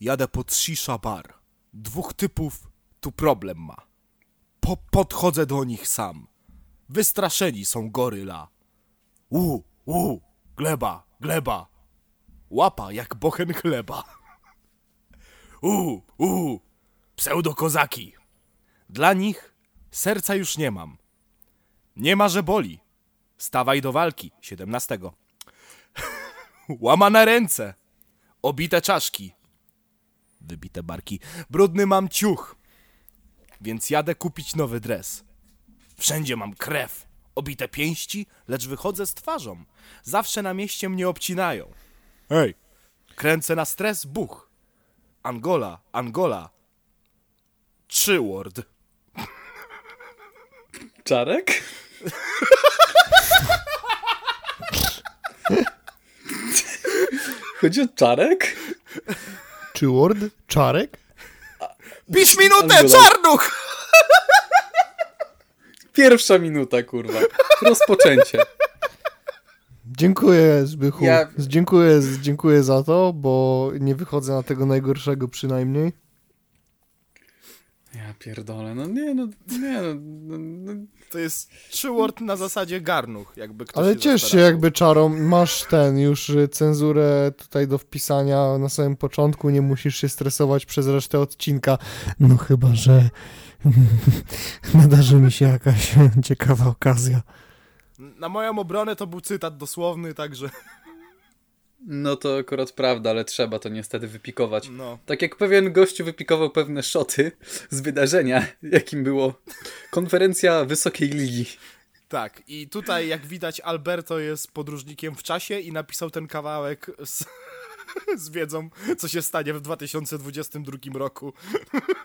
jadę pod shisha bar. Dwóch typów tu problem ma. Po podchodzę do nich sam. Wystraszeni są goryla. U, u, gleba, gleba. Łapa jak bochen chleba. U, u, pseudokozaki. Dla nich serca już nie mam. Nie ma, że boli. Stawaj do walki, 17. Łamane ręce. Obite czaszki. Wybite barki. Brudny mam ciuch. Więc jadę kupić nowy dres. Wszędzie mam krew. Obite pięści, lecz wychodzę z twarzą. Zawsze na mieście mnie obcinają. Hej! Kręcę na stres, buch. Angola, Angola. Trzy word. Czarek? Chodzi o Czarek? Czy Word? Czarek? Pisz minutę, Angola. czarnuch! Pierwsza minuta, kurwa. Rozpoczęcie. Dziękuję, Zbychu. Ja- Dziękuję, dziękuję za to, bo nie wychodzę na tego najgorszego przynajmniej. Ja pierdolę, no nie, no, nie, no, no, no. To jest trzy word na zasadzie garnuch, jakby ktoś Ale się ciesz się jakby czarą, masz ten już y, cenzurę tutaj do wpisania na samym początku, nie musisz się stresować przez resztę odcinka. No chyba, że nadarzy mi się jakaś ciekawa okazja. Na moją obronę to był cytat dosłowny, także no to akurat prawda, ale trzeba to niestety wypikować. no. Tak jak pewien gościu wypikował pewne szoty z wydarzenia, jakim było konferencja Wysokiej Ligi. Tak, i tutaj jak widać Alberto jest podróżnikiem w czasie i napisał ten kawałek z, z wiedzą, co się stanie w 2022 roku.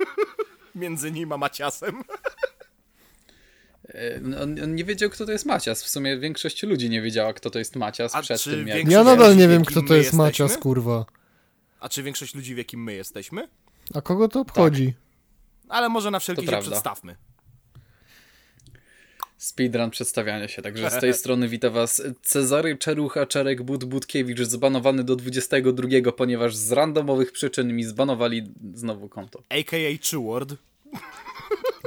Między nim a Maciasem. No, On, on nie wiedział, kto to jest Macias. W sumie większość ludzi nie wiedziała, kto to jest Macias A przed tym, jak... Ja nadal nie wiem, kto to jest jesteśmy? Macias, kurwa. A czy większość ludzi, w jakim my jesteśmy? A kogo to obchodzi? Ale może na wszelki się przedstawmy. Speedrun przedstawiania się. Także z tej strony wita was Cezary Czerucha Czarek But Butkiewicz, zbanowany do 22, ponieważ z randomowych przyczyn mi zbanowali znowu konto. A.k.a. word.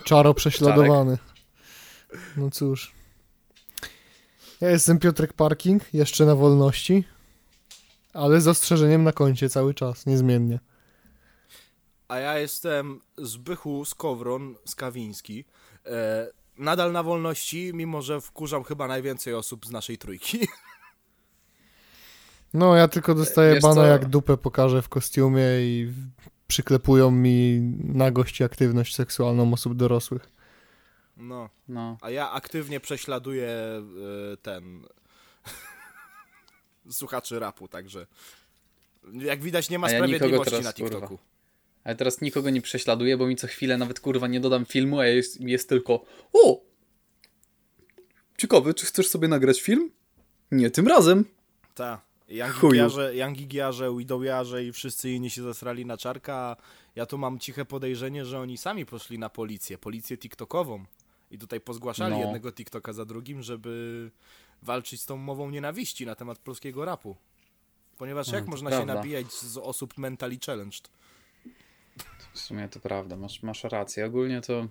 Czaro prześladowany. No cóż. Ja jestem Piotrek Parking, jeszcze na wolności, ale z ostrzeżeniem na koncie cały czas, niezmiennie. A ja jestem Zbychu Skowron Skawiński. E, nadal na wolności, mimo że wkurzam chyba najwięcej osób z naszej trójki. No, ja tylko dostaję Wiesz bana, co? jak dupę pokażę w kostiumie i przyklepują mi nagość i aktywność seksualną osób dorosłych. No. No. A ja aktywnie prześladuję e, ten. słuchaczy rapu, także. Jak widać, nie ma ja sprawiedliwości na TikToku. kurwa. Ale teraz nikogo nie prześladuję, bo mi co chwilę nawet kurwa nie dodam filmu, a jest, jest tylko o! Ciekawe, czy chcesz sobie nagrać film? Nie tym razem. Tak. Yangigiarze, Widowiarze i wszyscy inni się zesrali na czarka, ja tu mam ciche podejrzenie, że oni sami poszli na policję, policję TikTokową. I tutaj pozgłaszali No. jednego TikToka za drugim, żeby walczyć z tą mową nienawiści na temat polskiego rapu. Ponieważ jak to można się prawda. nabijać z osób mentally challenged? W sumie to prawda, masz, masz rację. Ogólnie to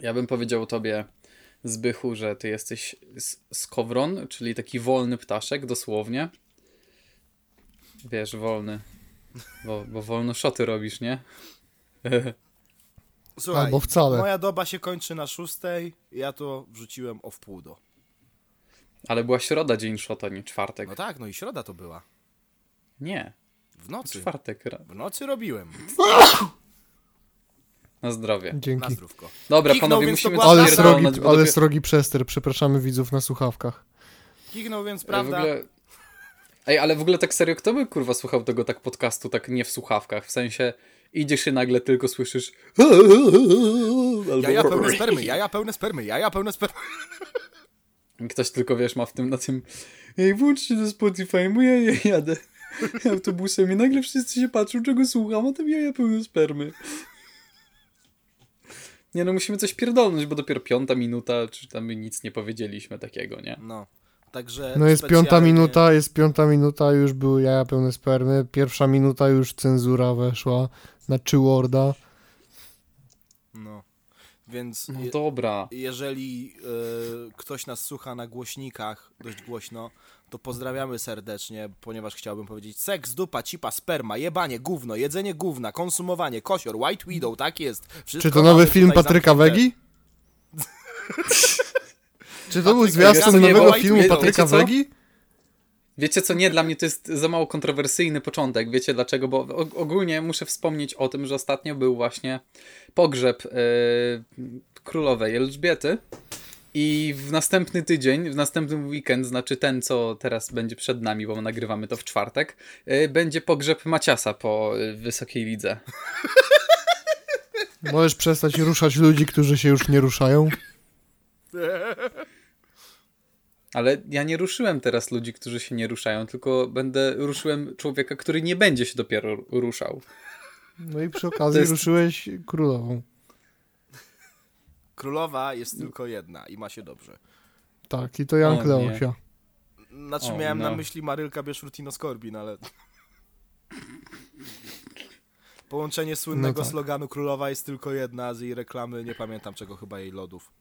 ja bym powiedział tobie, Zbychu, że ty jesteś skowron, czyli taki wolny ptaszek, dosłownie. Wiesz, wolny. Bo, bo wolno szoty robisz, nie? Słuchaj, Albo wcale. moja doba się kończy na szóstej, ja to wrzuciłem o wpół do. Ale była środa, dzień szota, nie czwartek. No tak, no i środa to była. Nie, W nocy. czwartek. W nocy robiłem. Na zdrowie. Na Dzięki. zdrówko. Dobra, Kiknął, panowie, musimy Ale srogi, ale dopiero- srogi przester, przepraszamy widzów na słuchawkach. Kichnął więc, Ej, w prawda? ogóle... Ej, ale w ogóle tak serio, kto by kurwa słuchał tego tak podcastu, tak nie w słuchawkach? W sensie idziesz i nagle tylko słyszysz albo Jaja pełne spermy, jaja pełne spermy, jaja pełne spermy. Ktoś tylko, wiesz, ma w tym na tym Ej, włączcie do Spotify, bo ja, ja jadę autobusem i nagle wszyscy się patrzą, czego słucham, a tam jaja pełne spermy. Nie no, musimy coś pierdolnąć, bo dopiero piąta minuta, czy tam my nic nie powiedzieliśmy takiego, nie? No. Także No jest piąta specjalnie- minuta, jest piąta minuta, już były jaja pełne spermy. Pierwsza minuta już cenzura weszła na Worda. No. Więc No je, dobra. jeżeli e, ktoś nas słucha na głośnikach dość głośno, to pozdrawiamy serdecznie, ponieważ chciałbym powiedzieć seks, dupa, cipa, sperma, jebanie, gówno, jedzenie gówna, konsumowanie, kosior, white widow, tak jest. Wszystko Czy to nowy film Patryka. Wegi? Czy to był zwiastun nowego White filmu Patryka? Wegi? Wiecie co, nie, dla mnie to jest za mało kontrowersyjny początek. Wiecie dlaczego? Bo og- ogólnie muszę wspomnieć o tym, że ostatnio był właśnie pogrzeb e, królowej Elżbiety i w następny tydzień, w następny weekend, znaczy ten, co teraz będzie przed nami, bo nagrywamy to w czwartek, e, będzie pogrzeb Maciasa po e, Wysokiej Lidze. Możesz przestać ruszać ludzi, którzy się już nie ruszają. Ale ja nie ruszyłem teraz ludzi, którzy się nie ruszają, tylko będę ruszyłem człowieka, który nie będzie się dopiero ruszał. No i przy okazji jest- ruszyłeś królową. Królowa jest tylko jedna i ma się dobrze. Tak, i to Jan. Kleosia. Znaczy O, miałem na no. myśli Marylka Bieszrutino Skorbin, ale... Połączenie słynnego No tak. sloganu Królowa jest tylko jedna z jej reklamy, nie pamiętam czego, chyba jej lodów.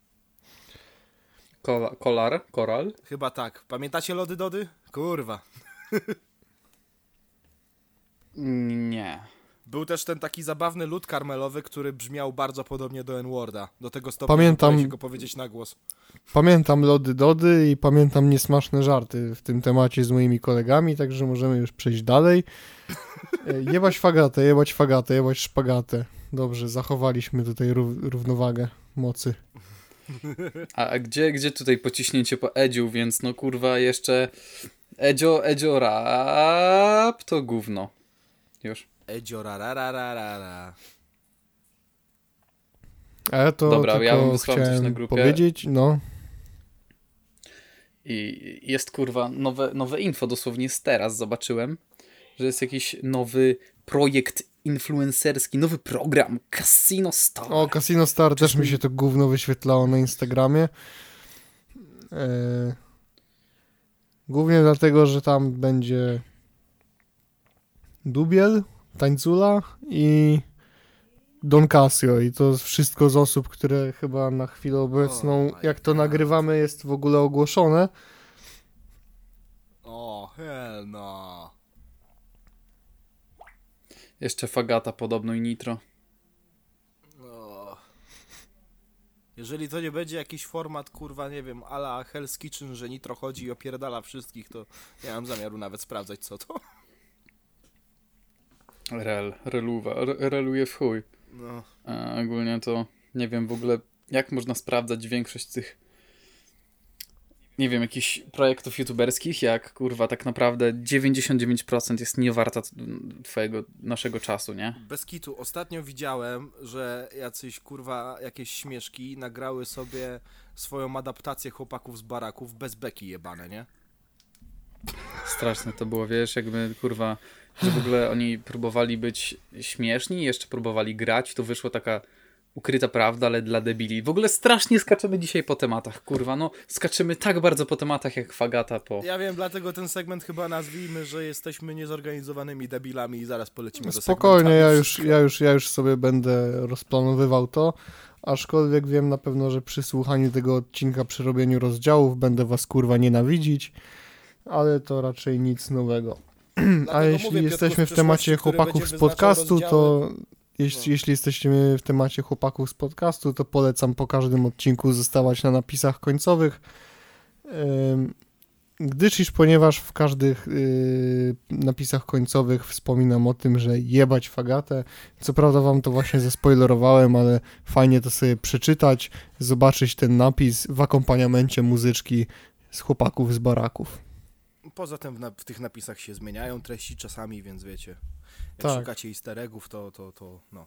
Kola, kolar, koral. Chyba tak. Pamiętacie lody Dody? Kurwa. Nie. Był też ten taki zabawny lód karmelowy, który brzmiał bardzo podobnie do N-Worda. Do tego stopnia, Pamiętam. się go powiedzieć na głos. Pamiętam lody Dody i pamiętam niesmaczne żarty w tym temacie z moimi kolegami, także możemy już przejść dalej. E, Jebać fagatę, jebać fagatę, jebać szpagatę. Dobrze, zachowaliśmy tutaj rów, równowagę mocy. A, a gdzie, gdzie tutaj pociśnięcie po Edziu, więc no kurwa jeszcze Edzio, Edzio rap to gówno. Już. Edzio rarararara. A ja to Dobra, tylko ja bym wysłał coś chciałem na grupie. powiedzieć, no. I jest kurwa nowe, nowe info, dosłownie z teraz zobaczyłem, że jest jakiś nowy projekt influencerski, nowy program Casino Star. O, Casino Star też mi się to gówno wyświetlało na Instagramie. E, głównie dlatego, że tam będzie Dubiel, Tańcula i Don Casio i to wszystko z osób, które chyba na chwilę obecną, Oh jak to God. nagrywamy, jest w ogóle ogłoszone. O, hell no. Jeszcze Fagata podobno i Nitro. O. Jeżeli to nie będzie jakiś format, kurwa, nie wiem, ala Hell's Kitchen, że Nitro chodzi i opierdala wszystkich, to nie mam zamiaru nawet sprawdzać, co to. Rel, reluwa, re- reluje w chuj. No. A ogólnie to nie wiem w ogóle, jak można sprawdzać większość tych, nie wiem, jakichś projektów youtuberskich, jak kurwa tak naprawdę 99% jest niewarta twojego, naszego czasu, nie? Bez kitu. Ostatnio widziałem, że jacyś kurwa jakieś śmieszki nagrały sobie swoją adaptację chłopaków z baraków bez beki jebane, nie? Straszne to było, wiesz, jakby kurwa, że w ogóle oni próbowali być śmieszni, jeszcze próbowali grać, to wyszło taka ukryta prawda, ale dla debili. W ogóle strasznie skaczemy dzisiaj po tematach, kurwa, no skaczymy tak bardzo po tematach jak Fagata po... Ja wiem, dlatego ten segment chyba nazwijmy, że jesteśmy niezorganizowanymi debilami i zaraz polecimy do Spokojnie, ja segmentami. już, ja, już, ja już sobie będę rozplanowywał to. Aczkolwiek wiem na pewno, że przy słuchaniu tego odcinka, przy robieniu rozdziałów, będę was kurwa nienawidzić, ale to raczej nic nowego. A jeśli mówię, jesteśmy w w temacie chłopaków z podcastu, to rozdziały. Jeśli, No. jeśli jesteśmy w temacie chłopaków z podcastu, to polecam po każdym odcinku zostawać na napisach końcowych. Gdyż iż ponieważ w każdych yy, napisach końcowych wspominam o tym, że jebać fagatę. Co prawda wam to właśnie zaspoilerowałem, ale fajnie to sobie przeczytać, zobaczyć ten napis w akompaniamencie muzyczki z chłopaków z baraków. Poza tym w, w tych napisach się zmieniają treści czasami, więc wiecie. Jak Tak. szukacie easter eggów, to, to, to no.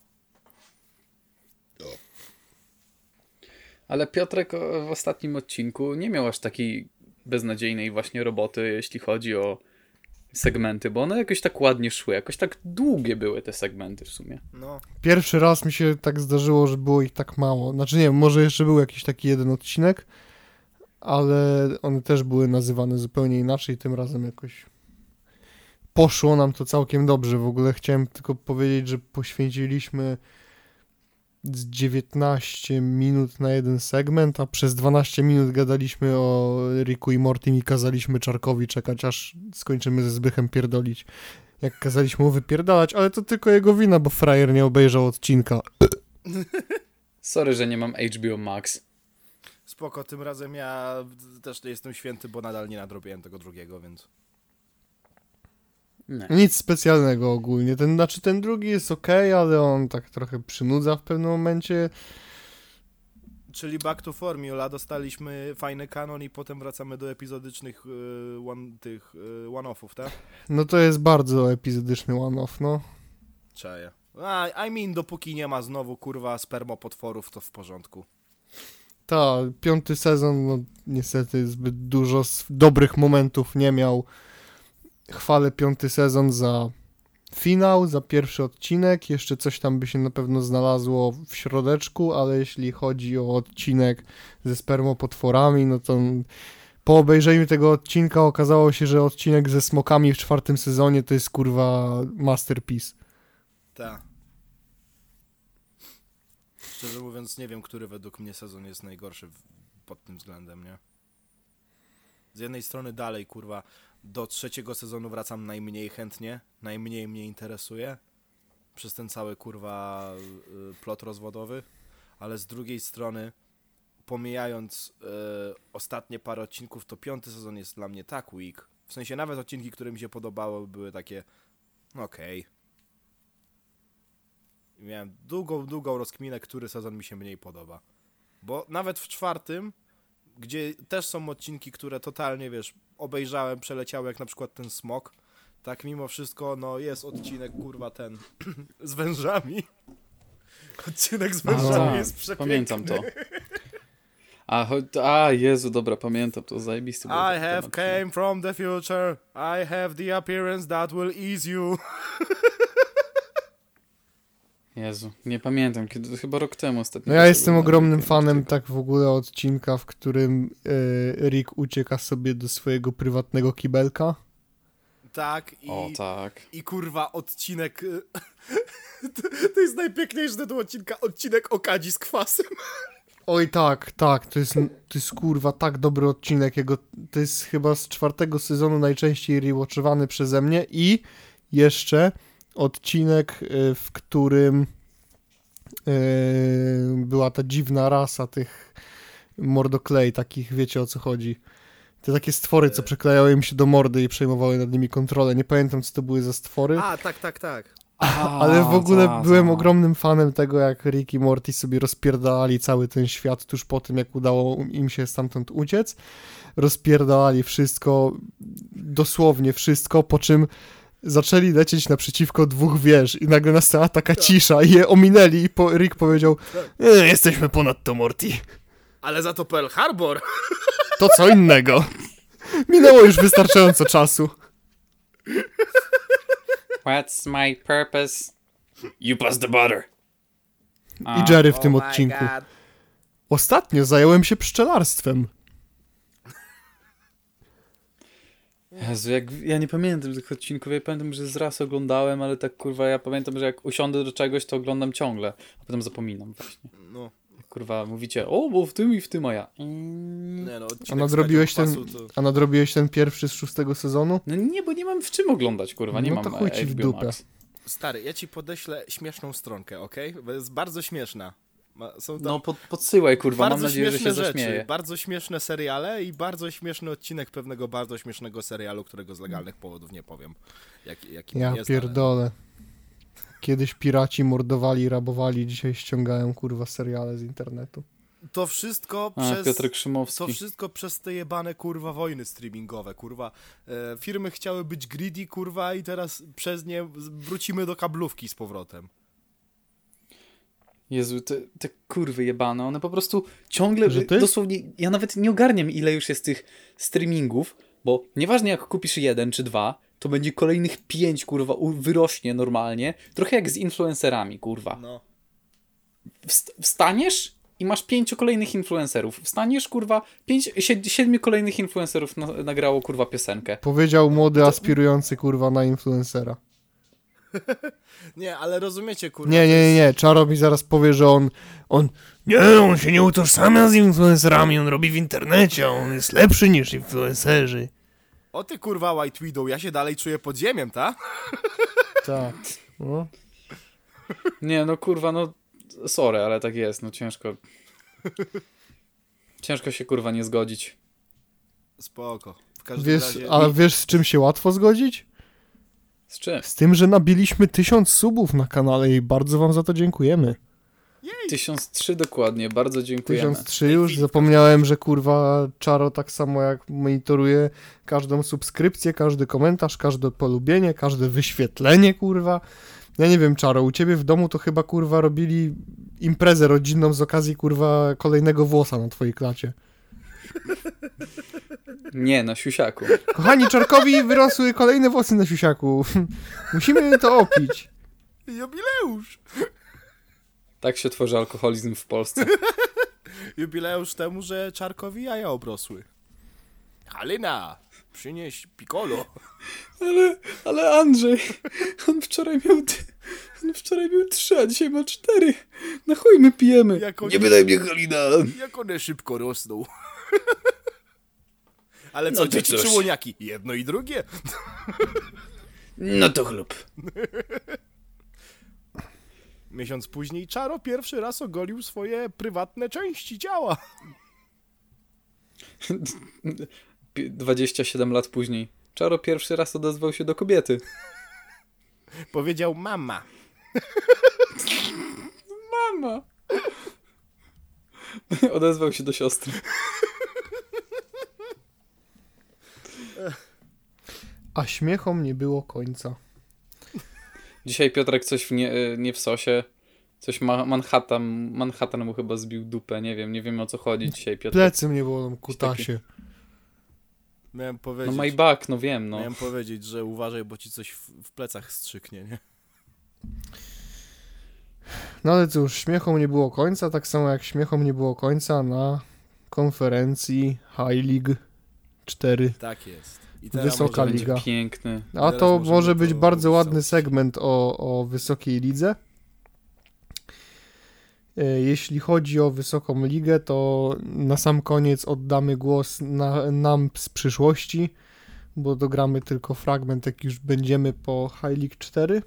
Ale Piotrek o, w ostatnim odcinku nie miał aż takiej beznadziejnej właśnie roboty, jeśli chodzi o segmenty, bo one jakoś tak ładnie szły, jakoś tak długie były te segmenty w sumie. no. Pierwszy raz mi się tak zdarzyło, że było ich tak mało. Znaczy nie, może jeszcze był jakiś taki jeden odcinek, ale one też były nazywane zupełnie inaczej. Tym razem jakoś poszło nam to całkiem dobrze. W ogóle chciałem tylko powiedzieć, że poświęciliśmy z 19 minut na jeden segment, a przez 12 minut gadaliśmy o Riku i Mortym i kazaliśmy Czarkowi czekać, aż skończymy ze Zbychem pierdolić. Jak kazaliśmy mu wypierdalać, ale to tylko jego wina, bo frajer nie obejrzał odcinka. Sorry, że nie mam HBO Max. Spoko, tym razem ja też nie jestem święty, bo nadal nie nadrobiłem tego drugiego, więc... Nie. Nic specjalnego ogólnie. Ten, znaczy ten drugi jest ok, ale on tak trochę przynudza w pewnym momencie. Czyli back to formula, dostaliśmy fajny kanon i potem wracamy do epizodycznych y, one, tych y, one-offów, tak? No to jest bardzo epizodyczny one-off, no. Czaję. A, I mean, dopóki nie ma znowu, kurwa, spermopotworów, to w porządku. Ta, piąty sezon, no niestety zbyt dużo dobrych momentów nie miał. Chwalę piąty sezon za finał, za pierwszy odcinek. Jeszcze coś tam by się na pewno znalazło w środeczku, ale jeśli chodzi o odcinek ze spermopotworami, no to po obejrzeniu tego odcinka okazało się, że odcinek ze smokami w czwartym sezonie to jest kurwa masterpiece. Tak. Szczerze mówiąc, nie wiem, który według mnie sezon jest najgorszy pod tym względem, nie? Z jednej strony dalej, kurwa, do trzeciego sezonu wracam najmniej chętnie, najmniej mnie interesuje przez ten cały, kurwa, y, plot rozwodowy, ale z drugiej strony, pomijając y, ostatnie parę odcinków, to piąty sezon jest dla mnie tak weak. W sensie nawet odcinki, które mi się podobały, były takie, no okej. I miałem długą, długą rozkminę, który sezon mi się mniej podoba. Bo nawet w czwartym, gdzie też są odcinki, które totalnie, wiesz, obejrzałem, przeleciały, jak na przykład ten smok, tak mimo wszystko, no jest odcinek, kurwa, ten z wężami. Odcinek z A, wężami tak, jest przepiękny. Pamiętam to. A, a, Jezu, dobra, pamiętam to, zajebisty I have came from the future. I have the appearance that will ease you. Jezu, nie pamiętam, kiedy, chyba rok temu ostatnio. No ja jestem ogromnym fanem odcinek. tak w ogóle odcinka, w którym e, Rick ucieka sobie do swojego prywatnego kibelka. Tak, i, O, tak. i kurwa odcinek. y, to, to jest najpiękniejszy tytuł odcinka. Odcinek o kadzi z kwasem. Oj tak, tak, to jest, to jest kurwa tak dobry odcinek, jego, to jest chyba z czwartego sezonu najczęściej rewatchowany przeze mnie i jeszcze odcinek, e, w którym e, była ta dziwna rasa tych mordoklej, takich wiecie o co chodzi. Te takie stwory, co przyklejały im się do mordy i przejmowały nad nimi kontrolę. Nie pamiętam, co to były za stwory. A, tak, tak, tak. Ale w ogóle ta, byłem ta. ogromnym fanem tego, jak Rick i Morty sobie rozpierdalali cały ten świat tuż po tym, jak udało im się stamtąd uciec. Rozpierdalali wszystko, dosłownie wszystko, po czym zaczęli lecieć naprzeciwko dwóch wież i nagle nastała taka cisza i je ominęli i po, Rick powiedział e, jesteśmy ponad to, Morty. Ale za to Pearl Harbor. To co innego. Minęło już wystarczająco czasu. What's my purpose? You pass the butter. I Jerry w tym Oh my odcinku. God. Ostatnio zająłem się pszczelarstwem. Jezu, jak, ja nie pamiętam tych odcinków, ja pamiętam, że z raz oglądałem, ale tak kurwa, ja pamiętam, że jak usiądę do czegoś, to oglądam ciągle, a potem zapominam właśnie. No, Kurwa, mówicie, o, bo w tym i w tym, a ja... Mm. nie no, A nadrobiłeś ten, kwasu to... a nadrobiłeś ten pierwszy z szóstego sezonu? No nie, bo nie mam w czym oglądać, kurwa, nie No mam to chuj ci w dupę. Max. Stary, ja ci podeślę śmieszną stronkę, okej? Bo jest bardzo śmieszna. Ma, są tam No pod, podsyłaj, kurwa, bardzo mam nadzieję, że śmieszne się rzeczy, zaśmieję. bardzo śmieszne seriale i bardzo śmieszny odcinek pewnego bardzo śmiesznego serialu, którego z legalnych powodów nie powiem. Jaki, jaki Ja jest, ale- pierdolę. Kiedyś piraci mordowali, rabowali, dzisiaj ściągają kurwa seriale z internetu. To wszystko A, przez... Piotr To Krzymowski. wszystko przez te jebane kurwa wojny streamingowe, kurwa. E, firmy chciały być greedy, kurwa, i teraz przez nie wrócimy do kablówki z powrotem. Jezu, te, te kurwy jebane, one po prostu ciągle, Że ty? dosłownie, ja nawet nie ogarniam ile już jest tych streamingów, bo nieważne jak kupisz jeden czy dwa, to będzie kolejnych pięć, kurwa, wyrośnie normalnie, trochę jak z influencerami, kurwa. No. Wst- wstaniesz, i masz pięciu kolejnych influencerów. Wstaniesz, kurwa, pięć, sied- siedmiu kolejnych influencerów na, nagrało, kurwa, piosenkę. Powiedział młody aspirujący kurwa na influencera. Nie, ale rozumiecie, kurwa. Nie, nie, nie, nie. Czaro mi zaraz powie, że on. On. Nie, on się nie utożsamia z influencerami, on robi w internecie, on jest lepszy niż influencerzy. O ty kurwa White Widow, ja się dalej czuję pod ziemiem, ta? Tak. No. Nie, no kurwa, no sorry, ale tak jest, no ciężko. Ciężko się kurwa nie zgodzić. Spoko. W każdym Wiesz, razie... a wiesz z czym się łatwo zgodzić? Z czym? Z tym, że nabiliśmy tysiąc subów na kanale i bardzo wam za to dziękujemy. 1003 dokładnie, bardzo dziękujemy. 1003 już, zapomniałem, że kurwa Czaro tak samo jak monitoruje każdą subskrypcję, każdy komentarz, każde polubienie, każde wyświetlenie, kurwa. Ja nie wiem, Czaro, u ciebie w domu to chyba kurwa robili imprezę rodzinną z okazji kurwa kolejnego włosa na twojej klacie. Nie, na siusiaku. Kochani, Czarkowi wyrosły kolejne włosy na siusiaku. Musimy to opić. Jubileusz! Tak się tworzy alkoholizm w Polsce. Jubileusz temu, że Czarkowi jaja obrosły. Halina, przynieś piccolo. Ale, ale Andrzej, on wczoraj miał, on wczoraj miał trzy, a dzisiaj ma cztery. Na chuj my pijemy. Jak oni- Nie wydaj mnie Halina. Jak one szybko rosną. Ale co, No dzieci cóż. czy łoniaki? Jedno i drugie. No to chlub. Miesiąc później Czaro pierwszy raz ogolił swoje prywatne części ciała. Pi- 27 lat później. Czaro pierwszy raz odezwał się do kobiety. Powiedział mama. Mama. Odezwał się do siostry. A śmiechom nie było końca. Dzisiaj Piotrek coś w nie, e, nie w sosie. Coś ma, Manhattan, Manhattan mu chyba zbił dupę, nie wiem, nie wiem o co chodzi dzisiaj Piotrek. Plecy mnie bolą, kutasie. Miałem No powiedzieć, my back, no wiem, no. miałem powiedzieć, że uważaj, bo ci coś w, w plecach strzyknie, nie? No ale cóż, śmiechom nie było końca, tak samo jak śmiechom nie było końca na konferencji High League 4. Tak jest. I Wysoka liga. Piękny. A to może być to bardzo ładny segment o, o wysokiej lidze. E, Jeśli chodzi o wysoką ligę, to na sam koniec oddamy głos na, nam z przyszłości, bo dogramy tylko fragment, jak już będziemy po High League 4.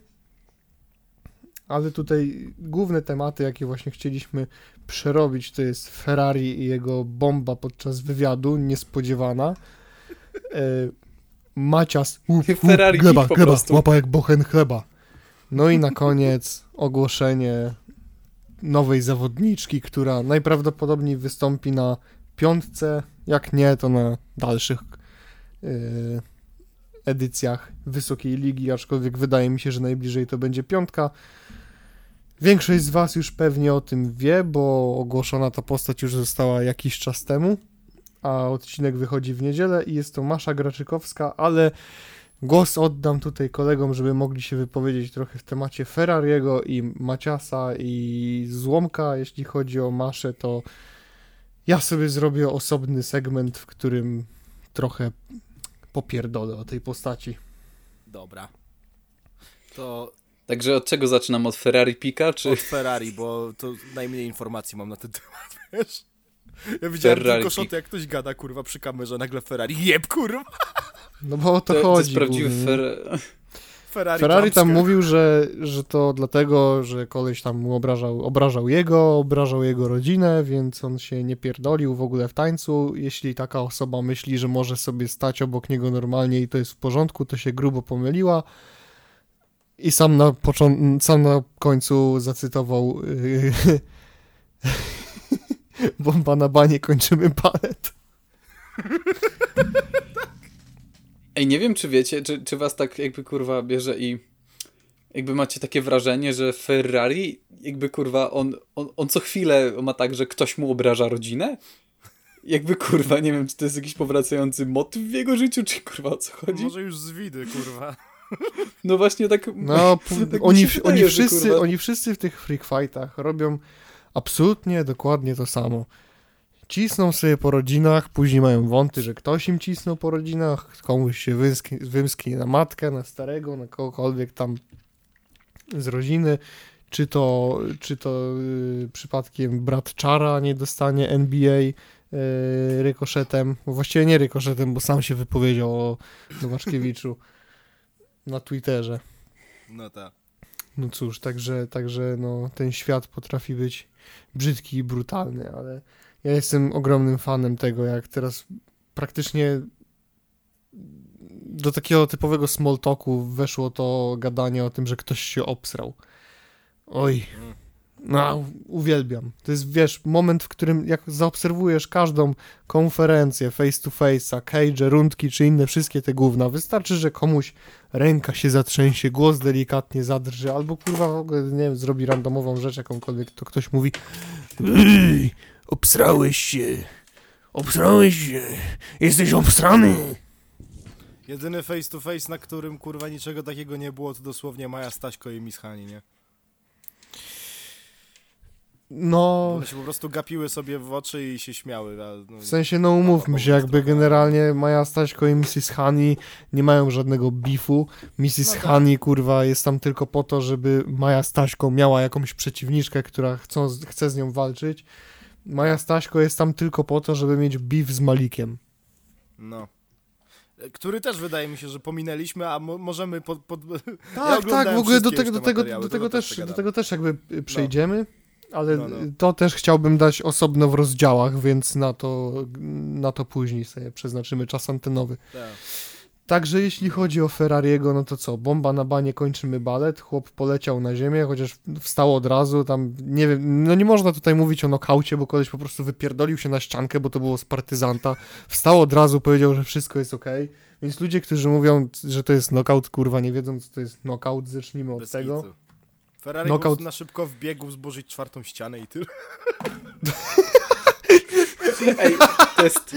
Ale tutaj główne tematy, jakie właśnie chcieliśmy przerobić, to jest Ferrari i jego bomba podczas wywiadu, niespodziewana. E, Macias, uf, uf, Ferrari gleba, gleba, prostu. łapa jak bochen chleba. No i na koniec ogłoszenie nowej zawodniczki, która najprawdopodobniej wystąpi na piątce, jak nie, to na dalszych e, edycjach Wysokiej Ligi, aczkolwiek wydaje mi się, że najbliżej to będzie piątka. Większość z Was już pewnie o tym wie, bo ogłoszona ta postać już została jakiś czas temu, a odcinek wychodzi w niedzielę i jest to Masza Graczykowska, ale głos oddam tutaj kolegom, żeby mogli się wypowiedzieć trochę w temacie Ferrariego i Maciasa i Złomka. Jeśli chodzi o Maszę, to ja sobie zrobię osobny segment, w którym trochę popierdolę o tej postaci. Dobra. To Także od czego zaczynam? Od Ferrari Pika, czy od Ferrari, bo to najmniej informacji mam na ten temat, wiesz? Ja widziałem Ferrari tylko szoty, jak ktoś gada, kurwa, przy kamerze, nagle Ferrari, jeb, kurwa! No bo o to, to, to chodzi. jest prawdziwy głównie. Fer... Ferrari, Ferrari tam mówił, że, że to dlatego, że koleś tam mu obrażał, obrażał jego, obrażał jego rodzinę, więc on się nie pierdolił w ogóle w tańcu. Jeśli taka osoba myśli, że może sobie stać obok niego normalnie i to jest w porządku, to się grubo pomyliła. I sam na, począ- sam na końcu zacytował yy, bomba na banie, kończymy balet. Ej, nie wiem, czy wiecie, czy, czy was tak jakby kurwa bierze i jakby macie takie wrażenie, że Ferrari jakby kurwa on, on, on co chwilę ma tak, że ktoś mu obraża rodzinę? Jakby kurwa, nie wiem, czy to jest jakiś powracający motyw w jego życiu, czy kurwa o co chodzi? Może już z widy, kurwa. No właśnie tak... No, tak oni, wydaje, oni, wszyscy, kurwa, oni wszyscy w tych freak fightach robią Absolutnie, dokładnie to samo. Cisną sobie po rodzinach, później mają wąty, że ktoś im cisnął po rodzinach, komuś się wymsknie na matkę, na starego, na kogokolwiek tam z rodziny. Czy to, czy to y, przypadkiem brat Czara nie dostanie NBA y, rykoszetem? Właściwie nie rykoszetem, bo sam się wypowiedział o Nowaczkiewiczu na Twitterze. No tak. No cóż, także, także no, ten świat potrafi być brzydki i brutalny, ale ja jestem ogromnym fanem tego, jak teraz praktycznie do takiego typowego small talku weszło to gadanie o tym, że ktoś się obsrał. Oj, Mm. No, uwielbiam. To jest, wiesz, moment, w którym jak zaobserwujesz każdą konferencję face to face'a, cage, rundki czy inne wszystkie te gówna, wystarczy, że komuś ręka się zatrzęsie, głos delikatnie zadrży, albo kurwa w ogóle, nie wiem, zrobi randomową rzecz jakąkolwiek, to ktoś mówi obsrałeś się, obsrałeś się, jesteś obsrany. Jedyny face to face, na którym kurwa niczego takiego nie było, to dosłownie Maja Staśko i Miss Hani, nie? No, One się po prostu gapiły sobie w oczy i się śmiały. A, no, w sensie, no umówmy się, jakby generalnie Maja Staśko i Mrs. Honey nie mają żadnego bifu. Mrs. No tak. Honey, kurwa, jest tam tylko po to, żeby Maja Staśko miała jakąś przeciwniczkę, która chcą, chce z nią walczyć. Maja Staśko jest tam tylko po to, żeby mieć beef z Malikiem. no. Który też wydaje mi się, że pominęliśmy, a mo możemy pod... pod... Tak, oglądałem tak, w ogóle do tego, do te tego, do tego, też też, do tego też jakby y, przejdziemy, ale No, no. to też chciałbym dać osobno w rozdziałach, więc na to, na to później sobie przeznaczymy czas antenowy. Tak. Także jeśli chodzi o Ferrariego, no to co, bomba na banie, kończymy balet, chłop poleciał na ziemię, chociaż wstał od razu, tam, nie wiem, no nie można tutaj mówić o nokaucie, bo koleś po prostu wypierdolił się na ściankę, bo to było z partyzanta, wstał od razu, powiedział, że wszystko jest okej, więc ludzie, którzy mówią, że to jest knockout, kurwa, nie wiedzą, co to jest knockout, zacznijmy od Bez tego. Ferrari Knockout. na szybko wbiegł, zburzyć czwartą ścianę i tyle. Ej, to jest,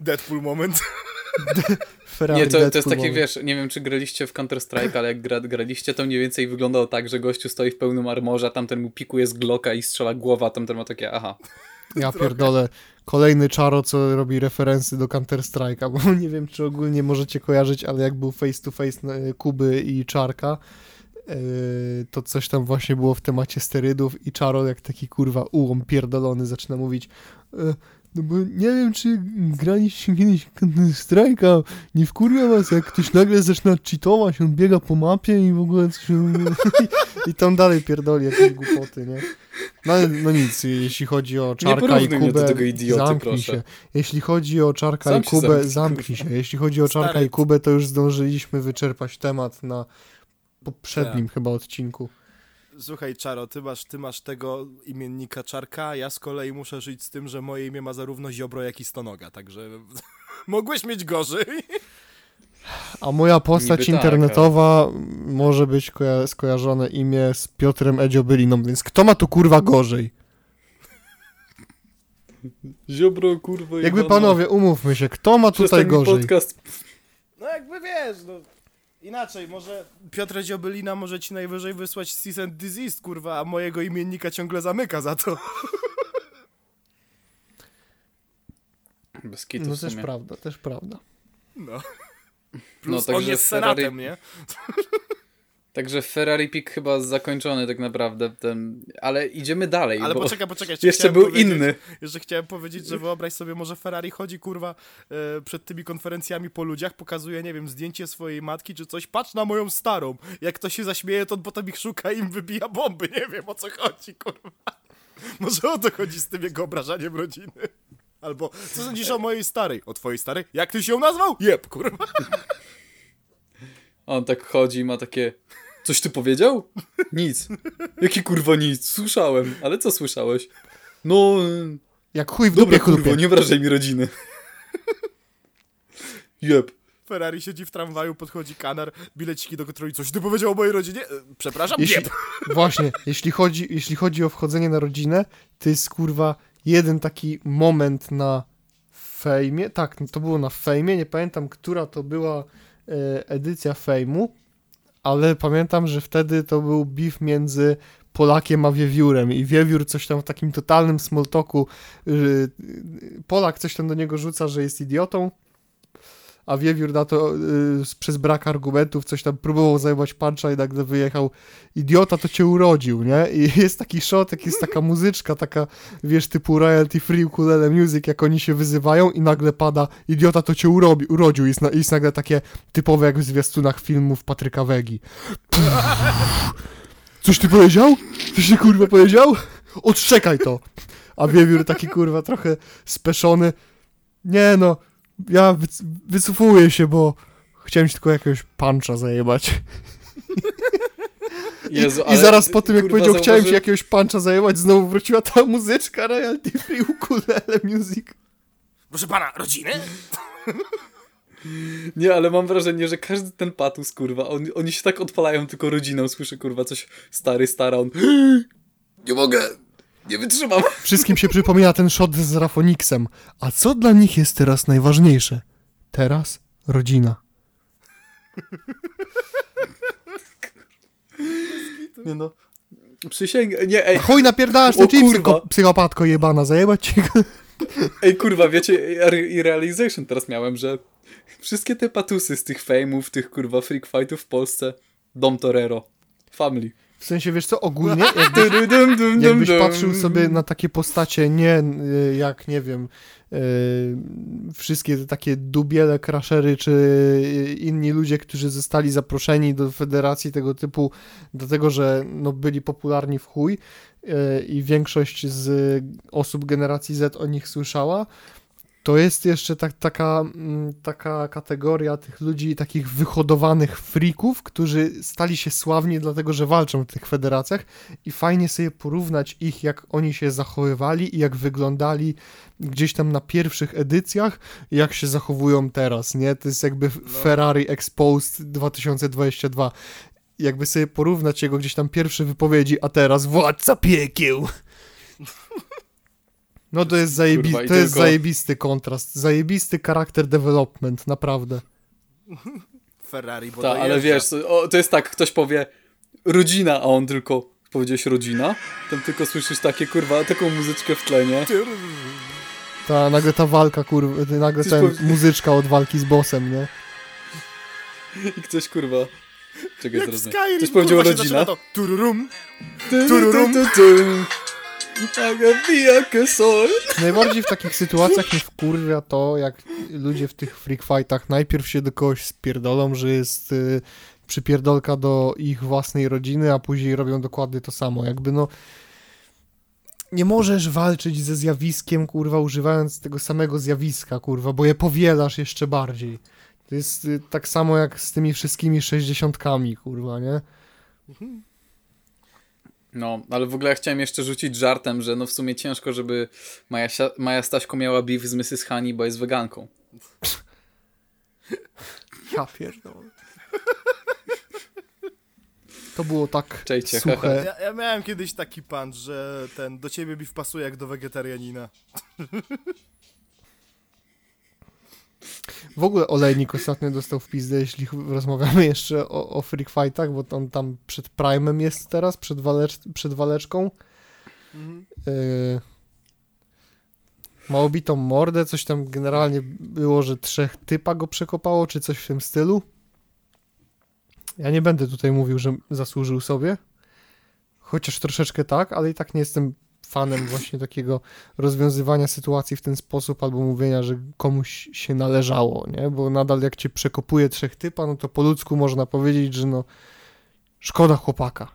Deadpool moment. Ferrari nie, to, to jest takie, moment. wiesz, nie wiem czy graliście w Counter-Strike, ale jak gra, graliście, to mniej więcej wyglądało tak, że gościu stoi w pełnym armorze, a tamten mu pikuje z Glocka i strzela głowa, a tamten ma takie, aha. Ja pierdolę. Kolejny czaro, co robi referencje do Counter-Strike'a, bo nie wiem, czy ogólnie możecie kojarzyć, ale jak był face to face e, Kuby i Czarka, to coś tam właśnie było w temacie sterydów i Czaro jak taki kurwa ułom pierdolony zaczyna mówić e, no bo nie wiem, czy graliście kiedyś Counter-Strike'a, nie wkurwia was, jak ktoś nagle zaczyna cheatować, on biega po mapie i w ogóle coś... I tam dalej pierdoli jakieś głupoty, nie? No, no nic, jeśli chodzi o Czarka i mnie do Kubę, tego idioty, zamknij proszę. się. Jeśli chodzi o Czarka Sam i Kubę, zamknij, zamknij się. Jeśli chodzi o Czarka Stary. i Kubę, to już zdążyliśmy wyczerpać temat na poprzednim chyba odcinku. Słuchaj, Czaro, ty masz, ty masz tego imiennika Czarka, a ja z kolei muszę żyć z tym, że moje imię ma zarówno Ziobro, jak i Stonoga, także mogłeś mieć gorzej. A moja postać Niby tak, internetowa może być koja- skojarzone imię z Piotrem Edziobyliną, więc kto ma tu kurwa gorzej? Ziobro, kurwa, Jakby panowie, umówmy się, kto ma tutaj gorzej? podcast. No jakby wiesz, no inaczej, może Piotr Ziobylina może ci najwyżej wysłać cease and desist, kurwa, a mojego imiennika ciągle zamyka za to. Bez kitu No w też prawda, też prawda. No. Plus on także jest Ferrari- senatem, nie? Także Ferrari Pick chyba zakończony tak naprawdę, ten... ale idziemy dalej, Ale poczekaj, poczekaj. Jeszcze, jeszcze był inny. Jeszcze chciałem powiedzieć, że wyobraź sobie, może Ferrari chodzi, kurwa, e, przed tymi konferencjami po ludziach, pokazuje, nie wiem, zdjęcie swojej matki czy coś, patrz na moją starą. Jak ktoś się zaśmieje, to on potem ich szuka i im wybija bomby, nie wiem o co chodzi, kurwa. Może o to chodzi z tym jego obrażaniem rodziny. Albo, co sądzisz o mojej starej? O twojej starej? Jak ty się ją nazwał? Jeb, kurwa. On tak chodzi i ma takie. Coś ty powiedział? Nic. Jaki kurwa nic? Słyszałem. Ale co słyszałeś? No. Jak chuj w Dobra, dupie kurwa, nie wrażaj mi rodziny. Jeb. Ferrari siedzi w tramwaju, podchodzi kanar, bileciki do kontroli, coś ty powiedział o mojej rodzinie? E, Przepraszam, Jeśli, jeb. właśnie, jeśli chodzi, jeśli chodzi o wchodzenie na rodzinę, to jest kurwa jeden taki moment na fejmie. Tak, to było na fejmie. Nie pamiętam, która to była e, edycja fejmu, ale pamiętam, że wtedy to był beef między Polakiem a wiewiórem i wiewiór coś tam w takim totalnym smoltoku Polak coś tam do niego rzuca, że jest idiotą a wiewiór na to y, przez brak argumentów coś tam próbował zajmować puncha i nagle wyjechał idiota to cię urodził, nie? I jest taki shot, jak jest taka muzyczka, taka wiesz, typu royalty free ukulele music, jak oni się wyzywają i nagle pada idiota to cię urobi, urodził. Jest, na, jest nagle takie typowe jak w zwiastunach filmów Patryka Wegi. Coś ty powiedział? Coś ty kurwa powiedział? Odczekaj to! A wiewiór taki kurwa trochę speszony. Nie no, ja wyc- wycofuję się, bo chciałem ci tylko jakiegoś puncha zajebać. Jezu, I ale zaraz po tym, jak kurwa, powiedział, chciałem ci zauważy- jakiegoś puncha zajebać, znowu wróciła ta muzyczka royalty free ukulele music. Proszę pana, rodziny? Nie, ale mam wrażenie, że każdy ten patus, kurwa, on, oni się tak odpalają tylko rodziną, słyszę, kurwa, coś stary, stara, on nie mogę, nie wytrzymam. Wszystkim się przypomina ten shot z Rafoniksem. A co dla nich jest teraz najważniejsze? Teraz rodzina. Nie no. Przysięgam, nie, ej, Chuj napierdalasz O te chipsy, kurwa. ko- psychopatko jebana, zajebać cię. ej, kurwa, wiecie, i- i realization teraz miałem, że wszystkie te patusy z tych fejmów, tych, kurwa, freak fightów w Polsce, Dom Torero, Family. W sensie, wiesz co, ogólnie, jakbyś, jakbyś patrzył sobie na takie postacie, nie y, jak, nie wiem, y, wszystkie te takie dubiele, crashery, czy y, inni ludzie, którzy zostali zaproszeni do federacji tego typu, dlatego, że no, byli popularni w chuj i większość z osób generacji Z o nich słyszała, to jest jeszcze tak, taka, mm, taka kategoria tych ludzi, takich wyhodowanych frików, którzy stali się sławni dlatego, że walczą w tych federacjach i fajnie sobie porównać ich, jak oni się zachowywali i jak wyglądali gdzieś tam na pierwszych edycjach jak się zachowują teraz, nie? To jest jakby Ferrari Exposed 2022. Jakby sobie porównać jego gdzieś tam pierwsze wypowiedzi, a teraz władca piekieł. No to jest, zajebi- Kurwa, to jest tylko- zajebisty kontrast, zajebisty charakter development, naprawdę. Ferrari, bo Tak, ale wiesz, o, to jest tak, ktoś powie rodzina, a on tylko powiedziałeś rodzina, tam tylko słyszysz takie, kurwa, taką muzyczkę w tlenie. Ta, nagle ta walka, kurwa, nagle powie- muzyczka od walki z bossem, nie? I ktoś, kurwa, czekaj, Jak Ktoś powiedział rodzina. tururum. Tu, tururum. Najbardziej w takich sytuacjach mnie wkurwia to, jak ludzie w tych freak fightach najpierw się do kogoś spierdolą, że jest y, przypierdolka do ich własnej rodziny, a później robią dokładnie to samo. Jakby no nie możesz walczyć ze zjawiskiem, kurwa, używając tego samego zjawiska, kurwa, bo je powielasz jeszcze bardziej. To jest y, tak samo jak z tymi wszystkimi sześćdziesiątkami, kurwa, nie? No, ale w ogóle ja chciałem jeszcze rzucić żartem, że no w sumie ciężko, żeby Maja, Maja Staśko miała beef z Mrs. Honey, bo jest weganką. Ja pierdolę. To było tak Czejcie, suche. Ja, ja miałem kiedyś taki pan, że ten do ciebie beef pasuje jak do wegetarianina. W ogóle Olejnik ostatnio dostał w pizdę, jeśli rozmawiamy jeszcze o, o freak fightach, bo on tam przed Prime'em jest teraz, przed, walecz, przed waleczką. Yy, ma obitą mordę, coś tam generalnie było, że trzech typa go przekopało, czy coś w tym stylu. Ja nie będę tutaj mówił, że zasłużył sobie, chociaż troszeczkę tak, ale i tak nie jestem fanem właśnie takiego rozwiązywania sytuacji w ten sposób albo mówienia, że komuś się należało, nie? Bo nadal jak cię przekopuje trzech typa, no to po ludzku można powiedzieć, że no szkoda chłopaka.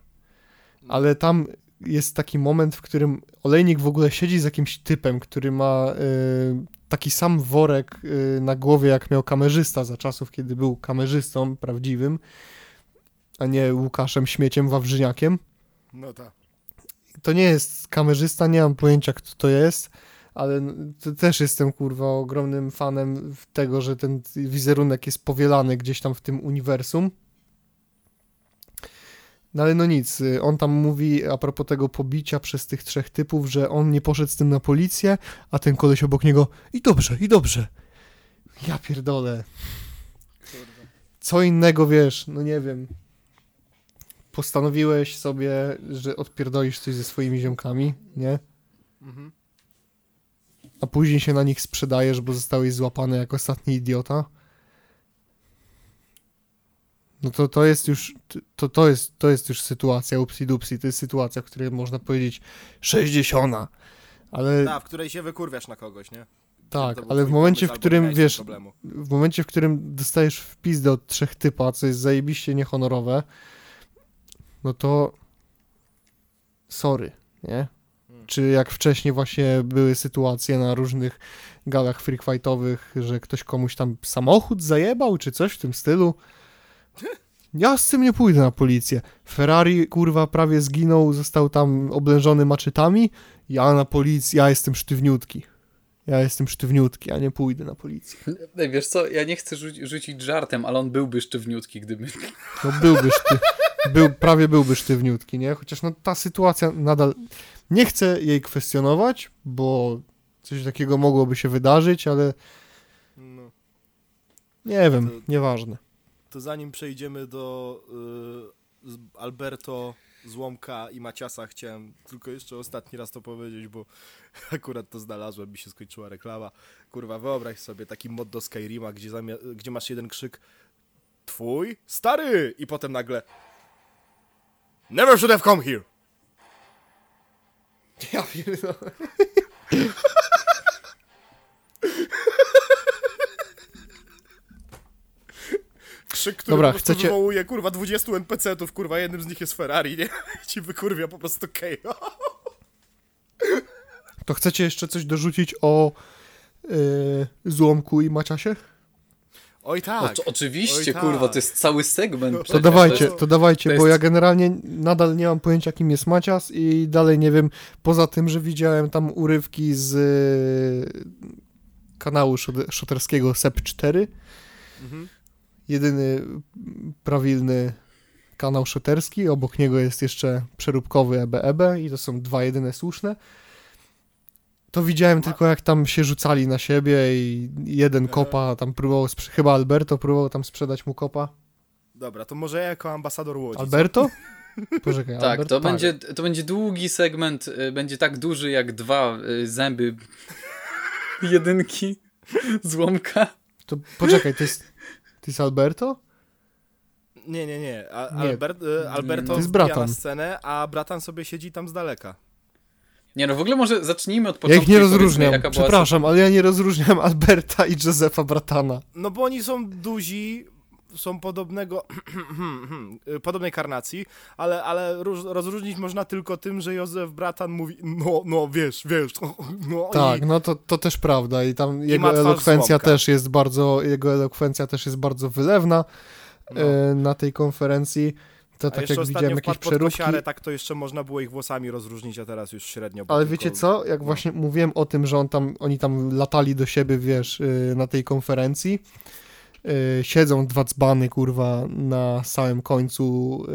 Ale tam jest taki moment, w którym olejnik w ogóle siedzi z jakimś typem, który ma y, taki sam worek y, na głowie, jak miał kamerzysta za czasów, kiedy był kamerzystą prawdziwym, a nie Łukaszem Śmieciem Wawrzyniakiem No tak. To nie jest kamerzysta, nie mam pojęcia kto to jest, ale też jestem kurwa ogromnym fanem tego, że ten wizerunek jest powielany gdzieś tam w tym uniwersum. No ale no nic, y, on tam mówi a propos tego pobicia przez tych trzech typów, że on nie poszedł z tym na policję, a ten koleś obok niego i dobrze, i dobrze. Ja pierdolę. Co innego wiesz, no nie wiem. Postanowiłeś sobie, że odpierdolisz coś ze swoimi ziomkami, nie? Mhm. A później się na nich sprzedajesz, bo zostałeś złapany jak ostatni idiota. No to to jest już, to, to jest, to jest już sytuacja upsi dupsi, to jest sytuacja, w której można powiedzieć 60. Ale Ta, w której się wykurwiasz na kogoś, nie? tak, ale w momencie, w którym wiesz, w momencie, w którym dostajesz w pizdę od trzech typa, co jest zajebiście niehonorowe, no to sorry, nie? Hmm. Czy jak wcześniej właśnie były sytuacje na różnych galach freak fightowych, że ktoś komuś tam samochód zajebał, czy coś w tym stylu? Ja z tym nie pójdę na policję. Ferrari, kurwa, prawie zginął, został tam oblężony maczetami. Ja na policję, ja jestem sztywniutki. Ja jestem sztywniutki, a nie pójdę na policję. Wiesz co, ja nie chcę rzuci- rzucić żartem, ale on byłby sztywniutki, gdyby... No byłby szty... Był, prawie byłby sztywniutki, nie? Chociaż no ta sytuacja nadal... Nie chcę jej kwestionować, bo coś takiego mogłoby się wydarzyć, ale No. nie wiem, To- nieważne. To zanim przejdziemy do y, Alberto, Złomka i Maciasa, chciałem tylko jeszcze ostatni raz to powiedzieć, bo akurat to znalazłem, mi się skończyła reklama. Kurwa, wyobraź sobie taki mod do Skyrima, gdzie, gdzie masz jeden krzyk Twój? Stary! I potem nagle Never should have come here! Ja pierdolę. Krzyk, który Dobra, po prostu chcecie- wywołuje, kurwa, 20 NPC-ów, kurwa, jednym z nich jest Ferrari, nie? Ci wykurwia po prostu KO. To chcecie jeszcze coś dorzucić o yy, Złomku i Maciasie? Oj tak. O, oczywiście, Oj, tak. kurwa, to jest cały segment. To To przecież, dawajcie, to dawajcie, to bo jest- ja generalnie nadal nie mam pojęcia, kim jest Macias i dalej nie wiem, poza tym, że widziałem tam urywki z y, kanału szot- szoterskiego SEP4, Mhm. jedyny prawilny kanał szoterski, obok niego jest jeszcze przeróbkowy E EBEB i to są dwa jedyne słuszne. To widziałem tylko jak tam się rzucali na siebie i jeden Aha. kopa tam próbował, sprze- chyba Alberto próbował tam sprzedać mu kopa. Dobra, to może ja jako ambasador Łodzi. Alberto? Poczekaj, Tak, Albert, to, Będzie, to będzie długi segment, y, będzie tak duży jak dwa y, zęby jedynki złomka. To poczekaj, to jest, to jest Alberto? Nie, nie, nie. A, Nie. Albert, y, Alberto To jest bratan. na scenę, a bratan sobie siedzi tam z daleka. Nie no, w ogóle może zacznijmy od Ja początku. ich nie i powiedzmy, rozróżniam, była przepraszam, ale ja nie rozróżniam Alberta i Józefa Bratana. No bo oni są duzi, są podobnego, podobnej karnacji, ale, ale róż, rozróżnić można tylko tym, że Józef Bratan mówi, no, no, wiesz, wiesz, no Tak, i, no to, to też prawda i tam ma jego elokwencja Słomka. też jest bardzo, jego elokwencja też jest bardzo wylewna no. e, na tej konferencji. To tak jak widziałem jakieś przeróbki. kosiarę, tak to jeszcze można było ich włosami rozróżnić, a teraz już średnio. Ale tylko- wiecie co, jak no. właśnie mówiłem o tym, że on tam, oni tam latali do siebie, wiesz, yy, na tej konferencji, yy, siedzą dwa dzbany, kurwa, na samym końcu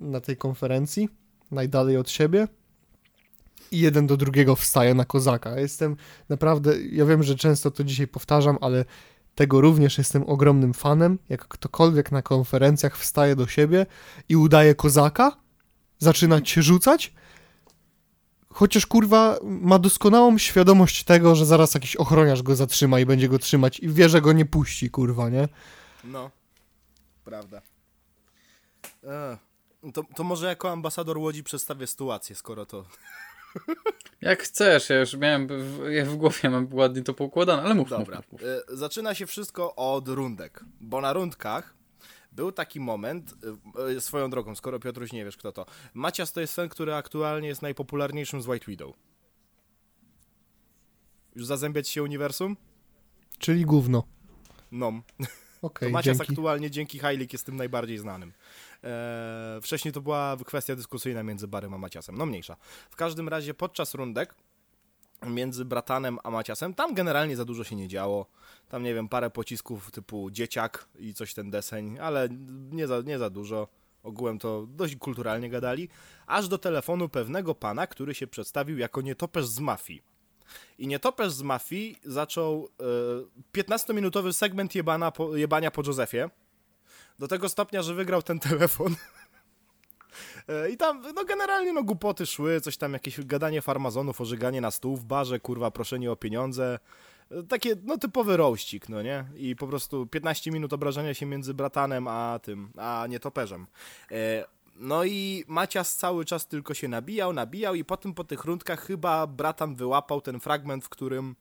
yy, na tej konferencji, najdalej od siebie i jeden do drugiego wstaje na kozaka. Jestem naprawdę, ja wiem, że często to dzisiaj powtarzam, ale tego również jestem ogromnym fanem, jak ktokolwiek na konferencjach wstaje do siebie i udaje kozaka, zaczyna się rzucać, Chociaż kurwa ma doskonałą świadomość tego, że zaraz jakiś ochroniarz go zatrzyma i będzie go trzymać i wie, że go nie puści, kurwa, nie? No, prawda. E, to, to może jako ambasador Łodzi przedstawię sytuację, skoro to... Jak chcesz, ja już miałem w, ja w głowie, mam ładnie to poukładane, ale mów, Dobra. mów, mów. E, Zaczyna się wszystko od rundek, bo na rundkach był taki moment, e, e, swoją drogą, skoro Piotruś nie wiesz kto to. Macias to jest ten, który aktualnie jest najpopularniejszym z White Widow. Już zazębiać się uniwersum? Czyli gówno. No. Okej, To Macias dzięki. aktualnie dzięki Heilig jest tym najbardziej znanym. Eee, wcześniej to była kwestia dyskusyjna między Barym a Maciasem. No mniejsza. W każdym razie podczas rundek między Bratanem a Maciasem, tam generalnie za dużo się nie działo. Tam, nie wiem, parę pocisków typu dzieciak i coś ten deseń, ale nie za, nie za dużo. Ogółem to dość kulturalnie gadali. Aż do telefonu pewnego pana, który się przedstawił jako nietoperz z mafii. I nietoperz z mafii zaczął e, 15-minutowy segment jebana po, jebania po Józefie. Do tego stopnia, że wygrał ten telefon. E, I tam, no generalnie, no głupoty szły, coś tam, jakieś gadanie farmazonów, ożyganie na stół w barze, kurwa, proszenie o pieniądze. E, Takie, no typowy rościk, no nie? I po prostu 15 minut obrażania się między bratanem a tym, a nietoperzem. E, No i Macias cały czas tylko się nabijał, nabijał i potem po tych rundkach chyba bratan wyłapał ten fragment, w którym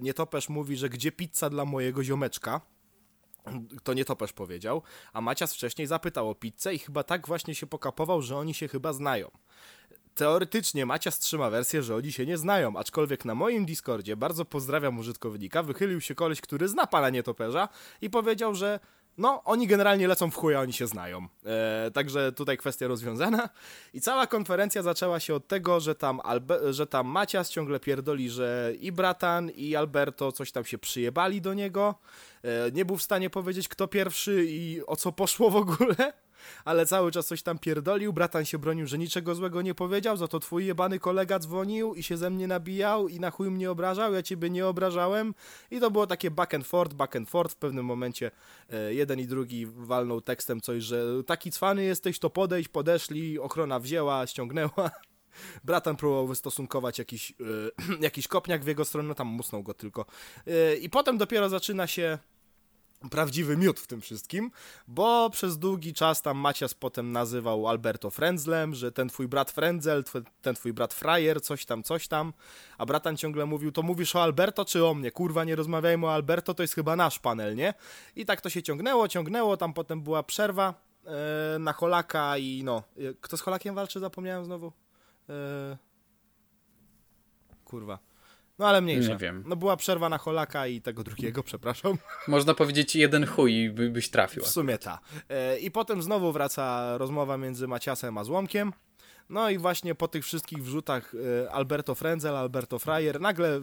nietoperz mówi, że gdzie pizza dla mojego ziomeczka to nie Topesz powiedział, a Macias wcześniej zapytał o pizzę i chyba tak właśnie się pokapował, że oni się chyba znają. Teoretycznie Macias trzyma wersję, że oni się nie znają, aczkolwiek na moim Discordzie, bardzo pozdrawiam użytkownika, wychylił się koleś, który zna pana nietoperza i powiedział, że no, oni generalnie lecą w chuja, oni się znają. E, także tutaj kwestia rozwiązana. I cała konferencja zaczęła się od tego, że tam, Albe- że tam Macias ciągle pierdoli, że i Bratan, i Alberto coś tam się przyjebali do niego. E, nie był w stanie powiedzieć, kto pierwszy i o co poszło w ogóle. Ale cały czas coś tam pierdolił, bratan się bronił, że niczego złego nie powiedział, za to twój jebany kolega dzwonił i się ze mnie nabijał i na chuj mnie obrażał, ja ciebie nie obrażałem i to było takie back and forth, back and forth, w pewnym momencie e, jeden i drugi walnął tekstem coś, że taki cwany jesteś, to podejść, podeszli, ochrona wzięła, ściągnęła. Bratan próbował wystosunkować jakiś, e, jakiś kopniak w jego stronę, no tam musnął go tylko. E, I potem dopiero zaczyna się prawdziwy miód w tym wszystkim, bo przez długi czas tam Macias potem nazywał Alberto Frenzlem, że ten twój brat Frenzel, ten twój brat Frajer, coś tam, coś tam, a bratan ciągle mówił, to mówisz o Alberto czy o mnie? Kurwa, nie rozmawiajmy o Alberto, to jest chyba nasz panel, nie? I tak to się ciągnęło, ciągnęło, tam potem była przerwa e, na Holaka i no, e, kto z Holakiem walczy, zapomniałem znowu? E, kurwa. No ale mniejsza. Nie wiem. No była przerwa na Holaka i tego drugiego, przepraszam. Można powiedzieć jeden chuj i by, byś trafił. W sumie ta. E, I potem znowu wraca rozmowa między Maciasem a Złomkiem. No i właśnie po tych wszystkich wrzutach e, Alberto Frenzel, Alberto Frajer, nagle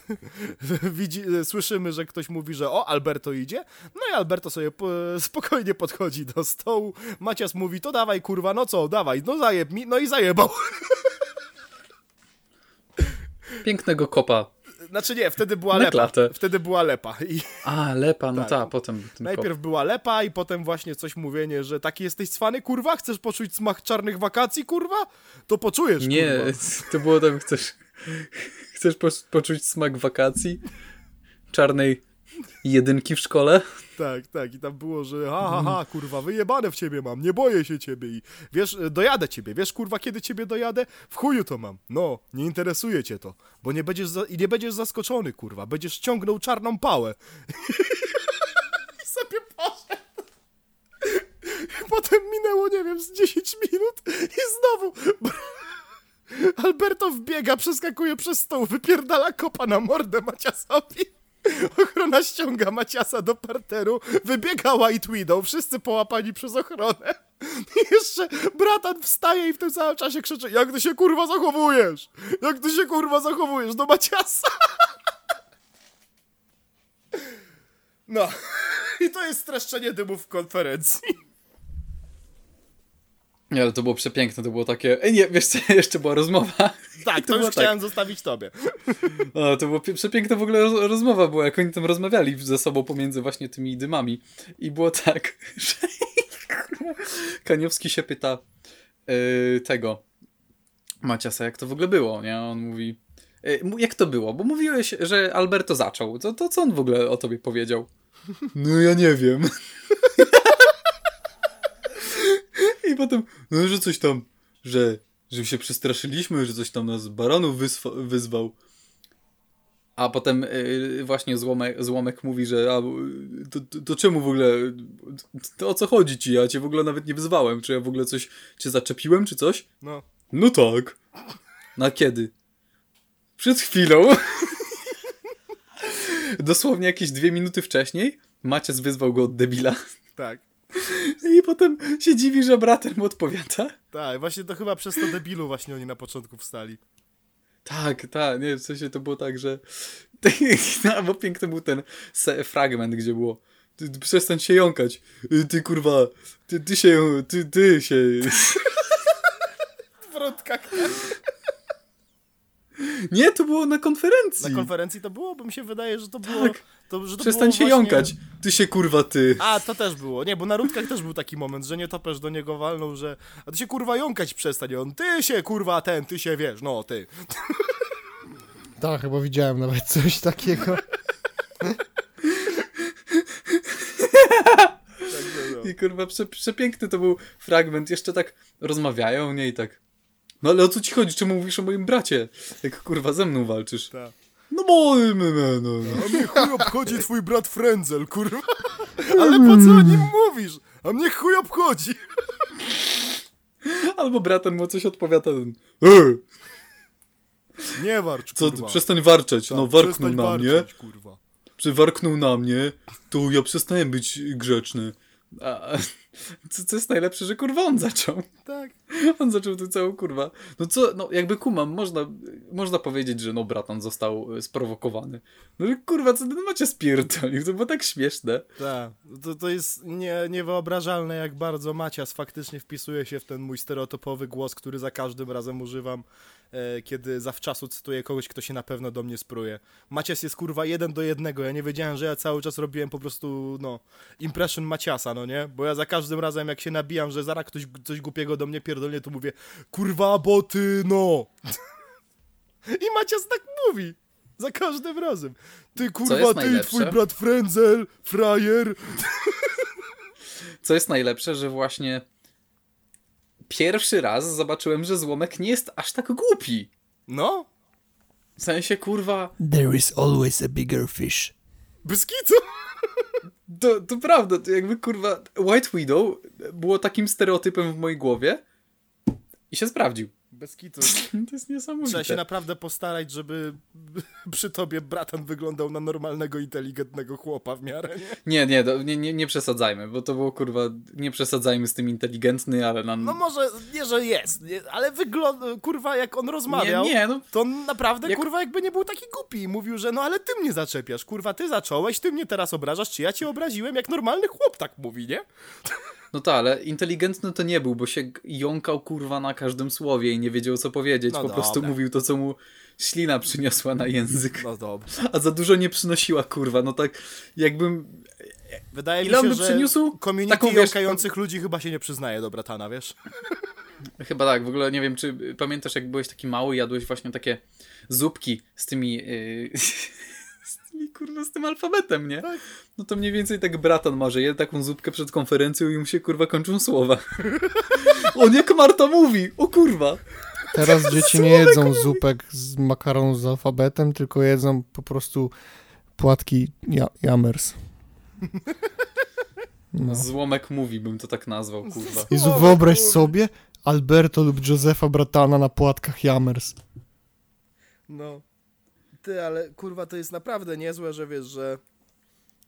widzi, e, słyszymy, że ktoś mówi, że o, Alberto idzie. No i Alberto sobie po, spokojnie podchodzi do stołu. Macias mówi, to dawaj kurwa, no co, dawaj, no zajeb mi, no i zajebał. Pięknego kopa. Znaczy nie, wtedy była lepa. klatę. Wtedy była lepa. I A, lepa, no Tak. ta, potem Najpierw była lepa i potem właśnie coś mówienie, że taki jesteś cwany, kurwa, chcesz poczuć smak czarnych wakacji, kurwa? To poczujesz, kop. Nie, kurwa. to było tam, chcesz, chcesz po, poczuć smak wakacji? Czarnej jedynki w szkole? Tak, tak. I tam było, że ha, ha, ha, kurwa, wyjebane w ciebie mam, nie boję się ciebie i wiesz, e, dojadę ciebie, wiesz, kurwa, kiedy ciebie dojadę? W chuju to mam. No, nie interesuje cię to, bo nie będziesz, za... nie będziesz zaskoczony, kurwa, będziesz ciągnął czarną pałę. I sobie poszedł. Potem minęło, nie wiem, z 10 minut i znowu Alberto wbiega, przeskakuje przez stół, wypierdala kopa na mordę Maciasowi. Ochrona ściąga Maciasa do parteru, wybiega White Widow, wszyscy połapani przez ochronę. I jeszcze bratan wstaje i w tym samym czasie krzyczy, jak ty się kurwa zachowujesz? Jak ty się kurwa zachowujesz do Maciasa? No, i to jest streszczenie dymów konferencji. Nie, ale to było przepiękne, to było takie... Ej, nie, wiesz co, jeszcze była rozmowa. Tak, to, było już tak. chciałem zostawić tobie. O, to pie- przepiękna w ogóle roz- rozmowa była, jak oni tam rozmawiali ze sobą pomiędzy właśnie tymi dymami. I było tak, że Kaniowski się pyta yy, tego Maciasa, jak to w ogóle było, nie? On mówi, yy, jak to było? Bo mówiłeś, że Alberto zaczął. To, to co on w ogóle o tobie powiedział? No ja nie wiem. I potem, no że coś tam, że, że się przestraszyliśmy, że coś tam nas wyswa- wyzwał. A potem y, właśnie złomek, złomek mówi, że a, to, to, to czemu w ogóle, to o co chodzi ci? Ja cię w ogóle nawet nie wyzwałem. Czy ja w ogóle coś cię zaczepiłem, czy coś? No. No tak. Na kiedy? Przed chwilą. Dosłownie jakieś dwie minuty wcześniej Macias wyzwał go od debila. Tak. I potem się dziwi, że bratem mu odpowiada. Tak, właśnie to chyba przez to debilu właśnie oni na początku wstali. Tak, tak, nie, w sensie to było tak, że no, bo piękny był ten fragment, gdzie było ty, ty przestań się jąkać, ty kurwa, ty, ty się, ty, ty się W wrotkach. Nie, to było na konferencji. Na konferencji to było? Bo mi się wydaje, że to było... Tak. To, że to Przestań było się właśnie... jąkać. Ty się kurwa ty. A, to też było. Nie, bo na rundkach też był taki moment, że nietoperz do niego walnął, że a ty się kurwa jąkać przestań. I on, ty się kurwa ten, ty się wiesz, no ty. Tak, chyba widziałem nawet coś takiego. No. I kurwa, prze, przepiękny to był fragment. Jeszcze tak rozmawiają, nie? I tak. No ale o co ci chodzi? Czemu mówisz o moim bracie? Jak kurwa ze mną walczysz? Tak. No bo... No, no, no. A mnie chuj obchodzi twój brat Frenzel, kurwa. Ale po co o nim mówisz? A mnie chuj obchodzi. Albo bratem mu coś odpowiada. ten, Ej, Nie warcz, co, kurwa. ty, przestań warczeć. Tak, No warknął przestań na mnie. warczeć, kurwa. Czy warknął na mnie, to ja przestałem być grzeczny. A co, co jest najlepsze, że kurwa on zaczął. Tak. On zaczął tu całą kurwa. No co, no jakby kumam, można, można powiedzieć, że no bratan został e, sprowokowany. No ale kurwa, co ten macie spierdolił? To było tak śmieszne. Tak, to, to jest nie, niewyobrażalne, jak bardzo Macias faktycznie wpisuje się w ten mój stereotypowy głos, który za każdym razem używam, kiedy zawczasu cytuję kogoś, kto się na pewno do mnie spruje. Macias jest kurwa jeden do jednego, ja nie wiedziałem, że ja cały czas robiłem po prostu, no, impression Maciasa, no nie? Bo ja za każdym razem, jak się nabijam, że zaraz ktoś coś głupiego do mnie pierdolnie, to mówię, kurwa, bo ty, no! I Macias tak mówi. Za każdym razem. Ty kurwa, ty, twój brat Frenzel, frajer. Co jest najlepsze, że właśnie pierwszy raz zobaczyłem, że złomek nie jest aż tak głupi. No, W sensie, kurwa, There is always a bigger fish. bez kitu. to, to prawda, to jakby kurwa, White Widow było takim stereotypem w mojej głowie i się sprawdził. Bez kitu. To jest niesamowite. Trzeba się naprawdę postarać, żeby przy tobie bratan wyglądał na normalnego, inteligentnego chłopa w miarę, nie? Nie, nie, nie, nie, nie przesadzajmy, bo to było kurwa, nie przesadzajmy z tym inteligentny, ale nam... No może, nie, że jest, nie, ale wygląda, kurwa, jak on rozmawiał, nie, nie, no to on naprawdę, Jak- kurwa, jakby nie był taki głupi. Mówił, że no ale ty mnie zaczepiasz, kurwa, ty zacząłeś, ty mnie teraz obrażasz, czy ja cię obraziłem, jak normalny chłop tak mówi, nie? No tak, ale inteligentny to nie był, bo się jąkał kurwa na każdym słowie i nie wiedział co powiedzieć. No po prostu dobra. mówił to, co mu ślina przyniosła na język. No dobra. A za dużo nie przynosiła kurwa. No tak jakbym. Wydaje Ile mi się, on by że przyniósł? community Taką, wiesz, jąkających ludzi chyba się nie przyznaje do bratana, wiesz? Chyba tak, w ogóle nie wiem, czy pamiętasz, jak byłeś taki mały, jadłeś właśnie takie zupki z tymi. Yy... tymi kurwa, z tym alfabetem, nie? Tak. No to mniej więcej tak bratan ma, że je taką zupkę przed konferencją i mu się kurwa kończą słowa. On jak Marta mówi! O kurwa! Teraz dzieci nie jedzą zupek z makaronu z alfabetem, tylko jedzą po prostu płatki ja jamers. No. Złomek mówi, bym to tak nazwał, kurwa. Jezu, wyobraź sobie Alberto lub Josefa Bratana na płatkach jamers. No. Ty, ale kurwa to jest naprawdę niezłe, że wiesz, że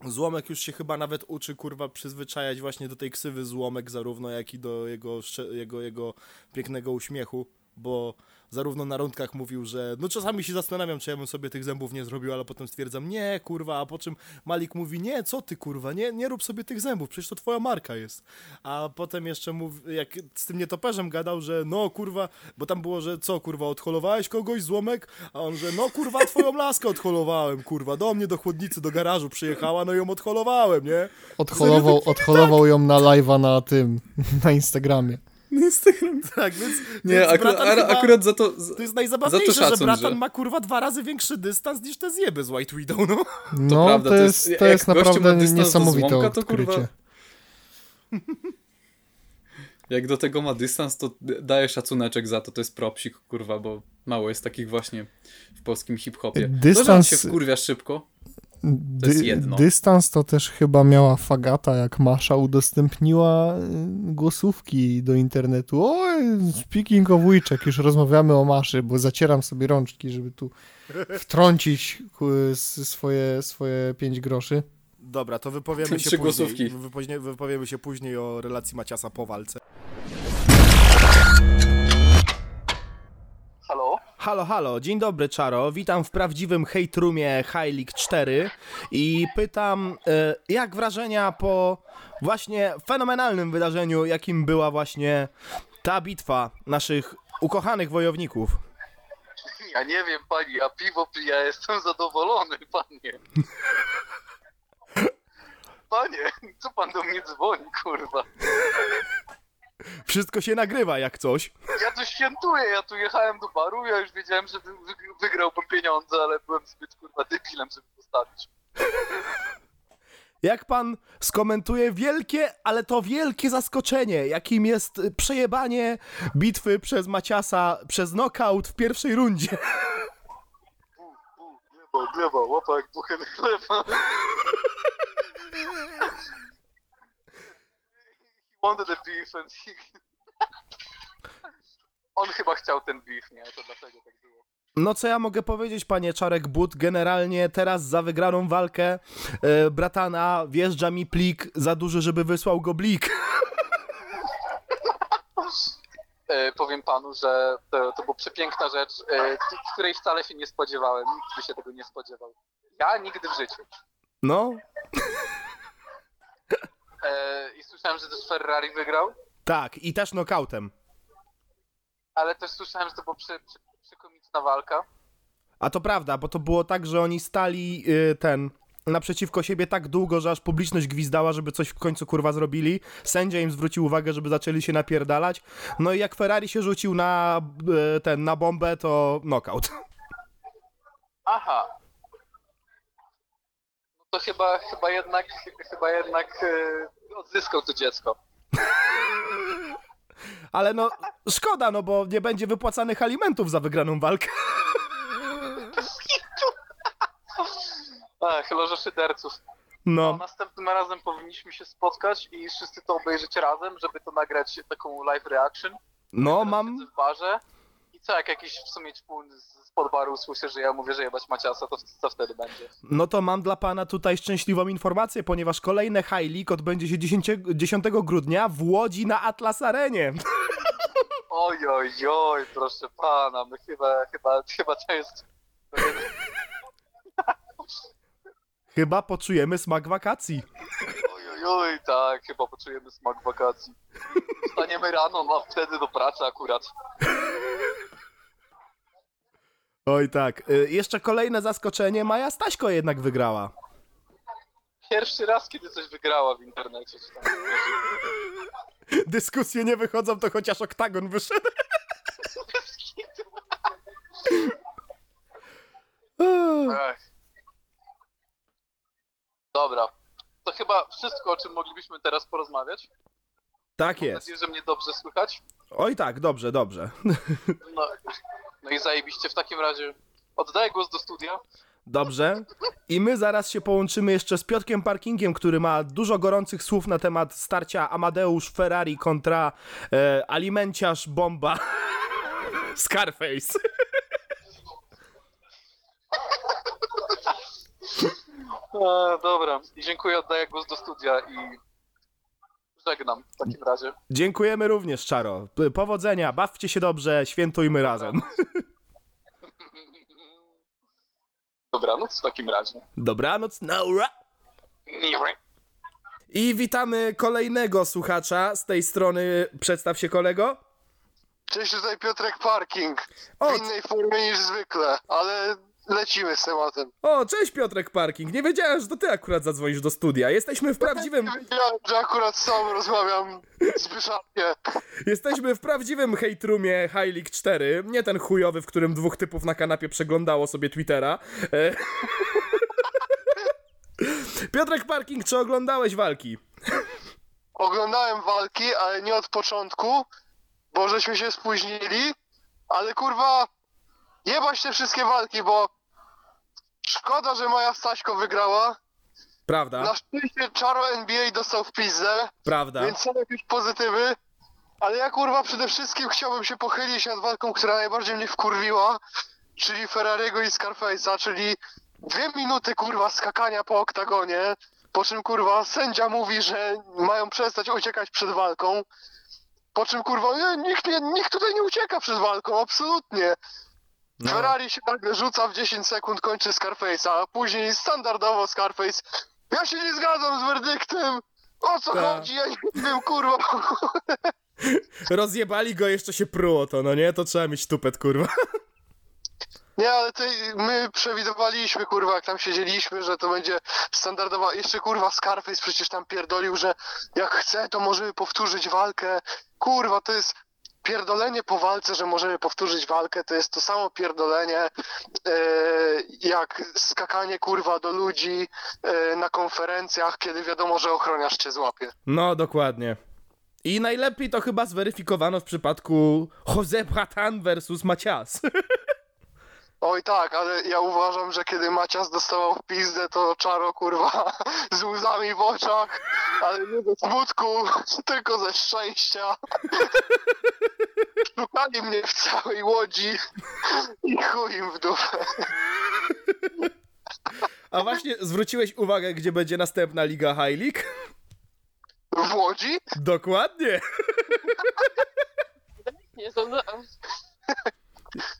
Złomek już się chyba nawet uczy kurwa przyzwyczajać właśnie do tej ksywy Złomek zarówno jak i do jego, jego, jego pięknego uśmiechu, bo zarówno na rundkach mówił, że no czasami się zastanawiam, czy ja bym sobie tych zębów nie zrobił, ale potem stwierdzam, nie kurwa, a po czym Malik mówi, nie, co ty kurwa, nie, nie rób sobie tych zębów, przecież to twoja marka jest. A potem jeszcze mów, jak z tym nietoperzem gadał, że no kurwa, bo tam było, że co kurwa, odholowałeś kogoś, złomek? A on, że no kurwa, twoją laskę odholowałem, kurwa, do mnie do chłodnicy, do garażu przyjechała, no ją odholowałem, nie? Odholował, odholował ją na live'a na tym, na Instagramie. Instagram. Tak, więc, Nie, więc akurat, chyba- akurat za to... za- To jest najzabawniejsze, Za to szacun, że bratan że- ma kurwa dwa razy większy dystans niż te zjeby z White Widow, no. No, prawda, to to jest, jest- to jak jest gościu ma naprawdę niesamowite Złomka, to odkrycie. kurwa- Jak do tego ma dystans, to daje szacuneczek za to, to jest propsik, kurwa, bo mało jest takich właśnie w polskim hip-hopie. Dystans- To, że on się wkurwia szybko. To jest jedno. Dystans to też chyba miała Fagata, jak Masza udostępniła y, głosówki do internetu. O, speaking of już rozmawiamy o Maszy, bo zacieram sobie rączki, żeby tu wtrącić swoje, swoje pięć groszy. Dobra, to wypowiemy się później. wypowiemy się później o relacji Maciasa po walce. Halo? Halo, dzień dobry Czaro, witam w prawdziwym hate roomie High League 4 i pytam, e, jak wrażenia po właśnie fenomenalnym wydarzeniu, jakim była właśnie ta bitwa naszych ukochanych wojowników? Ja nie wiem, pani, a piwo pije, ja jestem zadowolony, panie. Panie, co pan do mnie dzwoni, kurwa? Wszystko się nagrywa jak coś. Ja tu świętuję, ja tu jechałem do baru, ja już wiedziałem, że wy- wy- wygrałbym pieniądze, ale byłem zbyt kurwa debilem, żeby postawić. Jak pan skomentuje wielkie, ale to wielkie zaskoczenie, jakim jest przejebanie bitwy przez Maciasa przez knockout w pierwszej rundzie. Bu, bu, gleba, gleba, łapa jak buchen chleba. He wanted a beef and. On chyba chciał ten beef, nie? To dlatego tak było. No co ja mogę powiedzieć, panie Czarek But? Generalnie teraz za wygraną walkę e, bratana wjeżdża mi plik za duży, żeby wysłał go blik. E, powiem panu, że to, to była przepiękna rzecz, k- której wcale się nie spodziewałem. Nikt by się tego nie spodziewał. Ja nigdy w życiu. No, I słyszałem, że też Ferrari wygrał, tak, i też knockoutem. ale też słyszałem, że to była przy, przy, przekomiczna walka. A to prawda, bo to było tak, że oni stali y, ten naprzeciwko siebie tak długo, że aż publiczność gwizdała, żeby coś w końcu kurwa zrobili. Sędzia im zwrócił uwagę, żeby zaczęli się napierdalać. No i jak Ferrari się rzucił na y, ten na bombę, to knockout. Aha. To chyba, chyba jednak, chyba jednak e, odzyskał to dziecko. Ale no szkoda, no bo nie będzie wypłacanych alimentów za wygraną walkę. Ach, loża szyderców. No. No, Następnym razem powinniśmy się spotkać i wszyscy to obejrzeć razem, żeby to nagrać taką live reaction. no mam w barze. Co, jak jakiś w sumie ćpun z spod baru usłyszy, że ja mówię, że jebać Maciasa, to co wtedy będzie? No to mam dla pana tutaj szczęśliwą informację, ponieważ kolejne High League odbędzie się 10, 10 grudnia w Łodzi na Atlas Arenie. Oj, oj, oj, proszę pana, my chyba, chyba, chyba to jest... Chyba poczujemy smak wakacji. Oj, oj, tak, chyba poczujemy smak wakacji. Wstaniemy rano, no wtedy do pracy akurat. Oj tak. Y, jeszcze kolejne zaskoczenie, Maja Staśko jednak wygrała. Pierwszy raz, kiedy coś wygrała w internecie. Czy tam, Dyskusje nie wychodzą, to chociaż oktagon wyszedł. Dobra. To chyba wszystko, o czym moglibyśmy teraz porozmawiać. Tak Mam jest. nadzieję, że mnie dobrze słychać. Oj tak, dobrze, dobrze. No, no i zajebiście. W takim razie oddaję głos do studia. Dobrze. I my zaraz się połączymy jeszcze z Piotkiem Parkingiem, który ma dużo gorących słów na temat starcia Amadeusz Ferrari kontra e, alimenciarz bomba Scarface. E, dobra. Dziękuję, oddaję głos do studia i żegnam w takim razie. Dziękujemy również, Czaro. Powodzenia, bawcie się dobrze, świętujmy razem. Dobranoc w takim razie. Dobranoc, naura. I witamy kolejnego słuchacza z tej strony. Przedstaw się kolego. Cześć, tutaj Piotrek Parking. W innej formie niż zwykle, ale lecimy z tematem. o, cześć Piotrek Parking. Nie wiedziałem, że to ty akurat zadzwonisz do studia. Jesteśmy w prawdziwym, Nie wiedziałem, że akurat sam rozmawiam z jesteśmy w prawdziwym hate roomie High League 4. Nie ten chujowy, w którym dwóch typów na kanapie przeglądało sobie Twittera. E... Piotrek Parking, czy oglądałeś walki? Oglądałem walki, ale nie od początku, bo żeśmy się spóźnili, ale kurwa, jebać te wszystkie walki, bo szkoda, że moja Staśko wygrała. Prawda, Na szczęście Czaro NBA dostał w pizdę, prawda. Więc są jakieś pozytywy, ale ja kurwa przede wszystkim chciałbym się pochylić nad walką, która najbardziej mnie wkurwiła, czyli Ferrariego i Scarface'a, czyli dwie minuty kurwa skakania po oktagonie, po czym kurwa sędzia mówi, że mają przestać uciekać przed walką, po czym kurwa nie, nikt, nie, nikt tutaj nie ucieka przed walką, absolutnie. No. Ferrari się nagle rzuca w 10 sekund, kończy Scarface'a, a później standardowo Scarface ja się nie zgadzam z werdyktem! O co Tak. chodzi? Ja nie wiem, kurwa. Rozjebali go, jeszcze się pruło to, no nie? To trzeba mieć tupet, kurwa. Nie, ale ty, my przewidywaliśmy, kurwa, jak tam siedzieliśmy, że to będzie standardowa. Jeszcze kurwa Scarface przecież tam pierdolił, że jak chce, to możemy powtórzyć walkę. Kurwa, to jest pierdolenie po walce, że możemy powtórzyć walkę, to jest to samo pierdolenie e, jak skakanie kurwa do ludzi e, na konferencjach, kiedy wiadomo, że ochroniarz cię złapie. No, dokładnie. I najlepiej to chyba zweryfikowano w przypadku Jose Bratan versus Macias. Oj tak, ale ja uważam, że kiedy Macias dostawał w pizdę, to Czaro kurwa z łzami w oczach, ale nie ze smutku, tylko ze szczęścia. Szukali mnie w całej łodzi i chuj im w dupę. A właśnie zwróciłeś uwagę, gdzie będzie następna Liga High League? W łodzi? Dokładnie. Nie są...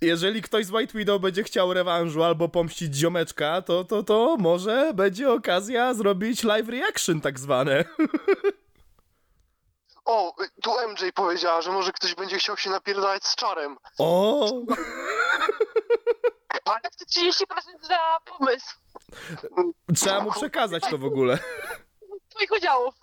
Jeżeli ktoś z White Widow będzie chciał rewanżu albo pomścić ziomeczka, to, to, to może będzie okazja zrobić live reaction tak zwane. O, tu MJ powiedziała, że może ktoś będzie chciał się napierdalać z Czarem. O! Ale chcę 30% za pomysł Trzeba mu przekazać to w ogóle. twoich udziałów.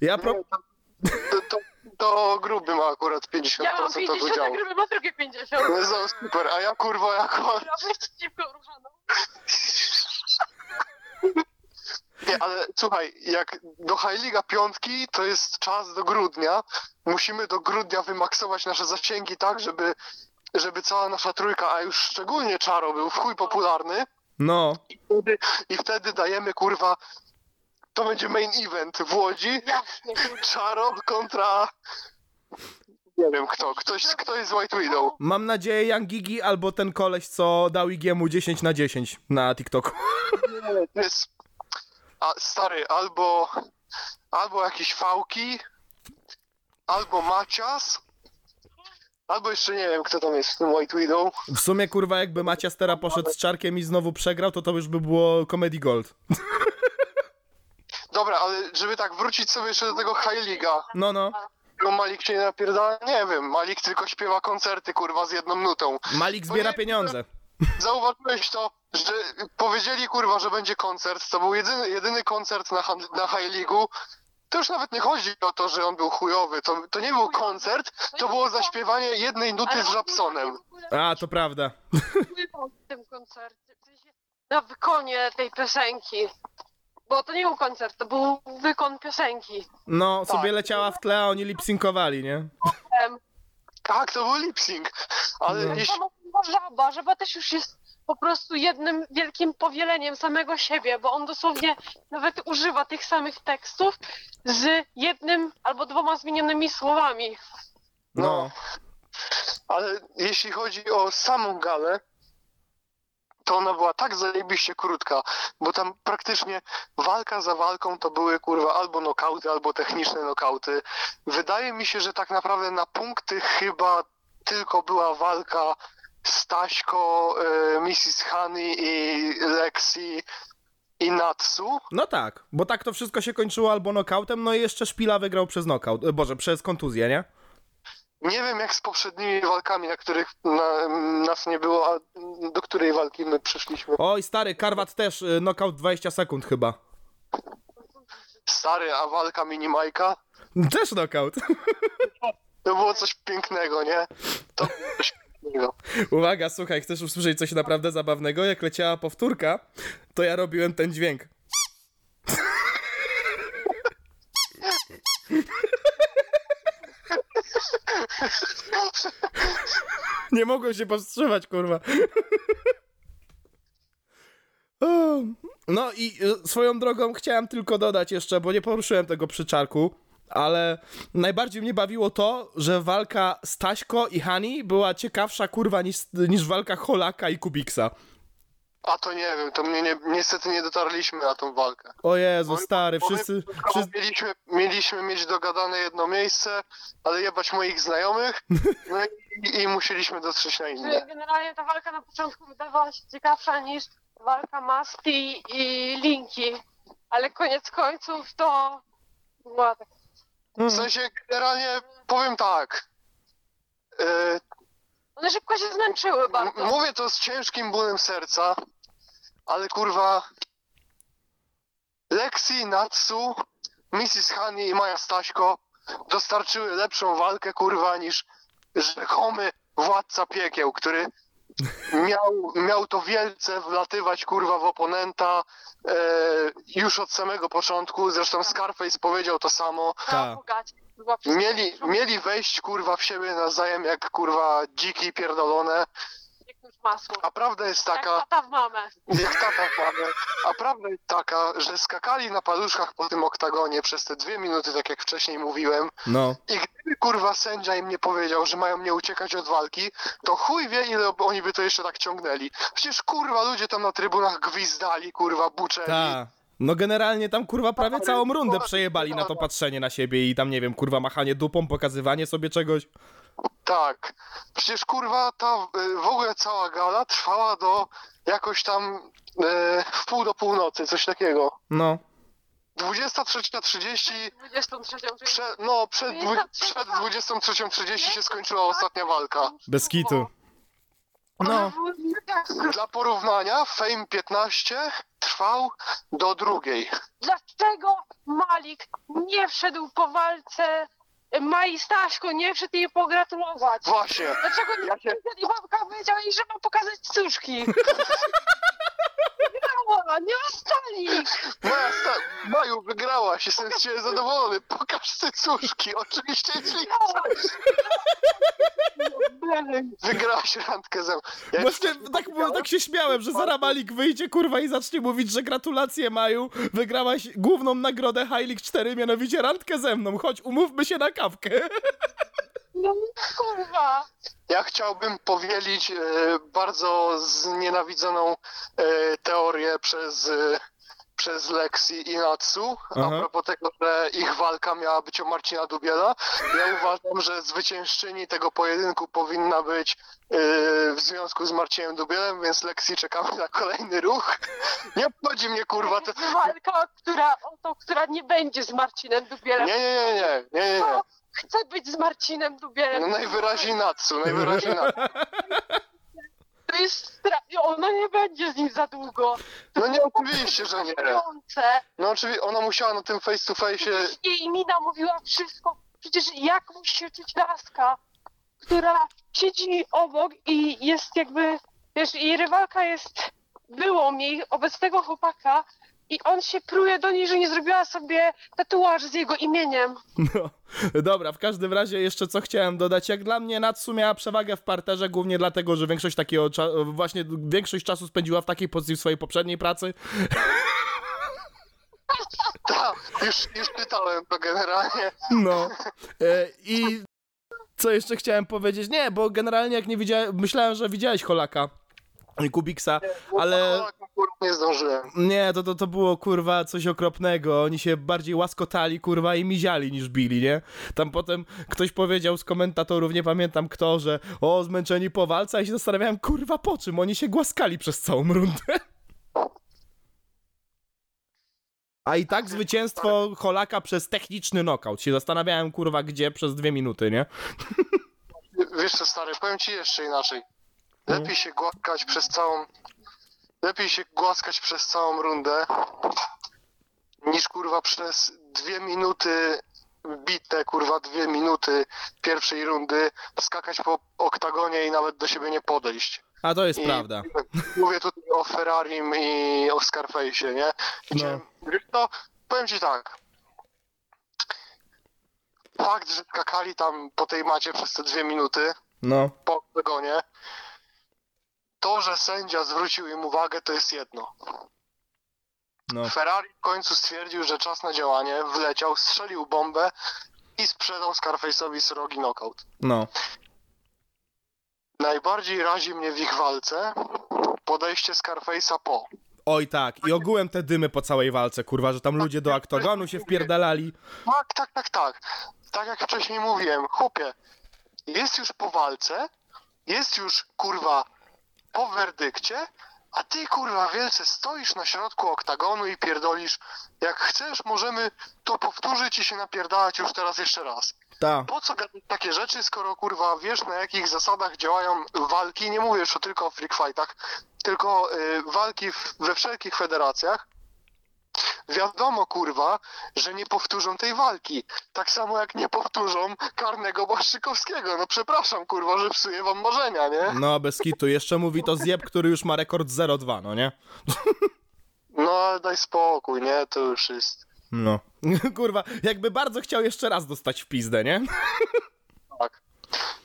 Ja pro... To, to, to gruby ma akurat 50% Ja mam od 50, a udziału. gruby ma drugie 50. No za super, a ja kurwa jako... Nie, ale słuchaj, jak do High Liga piątki to jest czas do grudnia. Musimy do grudnia wymaksować nasze zasięgi tak, żeby, żeby cała nasza trójka, a już szczególnie Czaro był w chuj popularny. No. I wtedy, I wtedy dajemy kurwa. To będzie main event w Łodzi. Jasne. Czaro kontra. Nie wiem kto. Ktoś, ktoś z White Widow. Mam nadzieję Young Gigi albo ten koleś, co dał Igiemu 10 na 10 na TikToku. Nie, to jest. A stary, albo. Albo jakieś fałki. Albo Macias. Albo jeszcze nie wiem, kto tam jest w tym White Widow. W sumie, kurwa, jakby Macias teraz poszedł z czarkiem i znowu przegrał, to to już by było Comedy Gold. Dobra, ale żeby tak wrócić sobie jeszcze do tego High Liga. No, no. Tego Malik się nie napierdala? Nie wiem. Malik tylko śpiewa koncerty, kurwa, z jedną nutą. Malik zbiera pieniądze. Zauważyłeś to, że powiedzieli, kurwa, że będzie koncert. To był jedyny, jedyny koncert na, na High League'u. To już nawet nie chodzi o to, że on był chujowy. To, to nie był koncert, to było zaśpiewanie jednej nuty z on Rapsonem. A, to prawda. w tym koncercie. Na wykonie tej piosenki. Bo to nie był koncert, to był wykon piosenki. No, Tak. sobie leciała w tle, a oni lipsynkowali, nie? Tak, to był lip sync. Ale No. jeśli, żaba, żaba też już jest po prostu jednym wielkim powieleniem samego siebie, bo on dosłownie nawet używa tych samych tekstów z jednym albo dwoma zmienionymi słowami. No. ale jeśli chodzi o samą galę, to ona była tak zajebiście krótka, bo tam praktycznie walka za walką to były kurwa albo nokauty, albo techniczne nokauty. Wydaje mi się, że tak naprawdę na punkty chyba tylko była walka Staśko, y, Mrs. Honey i Lexi i Natsu. No tak, bo tak to wszystko się kończyło albo nokautem, no i jeszcze Szpila wygrał przez nokaut, e, boże, przez kontuzję, nie? Nie wiem jak z poprzednimi walkami, na których na, nas nie było, a do której walki my przyszliśmy. Oj, stary, Karwat też, y, nokaut 20 sekund chyba. Stary, a walka mini Majka? Też nokaut. To było coś pięknego, nie? To było coś pięknego. Uwaga, słuchaj, chcesz usłyszeć coś naprawdę zabawnego? Jak leciała powtórka, to ja robiłem ten dźwięk. Nie mogłem się powstrzymać, kurwa. No i y, swoją drogą chciałem tylko dodać jeszcze, bo nie poruszyłem tego przy czarku, ale najbardziej mnie bawiło to, że walka Staśko i Hani była ciekawsza, kurwa, niż, niż walka Holaka i Kubiksa. A to nie wiem, to mnie nie, niestety nie dotarliśmy na tą walkę. O Jezu, stary, Bo wszyscy... wszyscy... Mieliśmy, mieliśmy mieć dogadane jedno miejsce, ale jebać moich znajomych, no i, i musieliśmy dotrzeć na inne. generalnie ta walka na początku wydawała się ciekawsza niż walka Masti i Linki, ale koniec końców to była tak W sensie generalnie powiem tak. One szybko się zmęczyły M- bardzo. mówię to z ciężkim bólem serca, ale kurwa... Lexi, Natsu, Mrs. Honey i Maja Staśko dostarczyły lepszą walkę, kurwa, niż rzekomy władca piekieł, który miał, miał to wielce wlatywać, kurwa, w oponenta e, już od samego początku. Zresztą Scarface powiedział to samo. Ta. Była Mieli, mieli wejść, kurwa, w siebie nawzajem jak, kurwa, dziki pierdolone. jak. A prawda jest Jak taka... tata w mamę. Jak tata mamy. A prawda jest taka, że skakali na paluszkach po tym oktagonie przez te dwie minuty, tak jak wcześniej mówiłem. No. I gdyby kurwa sędzia im nie powiedział, że mają nie uciekać od walki, to chuj wie ile oni by to jeszcze tak ciągnęli. Przecież kurwa ludzie tam na trybunach gwizdali, kurwa buczeli. Ta. No generalnie tam kurwa prawie całą rundę przejebali na to patrzenie na siebie i tam nie wiem, kurwa machanie dupą, pokazywanie sobie czegoś. Tak. Przecież kurwa ta y, w ogóle cała gala trwała do jakoś tam y, w pół do północy, coś takiego. No. 23.30 23 Prze, no, przed, dwu, przed 23.30 się skończyła ostatnia walka. Bez kitu. No. Dla porównania, Fame 15 trwał do drugiej. Dlaczego Malik nie wszedł po walce Mai Staśko, nie wszedł jej pogratulować? Właśnie. Dlaczego nie Ja się- I babka powiedziała jej, że ma pokazać cuszki? Wygrała, nie ostali! Moja sta Maju, wygrałaś, jestem z ciebie zadowolony. Pokaż te cóżki, oczywiście jeśli wygrałaś randkę ze mną. Ja Właśnie tak, tak się śmiałem, że Zara Malik wyjdzie kurwa i zacznie mówić, że gratulacje Maju, wygrałaś główną nagrodę High League 4, mianowicie randkę ze mną, chodź umówmy się na kawkę. No kurwa! Ja chciałbym powielić e, bardzo znienawidzoną e, teorię przez, e, przez Lexi i Natsu Aha. a propos tego, że ich walka miała być o Marcina Dubiela. Ja uważam, że zwyciężczyni tego pojedynku powinna być e, w związku z Marcinem Dubielem, więc Lexi czekamy na kolejny ruch. Nie obchodzi mnie kurwa to... Jest walka, która, o to, która nie będzie z Marcinem Dubielem. Nie, nie, nie, nie, nie, nie, nie. Chcę być z Marcinem Dubielem. No najwyraźniej Natsu, najwyraźniej Natsu. To jest stra- Ona nie będzie z nim za długo. No nie, oczywiście, że nie. No oczywiście, ona musiała na tym face to face Jej mina mówiła wszystko. Przecież jak musi się czuć laska, która siedzi obok i jest jakby, wiesz, jej rywalka jest byłą jej obecnego chłopaka i on się pruje do niej, że nie zrobiła sobie tatuaż z jego imieniem. No, dobra, w każdym razie jeszcze co chciałem dodać, jak dla mnie Natsu miała przewagę w parterze, głównie dlatego, że większość takiego, cza- właśnie większość czasu spędziła w takiej pozycji w swojej poprzedniej pracy. Tak, już, już czytałem to generalnie. No. E, I co jeszcze chciałem powiedzieć? Nie, bo generalnie jak nie widziałem, myślałem, że widziałeś Holaka Kubiksa, ale Kurwa, nie zdążyłem. nie, to, to, to było kurwa coś okropnego. Oni się bardziej łaskotali kurwa i miziali niż bili, nie? Tam potem ktoś powiedział z komentatorów, nie pamiętam kto, że o, zmęczeni po walce, ja się zastanawiałem, kurwa po czym? Oni się głaskali przez całą rundę. A i tak zwycięstwo Holaka przez techniczny knockout. Się zastanawiałem, kurwa, gdzie przez dwie minuty, nie? Wiesz co, stary, powiem ci jeszcze inaczej. No. Lepiej się głaskać przez całą... Lepiej się głaskać przez całą rundę, niż kurwa przez dwie minuty bite, kurwa, dwie minuty pierwszej rundy, skakać po oktagonie i nawet do siebie nie podejść. A to jest I prawda. Mówię tutaj o Ferrarim i o Scarface'ie, nie? Gdzie, wiesz co, powiem ci tak. Fakt, że skakali tam po tej macie przez te dwie minuty, No, po oktagonie, to, że sędzia zwrócił im uwagę, to jest jedno. no. Ferrari w końcu stwierdził, że czas na działanie, wleciał, strzelił bombę i sprzedał Scarface'owi srogi knockout. No. Najbardziej razi mnie w ich walce podejście Scarface'a po. Oj tak, i ogółem te dymy po całej walce, kurwa, że tam ludzie do oktogonu się wpierdalali. Tak, tak, tak, tak. Tak jak wcześniej mówiłem, chłopie, jest już po walce, jest już kurwa po werdykcie, A ty kurwa wielce stoisz na środku oktagonu i pierdolisz. Jak chcesz, możemy to powtórzyć i się napierdalać już teraz jeszcze raz. Ta. Po co gadać takie rzeczy, skoro kurwa wiesz na jakich zasadach działają walki? Nie mówię już tylko o freak fightach, tylko y, walki w, we wszelkich federacjach. Wiadomo kurwa, że nie powtórzą tej walki. Tak samo jak nie powtórzą karnego Błaszczykowskiego. No przepraszam kurwa, że psuję wam marzenia, nie? No, bez kitu. Jeszcze mówi to Zjeb, który już ma rekord 0-2, no nie? No ale daj spokój, nie? To już jest... No. Kurwa, jakby bardzo chciał jeszcze raz dostać w pizdę, nie? Tak.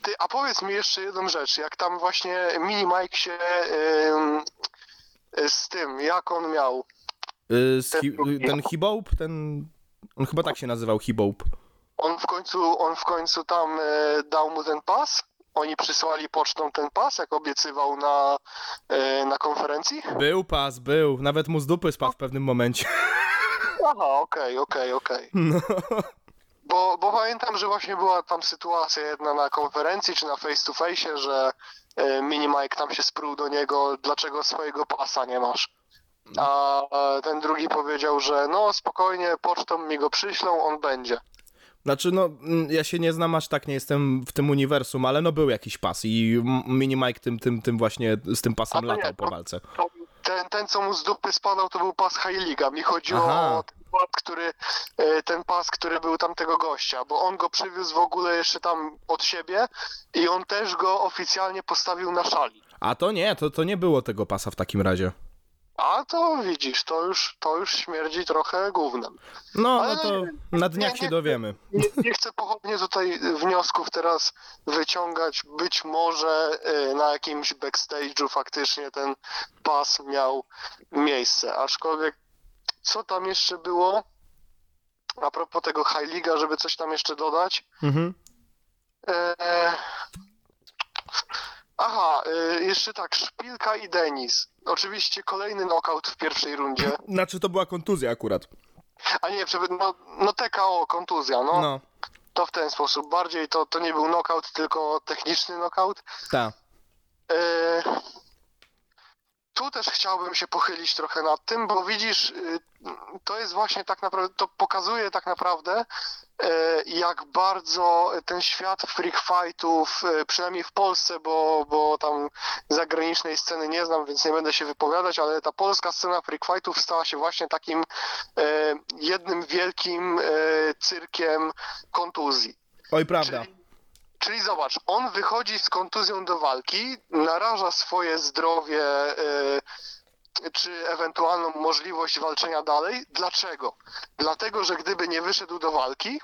Ty, a powiedz mi jeszcze jedną rzecz. Jak tam właśnie Mini Mike się ym, z tym, jak on miał? Y, y, ten Hibope, ten... On chyba tak się nazywał, Hibope. On w końcu, on w końcu tam e, dał mu ten pas? Oni przysłali pocztą ten pas, jak obiecywał na, e, na konferencji? Był pas, był. Nawet mu z dupy spadł w pewnym momencie. Aha, okej, okej, okej. No. Bo, bo pamiętam, że właśnie była tam sytuacja jedna na konferencji, czy na face to face, że e, Mini Mike tam się sprół do niego, dlaczego swojego pasa nie masz. A ten drugi powiedział, że no spokojnie, pocztą mi go przyślą, on będzie. Znaczy, no, mm, ja się nie znam aż tak, nie jestem w tym uniwersum, ale no był jakiś pas i Mini Mike tym, tym, tym właśnie z tym pasem nie, latał po walce. To Ten, ten, co mu z dupy spadał, to był pas High Liga. Mi chodziło Aha. o ten pas, który, e, ten pas, który był tamtego gościa, bo on go przywiózł w ogóle jeszcze tam od siebie i on też go oficjalnie postawił na szali. A to nie, to, to nie było tego pasa w takim razie. A to widzisz, to już, to już śmierdzi trochę gównem. No, Ale no to na dniach nie, się nie. dowiemy. Nie, nie chcę pochodnie tutaj wniosków teraz wyciągać. Być może y, na jakimś backstage'u faktycznie ten pas miał miejsce. Aczkolwiek co tam jeszcze było? A propos tego High żeby coś tam jeszcze dodać. Mhm. E... Aha, y, jeszcze tak, Szpilka i Denis. Oczywiście kolejny knockout w pierwszej rundzie. Znaczy, to była kontuzja akurat. A nie, no, no TKO, kontuzja, no. No, To w ten sposób. Bardziej to, to nie był knockout, tylko techniczny knockout. ta. E, Tu też chciałbym się pochylić trochę nad tym, bo widzisz, y, to jest właśnie tak naprawdę, to pokazuje tak naprawdę, jak bardzo ten świat freak fightów, e, przynajmniej w Polsce, bo, bo tam zagranicznej sceny nie znam, więc nie będę się wypowiadać, ale ta polska scena freak fightów stała się właśnie takim e, jednym wielkim e, cyrkiem kontuzji. Oj, prawda. Czyli, czyli zobacz, on wychodzi z kontuzją do walki, naraża swoje zdrowie czy ewentualną możliwość walczenia dalej. Dlaczego? Dlatego, że gdyby nie wyszedł do walki,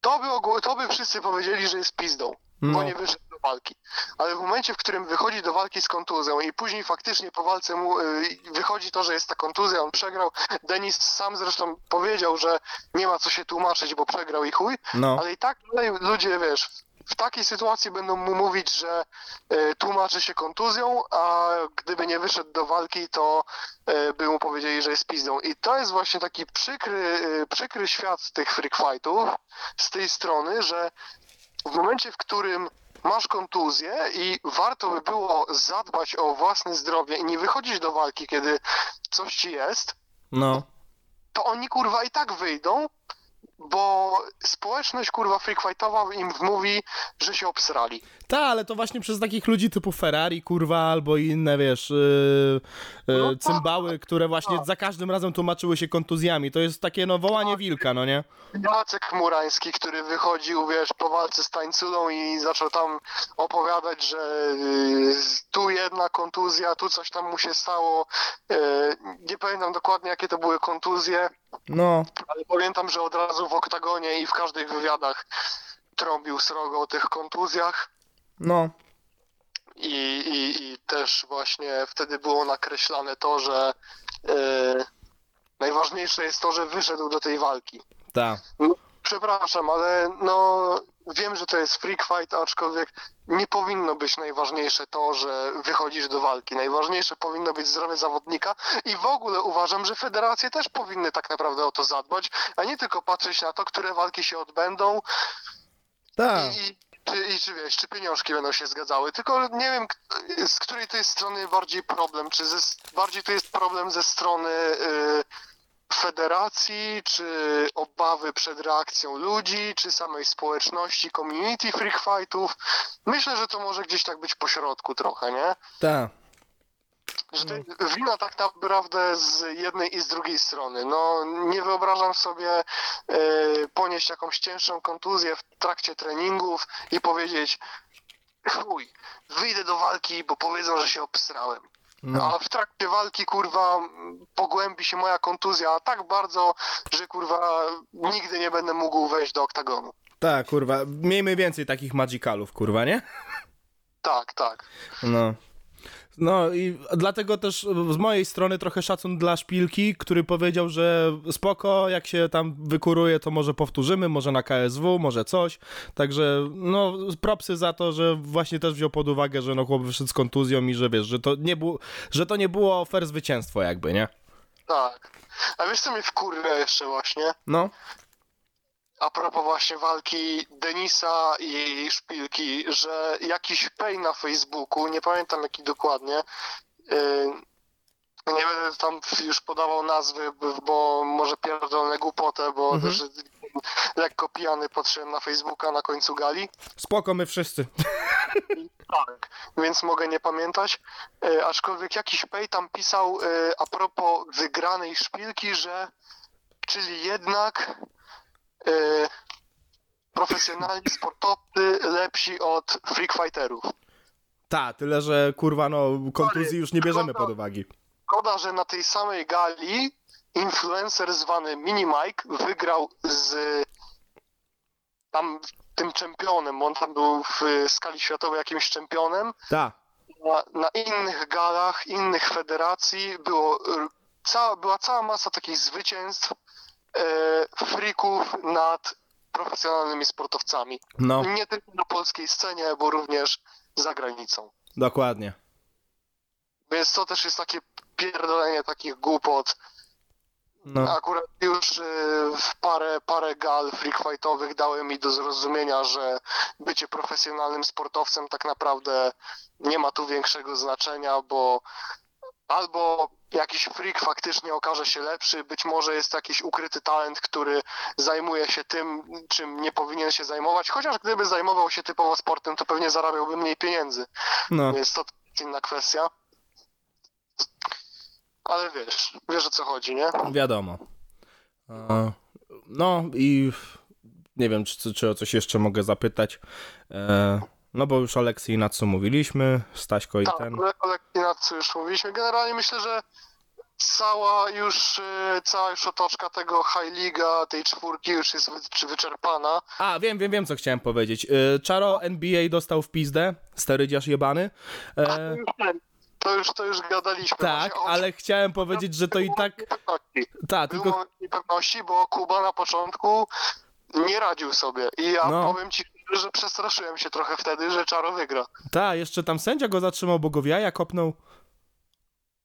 to by, to by wszyscy powiedzieli, że jest pizdą, No. bo nie wyszedł do walki. Ale w momencie, w którym wychodzi do walki z kontuzją i później faktycznie po walce mu y, wychodzi to, że jest ta kontuzja, on przegrał. Denis sam zresztą powiedział, że nie ma co się tłumaczyć, bo przegrał i chuj. No. Ale i tak ludzie, wiesz, w takiej sytuacji będą mu mówić, że e, tłumaczy się kontuzją, a gdyby nie wyszedł do walki, to e, by mu powiedzieli, że jest pizdą. I to jest właśnie taki przykry, e, przykry świat tych freak fightów z tej strony, że w momencie, w którym masz kontuzję i warto by było zadbać o własne zdrowie i nie wychodzić do walki, kiedy coś ci jest, No. to oni kurwa i tak wyjdą, bo społeczność kurwa freak fightowa im wmówi, że się obsrali. Ta, ale to właśnie przez takich ludzi typu Ferrari, kurwa, albo inne, wiesz, yy, yy, No tak. cymbały, które właśnie za każdym razem tłumaczyły się kontuzjami. To jest takie, no, wołanie wilka, no nie? Jacek Murański, który wychodził, wiesz, po walce z tańculą i zaczął tam opowiadać, że y, tu jedna kontuzja, tu coś tam mu się stało. Y, nie pamiętam dokładnie, jakie to były kontuzje, No. ale pamiętam, że od razu w oktagonie i w każdych wywiadach trąbił srogo o tych kontuzjach. No. I, i, I też właśnie wtedy było nakreślane to, że e, najważniejsze jest to, że wyszedł do tej walki. Ta. Przepraszam, ale no wiem, że to jest freak fight, aczkolwiek nie powinno być najważniejsze to, że wychodzisz do walki. Najważniejsze powinno być zdrowie zawodnika i w ogóle uważam, że federacje też powinny tak naprawdę o to zadbać, a nie tylko patrzeć na to, które walki się odbędą Ta. i, czy, i czy wiesz, czy pieniążki będą się zgadzały, tylko nie wiem, z której to jest strony bardziej problem, czy ze, bardziej to jest problem ze strony y, federacji, czy obawy przed reakcją ludzi, czy samej społeczności, community freak fightów. Myślę, że to może gdzieś tak być po środku trochę, nie? Tak. Że to jest wina tak naprawdę z jednej i z drugiej strony. No, nie wyobrażam sobie e, ponieść jakąś cięższą kontuzję w trakcie treningów i powiedzieć chuj, wyjdę do walki, bo powiedzą, że się obstrałem. No. A w trakcie walki, kurwa, pogłębi się moja kontuzja tak bardzo, że kurwa nigdy nie będę mógł wejść do oktagonu. Tak, kurwa. Miejmy więcej takich magicalów, kurwa, nie? Tak, tak. No. No i dlatego też z mojej strony trochę szacun dla Szpilki, który powiedział, że spoko, jak się tam wykuruje, to może powtórzymy, może na KSW, może coś. Także no propsy za to, że właśnie też wziął pod uwagę, że no chłop wyszedł z kontuzją i że wiesz, że to nie, było, że to nie było fair zwycięstwo jakby, nie? Tak. A wiesz co mnie wkurwia jeszcze właśnie? No. A propos właśnie walki Denisa i Szpilki, że jakiś pay na Facebooku, nie pamiętam jaki dokładnie, yy, nie będę tam już podawał nazwy, bo może pierdolę głupotę, bo Mhm. też lekko pijany patrzyłem na Facebooka na końcu gali. Spoko, my wszyscy. Tak, więc mogę nie pamiętać. E, aczkolwiek jakiś pej tam pisał e, a propos wygranej szpilki, że czyli jednak e, profesjonalni sportowcy lepsi od freak fighterów. Ta, tyle, że kurwa, no kontuzji już nie bierzemy pod uwagi. Szkoda, że na tej samej gali influencer zwany Mini Mike wygrał z tam tym czempionem, bo on tam był w skali światowej jakimś czempionem. Ta. na, na innych galach, innych federacji było, cała, była cała masa takich zwycięstw e, freaków nad profesjonalnymi sportowcami. No, Nie tylko na polskiej scenie, bo również za granicą. dokładnie. Więc to też jest takie pierdolenie takich głupot. No. Akurat już e, w parę, parę gal freak fightowych dały mi do zrozumienia, że bycie profesjonalnym sportowcem tak naprawdę nie ma tu większego znaczenia, bo albo jakiś freak faktycznie okaże się lepszy, być może jest jakiś ukryty talent, który zajmuje się tym, czym nie powinien się zajmować, chociaż gdyby zajmował się typowo sportem, to pewnie zarabiałby mniej pieniędzy, No. więc to inna kwestia. Ale wiesz, wiesz o co chodzi, nie? Wiadomo. No i nie wiem, czy, czy o coś jeszcze mogę zapytać. E, No bo już o Leksji i Natsu mówiliśmy, Staśko i Tak, ten. ale o lekcji nad co już mówiliśmy. Generalnie myślę, że cała już, y, cała już otoczka tego High Liga, tej czwórki już jest wyczerpana. A, wiem, wiem, wiem, co chciałem powiedzieć. E, Czaro NBA dostał w pizdę, sterydziarz jebany. E, już ten, To już, to już gadaliśmy. Tak, właśnie ale chciałem powiedzieć, że to i tak... Tak, tylko... niepewności, bo Kuba na początku nie radził sobie. I ja No. powiem ci, że przestraszyłem się trochę wtedy, że Czaro wygra. Ta, jeszcze tam sędzia go zatrzymał, bo go w jaja kopnął.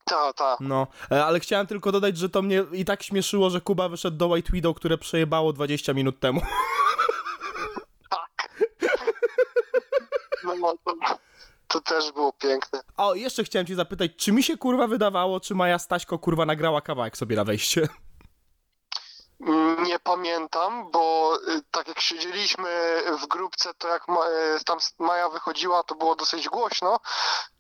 Ta, ta. No, e, ale chciałem tylko dodać, że to mnie i tak śmieszyło, że Kuba wyszedł do White Widow, które przejebało 20 minut temu. Tak. No, to, to też było piękne. O, jeszcze chciałem cię zapytać, czy mi się kurwa wydawało, czy Maja Staśko kurwa nagrała kawałek sobie na wejście? Nie pamiętam, bo y, tak jak siedzieliśmy w grupce, to jak y, tam Maja wychodziła, to było dosyć głośno,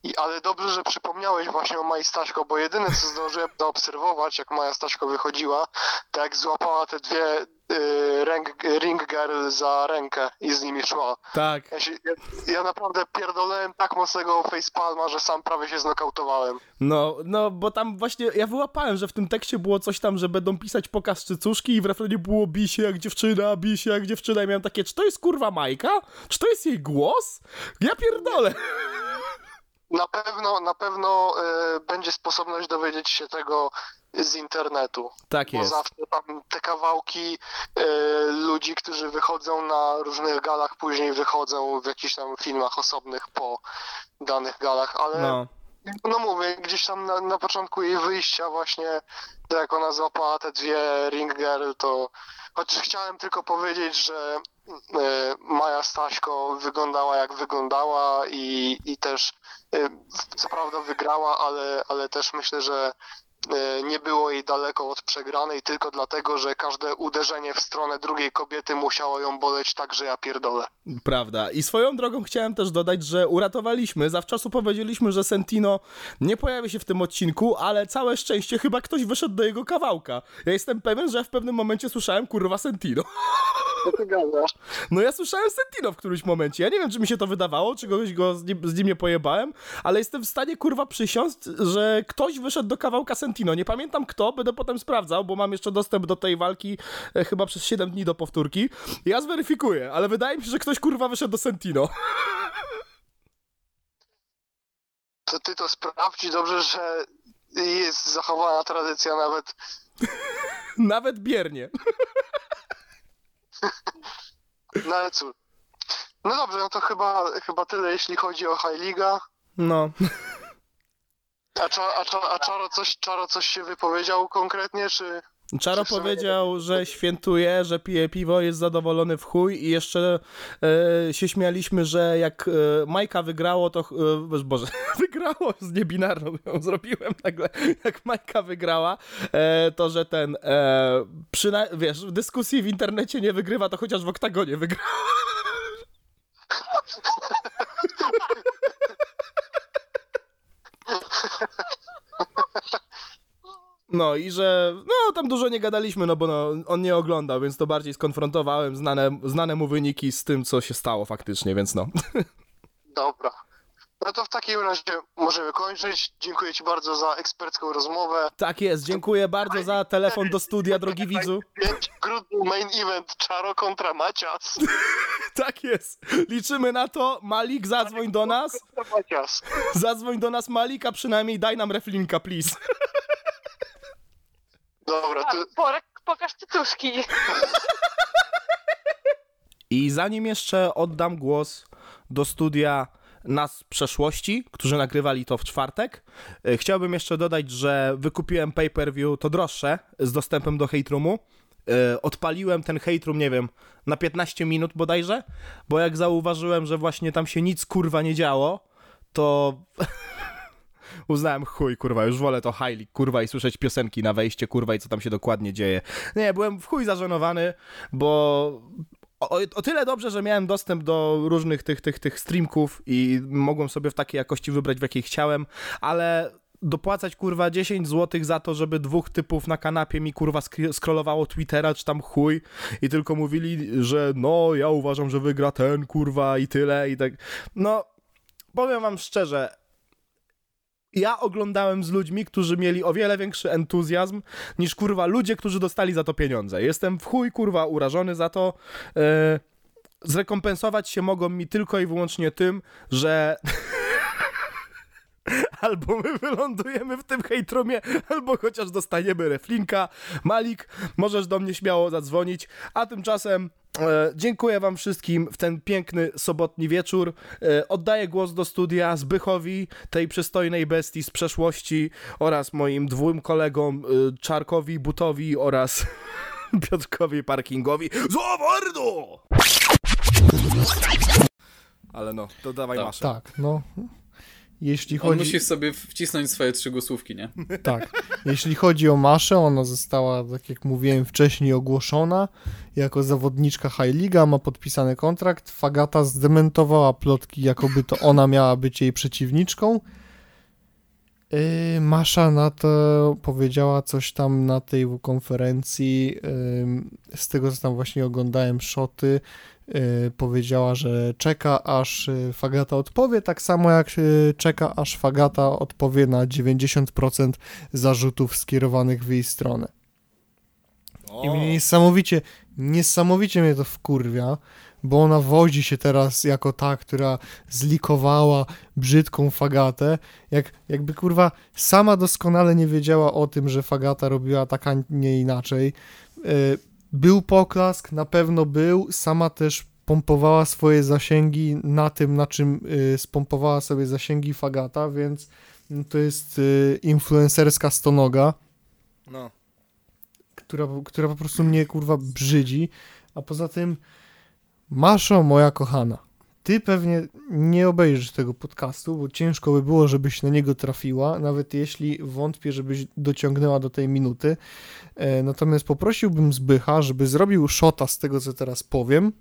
I, ale dobrze, że przypomniałeś właśnie o Maji Staśko, bo jedyne co zdążyłem zaobserwować, jak Maja Staśko wychodziła, to jak złapała te dwie y, ring, ring girl za rękę i z nimi szła. Tak. Ja, się, ja, ja naprawdę pierdolałem tak mocnego facepalma, że sam prawie się znokautowałem. No, no, bo tam właśnie, ja wyłapałem, że w tym tekście było coś tam, że będą pisać pokaz cycuszki i w refrenie było bij się jak dziewczyna, bij się jak dziewczyna i miałem takie, czy to jest kurwa Majka? Czy to jest jej głos? Ja pierdolę. Na pewno, na pewno y, będzie sposobność dowiedzieć się tego z internetu. Tak Bo jest. zawsze tam te kawałki e, ludzi, którzy wychodzą na różnych galach, później wychodzą w jakichś tam filmach osobnych po danych galach, ale No, no mówię, gdzieś tam na, na początku jej wyjścia właśnie, jak ona złapała te dwie ring girl, to chociaż chciałem tylko powiedzieć, że e, Maja Staśko wyglądała jak wyglądała i, i też e, co prawda wygrała, ale, ale też myślę, że nie było jej daleko od przegranej tylko dlatego, że każde uderzenie w stronę drugiej kobiety musiało ją boleć tak, że ja pierdolę. Prawda. I swoją drogą chciałem też dodać, że uratowaliśmy, zawczasu powiedzieliśmy, że Sentino nie pojawi się w tym odcinku, ale całe szczęście chyba ktoś wyszedł do jego kawałka. Ja jestem pewien, że ja w pewnym momencie słyszałem kurwa Sentino. Co ty gadasz? No ja słyszałem Sentino w którymś momencie. Ja nie wiem, czy mi się to wydawało, czy kogoś go z nim, z nim nie pojebałem, ale jestem w stanie kurwa przysiąc, że ktoś wyszedł do kawałka Sentino. Nie pamiętam kto, będę potem sprawdzał, bo mam jeszcze dostęp do tej walki e, chyba przez 7 dni do powtórki. Ja zweryfikuję, ale wydaje mi się, że ktoś kurwa wyszedł do Sentino. To ty to sprawdź dobrze, że jest zachowana tradycja nawet Nawet biernie. No ale cóż. No dobrze, no to chyba, chyba tyle, jeśli chodzi o High Liga. No. A, cza, a, cza, a Czaro, coś, Czaro coś się wypowiedział konkretnie, czy... Czaro powiedział, że świętuje, że pije piwo, jest zadowolony w chuj i jeszcze e, się śmialiśmy, że jak e, Majka wygrało, to... E, Boże, wygrało z niebinarną ją zrobiłem nagle. Jak Majka wygrała, e, to że ten... E, przyna- wiesz, w dyskusji w internecie nie wygrywa, to chociaż w oktagonie wygra. No i że, no tam dużo nie gadaliśmy, no bo no, on nie oglądał, więc to bardziej skonfrontowałem znane, znane mu wyniki z tym, co się stało faktycznie, więc no. Dobra. No to w takim razie możemy kończyć. Dziękuję Ci bardzo za ekspercką rozmowę. Tak jest, dziękuję bardzo za telefon do studia, drogi widzu. 5 grudniu main event Czaro kontra Macias. Tak jest, liczymy na to, Malik zadzwoń do nas, zadzwoń do nas Malik, a przynajmniej daj nam reflinka, please. Dobra, to Tak, porek, pokaż cytuszki. I zanim jeszcze oddam głos do studia nas z przeszłości, którzy nagrywali to w czwartek, e, chciałbym jeszcze dodać, że wykupiłem pay-per-view to droższe z dostępem do hate roomu. E, Odpaliłem ten hate room, nie wiem, na 15 minut bodajże, bo jak zauważyłem, że właśnie tam się nic kurwa nie działo, to uznałem chuj, kurwa, już wolę to high league, kurwa, i słyszeć piosenki na wejście, kurwa, i co tam się dokładnie dzieje. Nie, byłem w chuj zażenowany, bo o, o tyle dobrze, że miałem dostęp do różnych tych, tych, tych streamków i mogłem sobie w takiej jakości wybrać, w jakiej chciałem, ale dopłacać kurwa 10 zł za to, żeby dwóch typów na kanapie mi kurwa scrollowało Twittera czy tam chuj i tylko mówili, że no ja uważam, że wygra ten kurwa i tyle i tak. No, powiem wam szczerze, ja oglądałem z ludźmi, którzy mieli o wiele większy entuzjazm niż kurwa ludzie, którzy dostali za to pieniądze. Jestem w chuj kurwa urażony za to. E, zrekompensować się mogą mi tylko i wyłącznie tym, że albo my wylądujemy w tym hejtrumie, albo chociaż dostaniemy reflinka. Malik, możesz do mnie śmiało zadzwonić, a tymczasem e, dziękuję wam wszystkim w ten piękny sobotni wieczór. E, oddaję głos do studia Zbychowi, tej przystojnej bestii z przeszłości oraz moim dwóm kolegom e, Czarkowi, Butowi oraz Piotrkowi Parkingowi. Zawardo! Ale no, to dawaj Tak. maszę. Tak, no. Jeśli On chodzi, musi sobie wcisnąć swoje trzy głosówki, nie? tak, jeśli chodzi o Maszę, ona została, tak jak mówiłem wcześniej, ogłoszona jako zawodniczka High Liga, ma podpisany kontrakt. Fagata zdementowała plotki, jakoby to ona miała być jej przeciwniczką. Yy, Masza na to powiedziała coś tam na tej konferencji, yy, z tego co tam właśnie oglądałem szoty, powiedziała, że czeka aż yy, Fagata odpowie, tak samo jak yy, czeka aż Fagata odpowie na 90% zarzutów skierowanych w jej stronę. I mnie niesamowicie, niesamowicie mnie to wkurwia, bo ona wozi się teraz jako ta, która zlikowała brzydką fagatę, jak, jakby kurwa sama doskonale nie wiedziała o tym, że fagata robiła tak, a nie inaczej. Yy, Był poklask, na pewno był, sama też pompowała swoje zasięgi na tym, na czym yy, spompowała sobie zasięgi fagata, więc no to jest y, influencerska stonoga, No. która, która po prostu mnie kurwa brzydzi. A poza tym, Maszo, moja kochana, ty pewnie nie obejrzysz tego podcastu, bo ciężko by było, żebyś na niego trafiła, nawet jeśli wątpię, żebyś dociągnęła do tej minuty. E, natomiast poprosiłbym Zbycha, żeby zrobił shota z tego, co teraz powiem.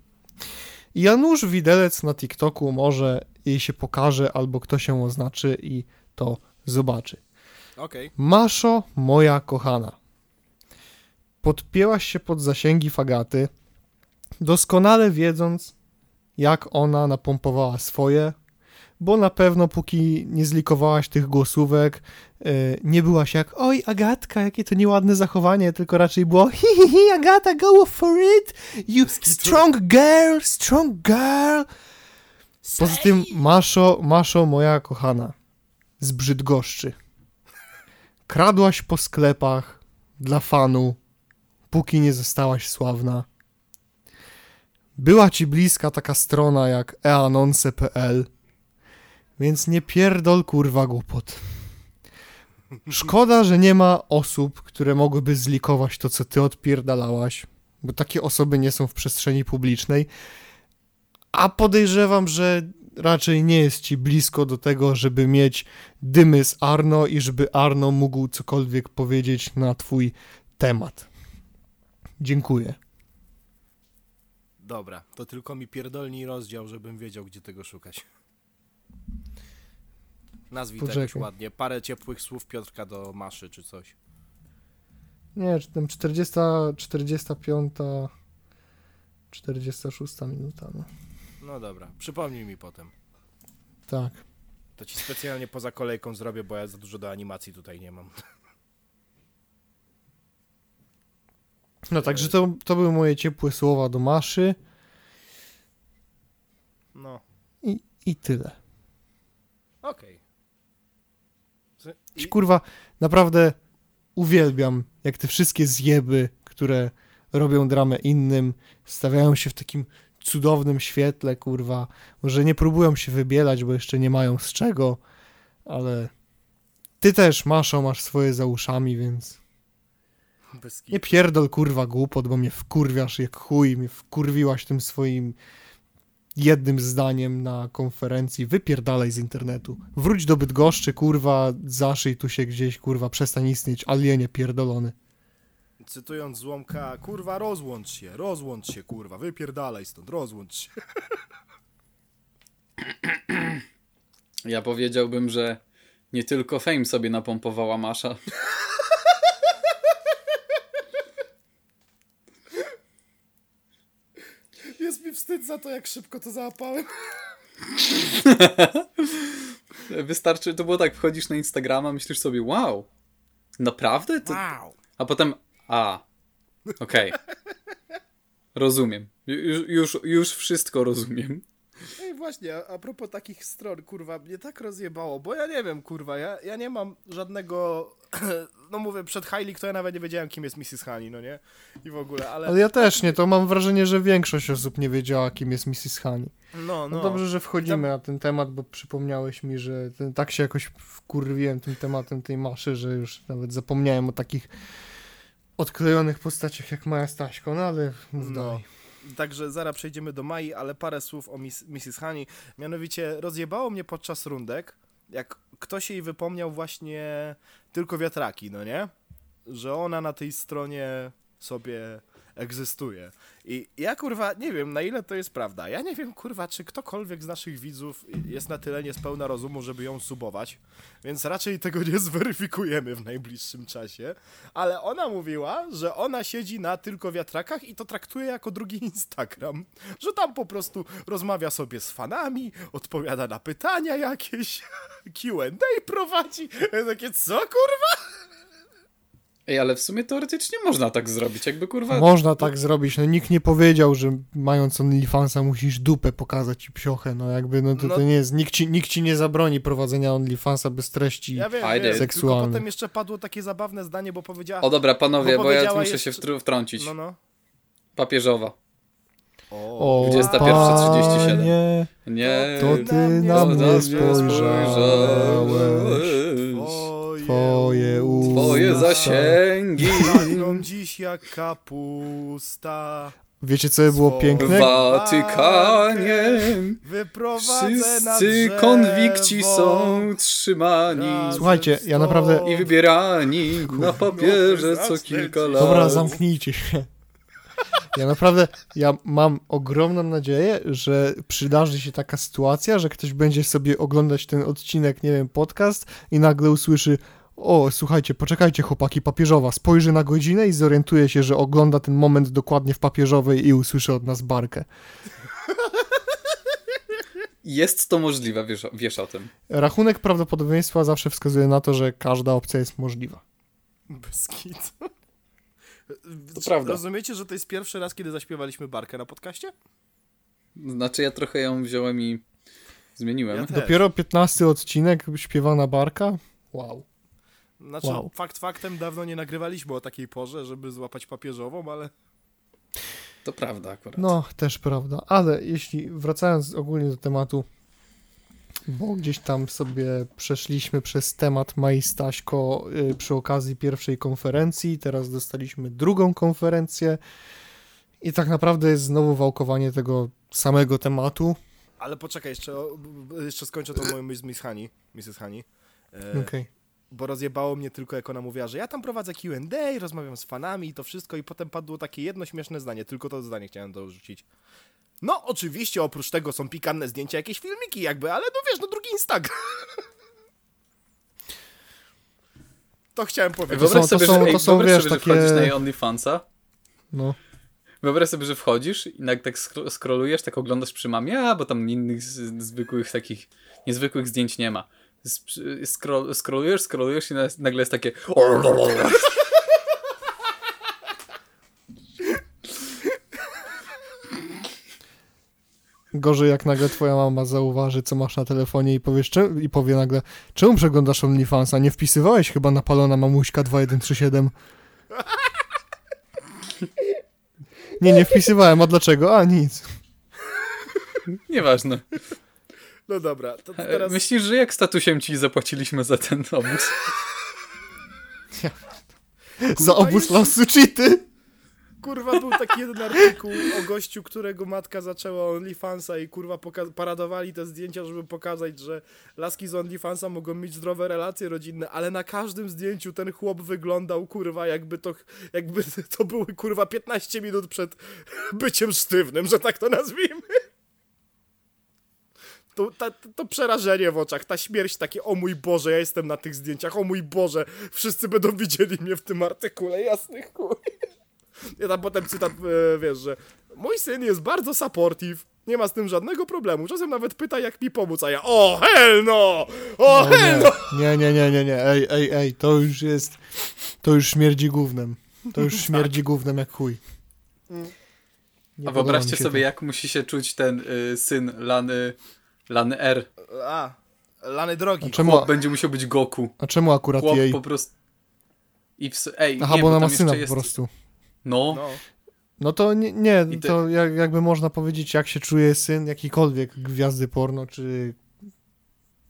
Janusz Widelec na TikToku może jej się pokaże, albo ktoś ją oznaczy i to zobaczy. Okej. Maszo, moja kochana. Podpięłaś się pod zasięgi fagaty, doskonale wiedząc, jak ona napompowała swoje, bo na pewno póki nie zlikowałaś tych głosówek, e, nie byłaś jak oj Agatka, jakie to nieładne zachowanie, tylko raczej było hi hi hi Agata, go for it, you strong girl, strong girl. Poza tym Maszo, Maszo, moja kochana, z Brzydgoszczy. Kradłaś po sklepach dla fanu, póki nie zostałaś sławna. Była ci bliska taka strona jak eanonce.pl, więc nie pierdol kurwa głupot. Szkoda, że nie ma osób, które mogłyby zlikować to, co ty odpierdalałaś, bo takie osoby nie są w przestrzeni publicznej, a podejrzewam, że raczej nie jest ci blisko do tego, żeby mieć dymy z Arno i żeby Arno mógł cokolwiek powiedzieć na twój temat. Dziękuję. Dobra, to tylko mi pierdolnij rozdział, żebym wiedział, gdzie tego szukać. Nazwij Poczekaj. ładnie. Parę ciepłych słów Piotrka do Maszy czy coś. Nie, tam 40, 45, 46 minuta, no. No dobra, przypomnij mi potem. Tak. To ci specjalnie poza kolejką zrobię, bo ja za dużo do animacji tutaj nie mam. No także to, to były moje ciepłe słowa do Maszy No, i, i tyle. okej. Okay. I... Kurwa, naprawdę uwielbiam, jak te wszystkie zjeby, które robią dramę innym, stawiają się w takim cudownym świetle, kurwa. Może nie próbują się wybielać, bo jeszcze nie mają z czego, ale ty też, Maszo, masz swoje za uszami, więc nie pierdol, kurwa, głupot, bo mnie wkurwiasz jak chuj, mnie wkurwiłaś tym swoim jednym zdaniem na konferencji, wypierdalaj z internetu. Wróć do Bydgoszczy, kurwa, zaszyj tu się gdzieś, kurwa, przestań istnieć, alienie pierdolony. Cytując Złomka, kurwa rozłącz się, rozłącz się, kurwa, wypierdalaj stąd, rozłącz się. Ja powiedziałbym, że nie tylko Fame sobie napompowała Masza. Jest mi wstyd za to, jak szybko to załapałem. Wystarczy, to było tak, wchodzisz na Instagrama, myślisz sobie, wow, naprawdę? To... Wow. A potem, a, okej. Rozumiem. Już, już, już wszystko rozumiem. Ej, właśnie, a, a propos takich stron, kurwa, mnie tak rozjebało, bo ja nie wiem, kurwa, ja, ja nie mam żadnego, no mówię, przed Hailey, to ja nawet nie wiedziałem, kim jest Mrs. Honey, no nie? I w ogóle, ale, Ale ja też nie, to mam wrażenie, że większość osób nie wiedziała, kim jest Mrs. Honey. no, No, no. dobrze, że wchodzimy na ten temat, bo przypomniałeś mi, że ten, tak się jakoś wkurwiłem tym tematem tej maszy, że już nawet zapomniałem o takich odklejonych postaciach jak Maja Staśko, no ale mów No. dalej. Także zaraz przejdziemy do Mai, ale parę słów o Miss, Mrs. Honey. Mianowicie rozjebało mnie podczas rundek, jak ktoś jej wypomniał właśnie tylko wiatraki, no nie? Że ona na tej stronie sobie egzystuje. I ja kurwa nie wiem, na ile to jest prawda. Ja nie wiem, kurwa, czy ktokolwiek z naszych widzów jest na tyle niespełna rozumu, żeby ją subować, więc raczej tego nie zweryfikujemy w najbliższym czasie. Ale ona mówiła, że ona siedzi na tylko wiatrakach i to traktuje jako drugi Instagram. Że tam po prostu rozmawia sobie z fanami, odpowiada na pytania jakieś, QA prowadzi. Ja Takie, co kurwa? Ej, ale w sumie teoretycznie można tak zrobić, jakby kurwa... Można tak zrobić, no nikt nie powiedział, że mając OnlyFansa musisz dupę pokazać i psiochę, no jakby, no to, No- to nie jest, nikt ci, nikt ci nie zabroni prowadzenia OnlyFansa bez treści. Ja wiem, wiem tylko potem jeszcze padło takie zabawne zdanie, bo powiedziała... O dobra, panowie, Bo bo ja muszę jeszcze- się wtr- wtrącić. No, no. Papieżowa. O, 21:37. panie, Nie, to ty na mnie na spojrzałeś. spojrzałeś. Twoje zasięgi Rosną dziś jak kapusta. Wiecie, co by było Swo- w piękne? Watykanie. Wszyscy konwikci są trzymani Słuchajcie, z ja naprawdę- i wybierani na papierze co kilka lat. Dobra, zamknijcie się. Ja naprawdę, ja mam ogromną nadzieję, że przydarzy się taka sytuacja, że ktoś będzie sobie oglądać ten odcinek, nie wiem, podcast i nagle usłyszy o, słuchajcie, poczekajcie chłopaki, papieżowa, spojrzy na godzinę i zorientuje się, że ogląda ten moment dokładnie w papieżowej i usłyszy od nas barkę. Jest to możliwe, wiesz, wiesz o tym. Rachunek prawdopodobieństwa zawsze wskazuje na to, że każda opcja jest możliwa. Bez kitu. To prawda. Rozumiecie, że to jest pierwszy raz, kiedy zaśpiewaliśmy barkę na podcaście? Znaczy ja trochę ją wziąłem i zmieniłem. Ja. Dopiero 15 odcinek śpiewana barka? Wow. Znaczy, Wow. fakt faktem, dawno nie nagrywaliśmy o takiej porze, żeby złapać papieżową, ale To prawda akurat. No, też prawda, ale jeśli wracając ogólnie do tematu, bo gdzieś tam sobie przeszliśmy przez temat Mai Staśko y, przy okazji pierwszej konferencji, teraz dostaliśmy drugą konferencję i tak naprawdę jest znowu wałkowanie tego samego tematu. Ale poczekaj, jeszcze, jeszcze skończę tą moją myśl z Miss Honey, Mrs. Honey. E, Okej. Bo rozjebało mnie tylko, jak ona mówiła, że ja tam prowadzę Q&A, rozmawiam z fanami i to wszystko i potem padło takie jedno śmieszne zdanie, tylko to zdanie chciałem dorzucić. No, oczywiście oprócz tego są pikanne zdjęcia, jakieś filmiki jakby, ale no wiesz, no drugi Instagram. To chciałem powiedzieć. Wyobraź to sobie, są- że, ej, to są, wyobraź wiesz, sobie, że takie- wchodzisz na OnlyFansa. No, Wyobraź sobie, że wchodzisz i nagle tak skro- scrollujesz, tak oglądasz przy mamie, a bo tam innych z- zwykłych takich, niezwykłych zdjęć nie ma. Scroll, scrollujesz, scrollujesz i na- nagle jest takie gorzej jak nagle twoja mama zauważy, co masz na telefonie i powiesz, czemu, i powie nagle, czemu przeglądasz OnlyFansa? Nie wpisywałeś chyba napalona mamuśka 2137? Nie, nie wpisywałem, a dlaczego? A, nic. Nieważne. No dobra, to, E, teraz... Myślisz, że jak statusem ci zapłaciliśmy za ten obóz? Za obóz już- losu cheaty. Kurwa, był taki jeden artykuł o gościu, którego matka zaczęła OnlyFansa i kurwa paradowali te zdjęcia, żeby pokazać, że laski z OnlyFansa mogą mieć zdrowe relacje rodzinne, ale na każdym zdjęciu ten chłop wyglądał kurwa jakby to, jakby to były kurwa 15 minut przed byciem sztywnym, że tak to nazwijmy. To, ta, to przerażenie w oczach, ta śmierć takie, o mój Boże, ja jestem na tych zdjęciach, o mój Boże, wszyscy będą widzieli mnie w tym artykule, jasnych chuj. Ja tam potem cytat, e, wiesz, że mój syn jest bardzo supportive, nie ma z tym żadnego problemu, czasem nawet pyta jak mi pomóc, a ja o hell no, o O hell no. nie, nie, nie, nie, nie, ej, ej, ej, to już jest, to już śmierdzi gównem. To już śmierdzi gównem jak chuj. Nie A wyobraźcie sobie, to. jak musi się czuć ten y, syn Lany, Lany R. A, lany drogi. A czemu, Chłop będzie musiał być Goku. a czemu akurat Chłop jej? po prostu... I w... Ej, Aha, nie, bo ona ma syna po jest... No, No, No to nie, nie ty- to jak, jakby można powiedzieć, jak się czuje syn jakikolwiek gwiazdy porno, czy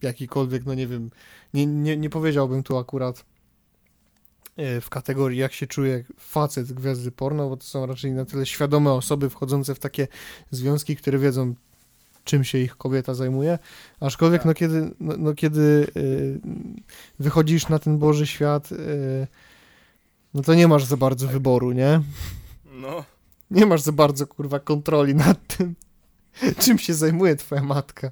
jakikolwiek, no nie wiem, nie, nie, nie powiedziałbym tu akurat e, w kategorii, jak się czuje facet gwiazdy porno, bo to są raczej na tyle świadome osoby wchodzące w takie związki, które wiedzą, czym się ich kobieta zajmuje, aczkolwiek Tak. no kiedy, no, no kiedy y, wychodzisz na ten Boży świat, y, no to nie masz za bardzo wyboru, nie? no. Nie masz za bardzo, kurwa, kontroli nad tym, czym się zajmuje twoja matka.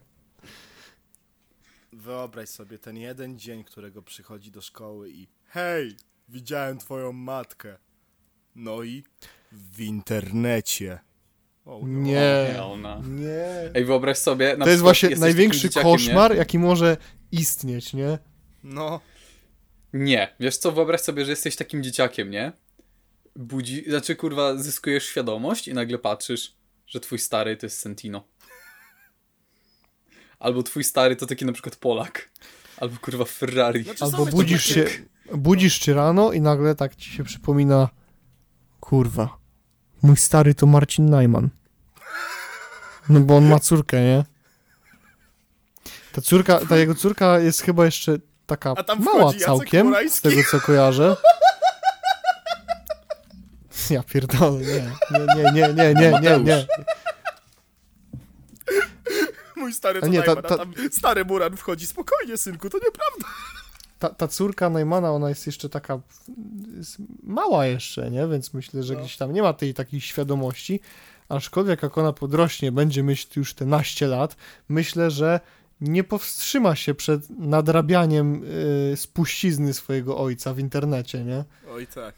Wyobraź sobie ten jeden dzień, którego przychodzi do szkoły i hej, widziałem twoją matkę. No i w internecie. O, no. Nie. nie ona. Nie. Ej, wyobraź sobie... Na To jest właśnie największy koszmar, jaki może istnieć, nie? No, Nie? wiesz co, wyobraź sobie, że jesteś takim dzieciakiem, nie? Budzi... Znaczy, kurwa, zyskujesz świadomość i nagle patrzysz, że twój stary to jest Sentino. Albo twój stary to taki na przykład Polak. Albo kurwa Ferrari. Znaczy, Albo budzisz takie- się, budzisz się rano i nagle tak ci się przypomina kurwa, mój stary to Marcin Najman. No bo on ma córkę, nie? Ta córka, ta jego córka jest chyba jeszcze taka mała całkiem, Murański. z tego co kojarzę. Ja pierdolę, nie, nie, nie, nie, nie, nie, nie. Mój stary to nie, ta, ta... tam stary Muran wchodzi, spokojnie synku, to nieprawda. Ta, ta córka Najmana, ona jest jeszcze taka jest mała jeszcze, nie? Więc myślę, że no. gdzieś tam nie ma tej takiej świadomości. Aczkolwiek jak ona podrośnie, będzie myśleć już te naście lat, myślę, że nie powstrzyma się przed nadrabianiem y, spuścizny swojego ojca w internecie, nie? Oj tak.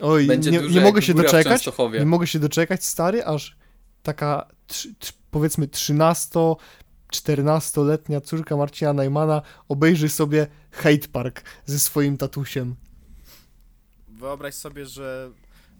Oj, Będzie nie, nie mogę się doczekać. Nie mogę się doczekać, stary, aż taka trzy, trzy, powiedzmy 13 14-letnia córka Marcina Najmana obejrzy sobie Hate Park ze swoim tatusiem. Wyobraź sobie, że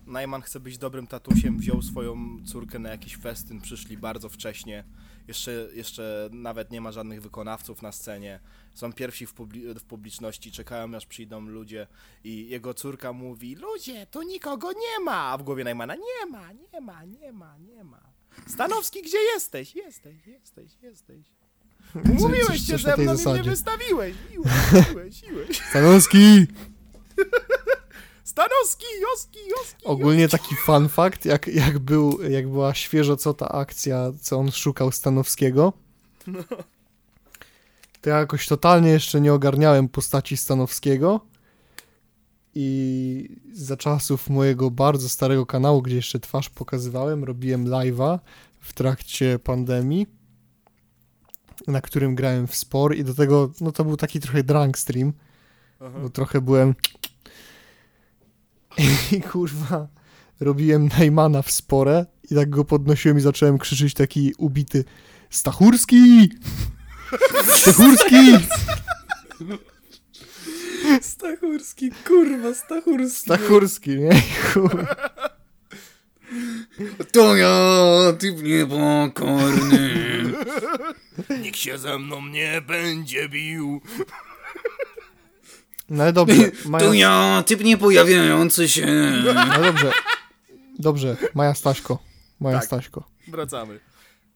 Najman chce być dobrym tatusiem, wziął swoją córkę na jakiś festyn, przyszli bardzo wcześnie. Jeszcze, jeszcze nawet nie ma żadnych wykonawców na scenie. Są pierwsi w, publi- w publiczności, czekają aż przyjdą ludzie i jego córka mówi Ludzie, tu nikogo nie ma! A w głowie Najmana nie ma, nie ma, nie ma, nie ma. Stanowski, gdzie jesteś? Jesteś, jesteś, jesteś. Umówiłeś coś- się ze mną i mnie wystawiłeś. Miłeś, miłeś, miłeś. Stanowski! Stanowski, Joski, Joski. Ogólnie taki fun fact, jak, jak, był, jak była świeżo co ta akcja, co on szukał Stanowskiego, to ja jakoś totalnie jeszcze nie ogarniałem postaci Stanowskiego i za czasów mojego bardzo starego kanału, gdzie jeszcze twarz pokazywałem, robiłem live'a w trakcie pandemii, na którym grałem w spor i do tego, no to był taki trochę drunk stream, Aha. bo trochę byłem i kurwa robiłem Najmana w sporę i tak go podnosiłem i zacząłem krzyczeć taki ubity Stachurski! Stachurski! Stachurski, kurwa, Stachurski. Stachurski, nie? To ja, typ niepokorny. Nikt się ze mną nie będzie bił. No ale dobrze, Maja, To ja, typ niepojawiający się. no dobrze, dobrze, Maja Staśko, Maja Tak. Staśko. Wracamy.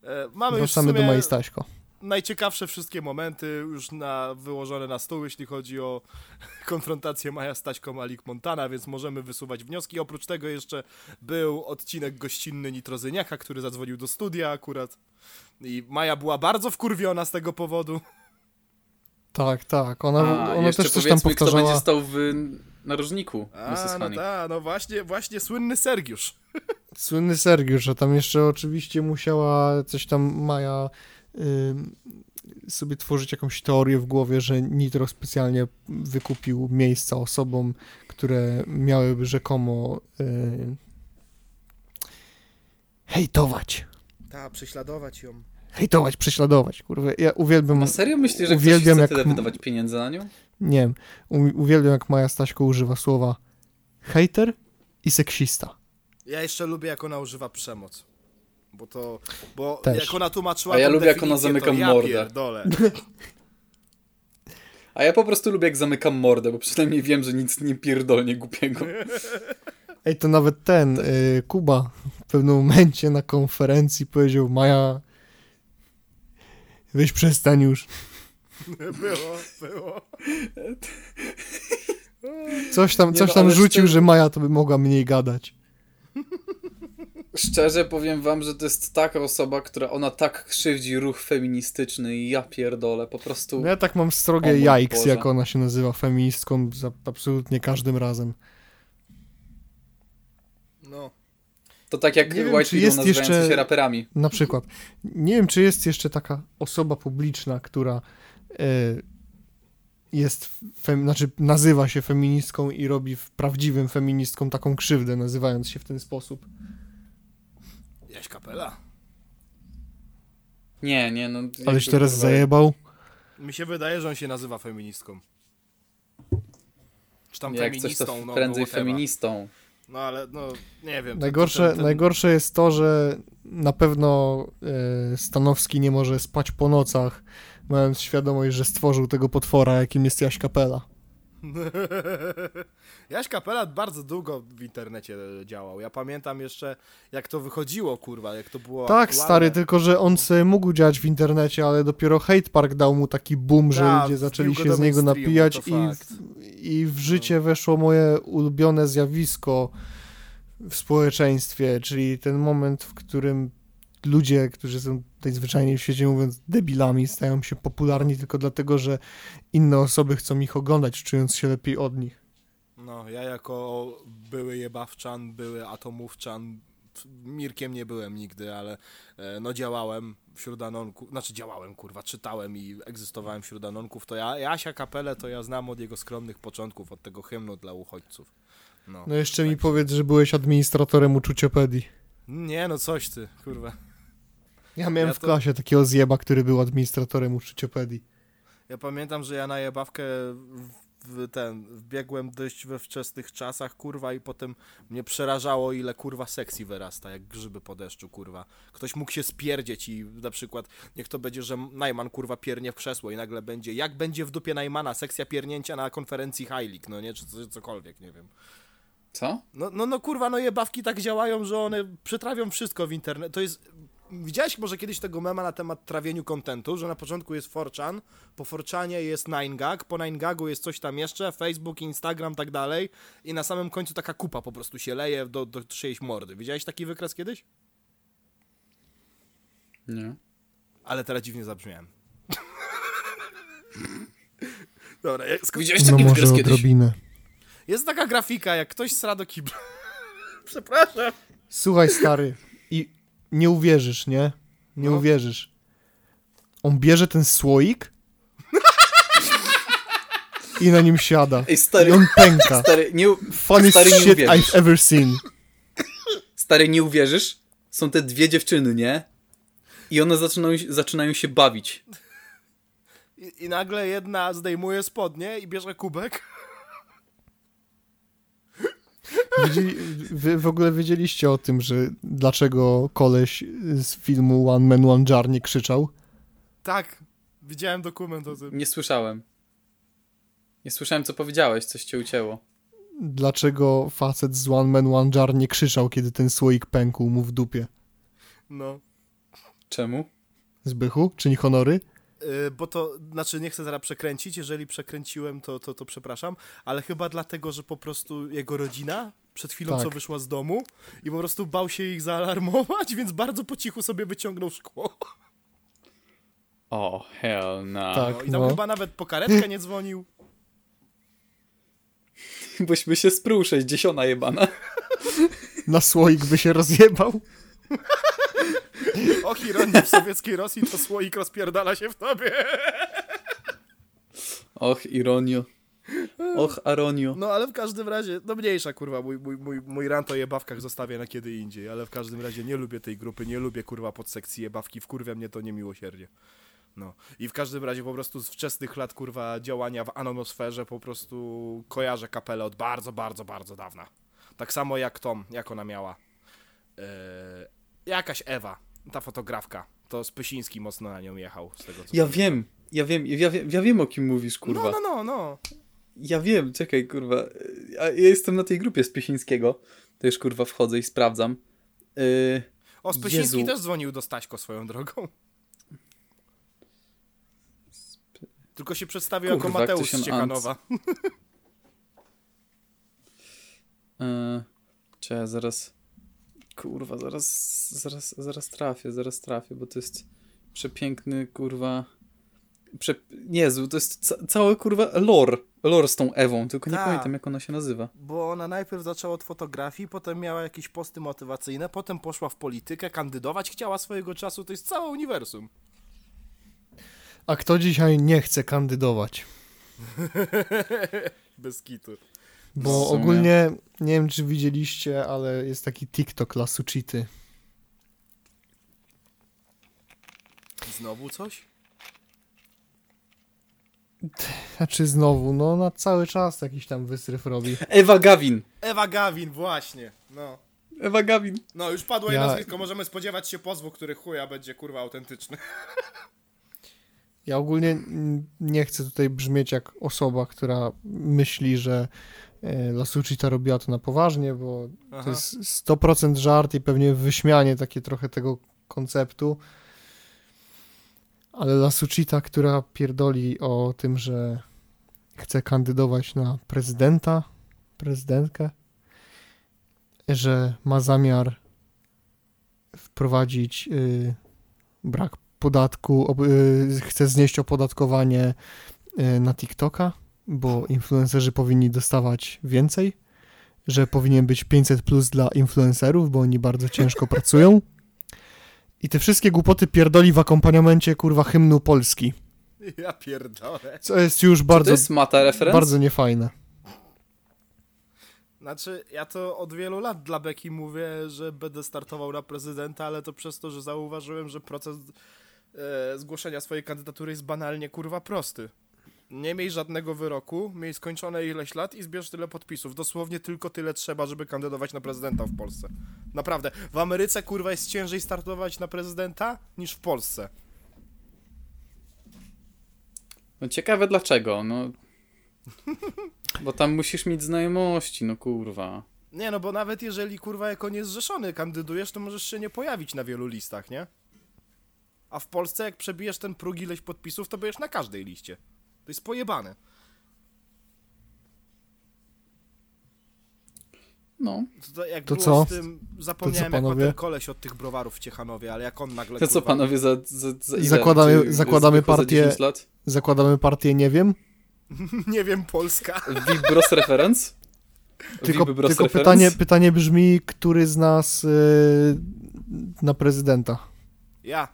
E, mamy Wracamy do Maji Staśko. najciekawsze wszystkie momenty już na, wyłożone na stół, jeśli chodzi o konfrontację Maja Staśko Malik Montana, więc możemy wysuwać wnioski. Oprócz tego jeszcze był odcinek gościnny Nitrozyniaka, który zadzwonił do studia akurat. I Maja była bardzo wkurwiona z tego powodu. Tak, tak, ona, A, ona też coś tam powiedzmy, kto powtarzała. będzie stał w narożniku A, Mrs. no Honey. tak, no właśnie, właśnie słynny Sergiusz. Słynny Sergiusz, a tam jeszcze oczywiście musiała coś tam Maja ym, sobie tworzyć jakąś teorię w głowie, że Nitro specjalnie wykupił miejsca osobom, które miałyby rzekomo yy, hejtować. Ta, prześladować ją. Hejtować, prześladować, kurwa. Ja uwielbiam, Na serio myślisz, że Uwielbiam, ktoś chce jak tyle wydawać pieniędzy na nią? nie wiem, uwielbiam jak Maja Staśko używa słowa hejter i seksista. Ja jeszcze lubię, jak ona używa przemoc. Bo to, bo Też. jak ona tłumaczyła A ja lubię, jak ona zamyka ja mordę. pierdolę. A ja po prostu lubię, jak zamykam mordę, bo przynajmniej wiem, że nic nie pierdolnie głupiego. Ej, to nawet ten, y, Kuba w pewnym momencie na konferencji powiedział, Maja, weź przestań już. Było, było. Coś tam, coś no, tam rzucił, szczerze- że Maja to by mogła mniej gadać. Szczerze powiem wam, że to jest taka osoba, która ona tak krzywdzi ruch feministyczny i ja pierdolę, po prostu... No ja tak mam strogie jajks, jak ona się nazywa feministką za absolutnie każdym razem. No. To tak jak Nie wiem, White czy Widow jest nazywający jeszcze- się raperami. Na przykład. Nie wiem, czy jest jeszcze taka osoba publiczna, która e, jest, fem, znaczy nazywa się feministką i robi w prawdziwym feministką taką krzywdę, nazywając się w ten sposób. Jaś kapela. Nie, nie, no... Aleś teraz kurwa, zajebał. Mi się wydaje, że on się nazywa feministką. Czy tam Jak coś feministą, to no, prędzej feministą. No ale, no, nie wiem. Najgorsze, ten, ten, najgorsze jest to, że na pewno e, Stanowski nie może spać po nocach, mając świadomość, że stworzył tego potwora, jakim jest Jaś Kapela. Jaś Kapelat bardzo długo w internecie działał. Ja pamiętam jeszcze, jak to wychodziło, kurwa, jak to było Tak, aktualne. stary, tylko że on sobie mógł działać w internecie, ale dopiero Hate Park dał mu taki boom, że Tak, ludzie zaczęli się z niego napijać i, i w życie weszło moje ulubione zjawisko w społeczeństwie, czyli ten moment, w którym ludzie, którzy są najzwyczajniej w świecie mówiąc debilami, stają się popularni tylko dlatego, że inne osoby chcą ich oglądać, czując się lepiej od nich. No, ja jako były jebawczan, były atomówczan, Mirkiem nie byłem nigdy, ale e, no działałem wśród anonków, znaczy działałem, kurwa, czytałem i egzystowałem wśród anonków, to ja, Jasia Kapelę to ja znam od jego skromnych początków, od tego hymnu dla uchodźców. No. No jeszcze mi Tak. powiedz, że byłeś administratorem uczuciopedii. Nie, no coś ty, kurwa. Ja miałem Ja w to- klasie takiego zjeba, który był administratorem uczuciopedii. Ja pamiętam, że ja na jebawkę w, ten, wbiegłem dość we wczesnych czasach, kurwa, i potem mnie przerażało, ile kurwa sekcji wyrasta, jak grzyby po deszczu, kurwa. Ktoś mógł się spierdzieć i na przykład, niech to będzie, że Najman, kurwa, piernie w krzesło i nagle będzie, jak będzie w dupie Najmana, sekcja piernięcia na konferencji League, no nie, czy co- cokolwiek, nie wiem. Co? No, no, no kurwa, no jebawki tak działają, że one przetrawią wszystko w internet. To jest. Widziałeś może kiedyś tego mema na temat trawieniu kontentu, że na początku jest 4chan, po 4chanie jest 9gag, po 9gagu jest coś tam jeszcze, Facebook, Instagram, tak dalej i na samym końcu taka kupa po prostu się leje do, do czyjejś mordy. Widziałeś taki wykres kiedyś? Nie. Ale teraz dziwnie zabrzmiałem. Dobra, jak, sko- Widziałeś No taki może wykres kiedyś? odrobinę. jest taka grafika, jak ktoś sra do kibla. Przepraszam. Słuchaj, stary, i nie uwierzysz, nie? Nie No. uwierzysz. On bierze ten słoik i na nim siada. Ej, I stary, on pęka. stary, nie, Funniest stary, nie shit uwierzysz. I've ever seen. stary, nie uwierzysz? Są te dwie dziewczyny, nie? I one zaczynają, zaczynają się bawić. I, I nagle jedna zdejmuje spodnie i bierze kubek. Wiedzieli, wy w ogóle wiedzieliście o tym, że dlaczego koleś z filmu One Man One Jar nie krzyczał? Tak, widziałem dokument o tym. Nie słyszałem. Nie słyszałem, co powiedziałeś, coś cię ucięło. Dlaczego facet z One Man One Jar nie krzyczał, kiedy ten słoik pękł mu w dupie? No. Czemu? Zbychu? Czyń honory? Yy, bo to, znaczy nie chcę zaraz przekręcić, jeżeli przekręciłem, to, to, to przepraszam, ale chyba dlatego, że po prostu jego rodzina przed chwilą Tak. co wyszła z domu i po prostu bał się ich zaalarmować, więc bardzo po cichu sobie wyciągnął szkło. O, hell no. Tak. No, I tam no. chyba nawet po karetkę nie dzwonił. Bośmy się sprół 60 jebana. Na słoik by się rozjebał. Och, ironia w sowieckiej Rosji, to słoik rozpierdala się w tobie. Och, ironio. Och, aronio. No ale w każdym razie, no mniejsza kurwa, mój, mój, mój, mój rant o jebawkach zostawię na kiedy indziej, ale w każdym razie nie lubię tej grupy, nie lubię kurwa podsekcji jebawki, wkurwia mnie to niemiłosiernie. No i w każdym razie po prostu z wczesnych lat kurwa działania w anonosferze po prostu kojarzę kapelę od bardzo, bardzo, bardzo dawna. Tak samo jak Tom, jak ona miała. Eee, jakaś Ewa, ta fotografka, to Spysiński mocno na nią jechał z tego co Ja wiem, ja wiem, ja wiem, ja wiem o kim mówisz, kurwa. No, no, no, no. Ja wiem, czekaj, kurwa. Ja jestem na tej grupie z Piesińskiego. To już, kurwa, wchodzę i sprawdzam. Yy, O, Spysiński Jezu. też dzwonił do Staśko swoją drogą. Tylko się przedstawił jako Kurwa, jak to Mateusz z Ciechanowa. yy, czy ja zaraz... Kurwa, zaraz, zaraz, zaraz trafię, zaraz trafię, bo to jest przepiękny, kurwa... Prze... Jezu, to jest ca całe, kurwa, lore. Lore z tą Ewą, tylko nie Tak. pamiętam, jak ona się nazywa. Bo ona najpierw zaczęła od fotografii, potem miała jakieś posty motywacyjne, potem poszła w politykę, kandydować chciała swojego czasu, to jest całe uniwersum. A kto dzisiaj nie chce kandydować? Bez kitu. Bo ogólnie, nie wiem czy widzieliście, ale jest taki TikTok lasu cheaty. Znowu coś? Znaczy znowu, no na cały czas jakiś tam wysryw robi. Ewa Gawin! Ewa Gawin, właśnie. No. Ewa Gawin! No, już padło Ja- jej nazwisko, możemy spodziewać się pozwu, który chuja będzie kurwa autentyczny. Ja ogólnie nie chcę tutaj brzmieć jak osoba, która myśli, że e, Lasucita robiła to na poważnie, bo Aha. to jest 100% żart i pewnie wyśmianie takie trochę tego konceptu. Ale Lasucita, która pierdoli o tym, że chce kandydować na prezydenta, prezydentkę, że ma zamiar wprowadzić y, brak podatku, y, chce znieść opodatkowanie y, na TikToka, bo influencerzy powinni dostawać więcej, że powinien być 500 plus dla influencerów, bo oni bardzo ciężko pracują. I te wszystkie głupoty pierdoli w akompaniamencie kurwa hymnu Polski, Ja pierdolę. co jest już Czy bardzo, to jest mata referenc? bardzo niefajne. Znaczy, ja to od wielu lat dla Beki mówię, że będę startował na prezydenta, ale to przez to, że zauważyłem, że proces e, zgłoszenia swojej kandydatury jest banalnie kurwa prosty. Nie miej żadnego wyroku, miej skończone ileś lat i zbierz tyle podpisów. Dosłownie tylko tyle trzeba, żeby kandydować na prezydenta w Polsce. Naprawdę. W Ameryce kurwa jest ciężej startować na prezydenta niż w Polsce. No ciekawe dlaczego, no. Bo tam musisz mieć znajomości, no kurwa. Nie no, bo nawet jeżeli kurwa jako niezrzeszony kandydujesz, to możesz się nie pojawić na wielu listach, nie? A w Polsce jak przebijesz ten próg ileś podpisów, to będziesz na każdej liście. To jest pojebane. No. To, to jak To było co? z tym, zapomniałem jak ma panowie? ten koleś od tych browarów w Ciechanowie, ale jak on nagle To co kurwa, panowie za, za, za ile? Zakładamy- Czy zakładamy za partię- 10 lat? Zakładamy partię, nie wiem, nie wiem, Polska. Vibros reference? tylko, tylko reference? pytanie, pytanie brzmi, który z nas y, na prezydenta? Ja.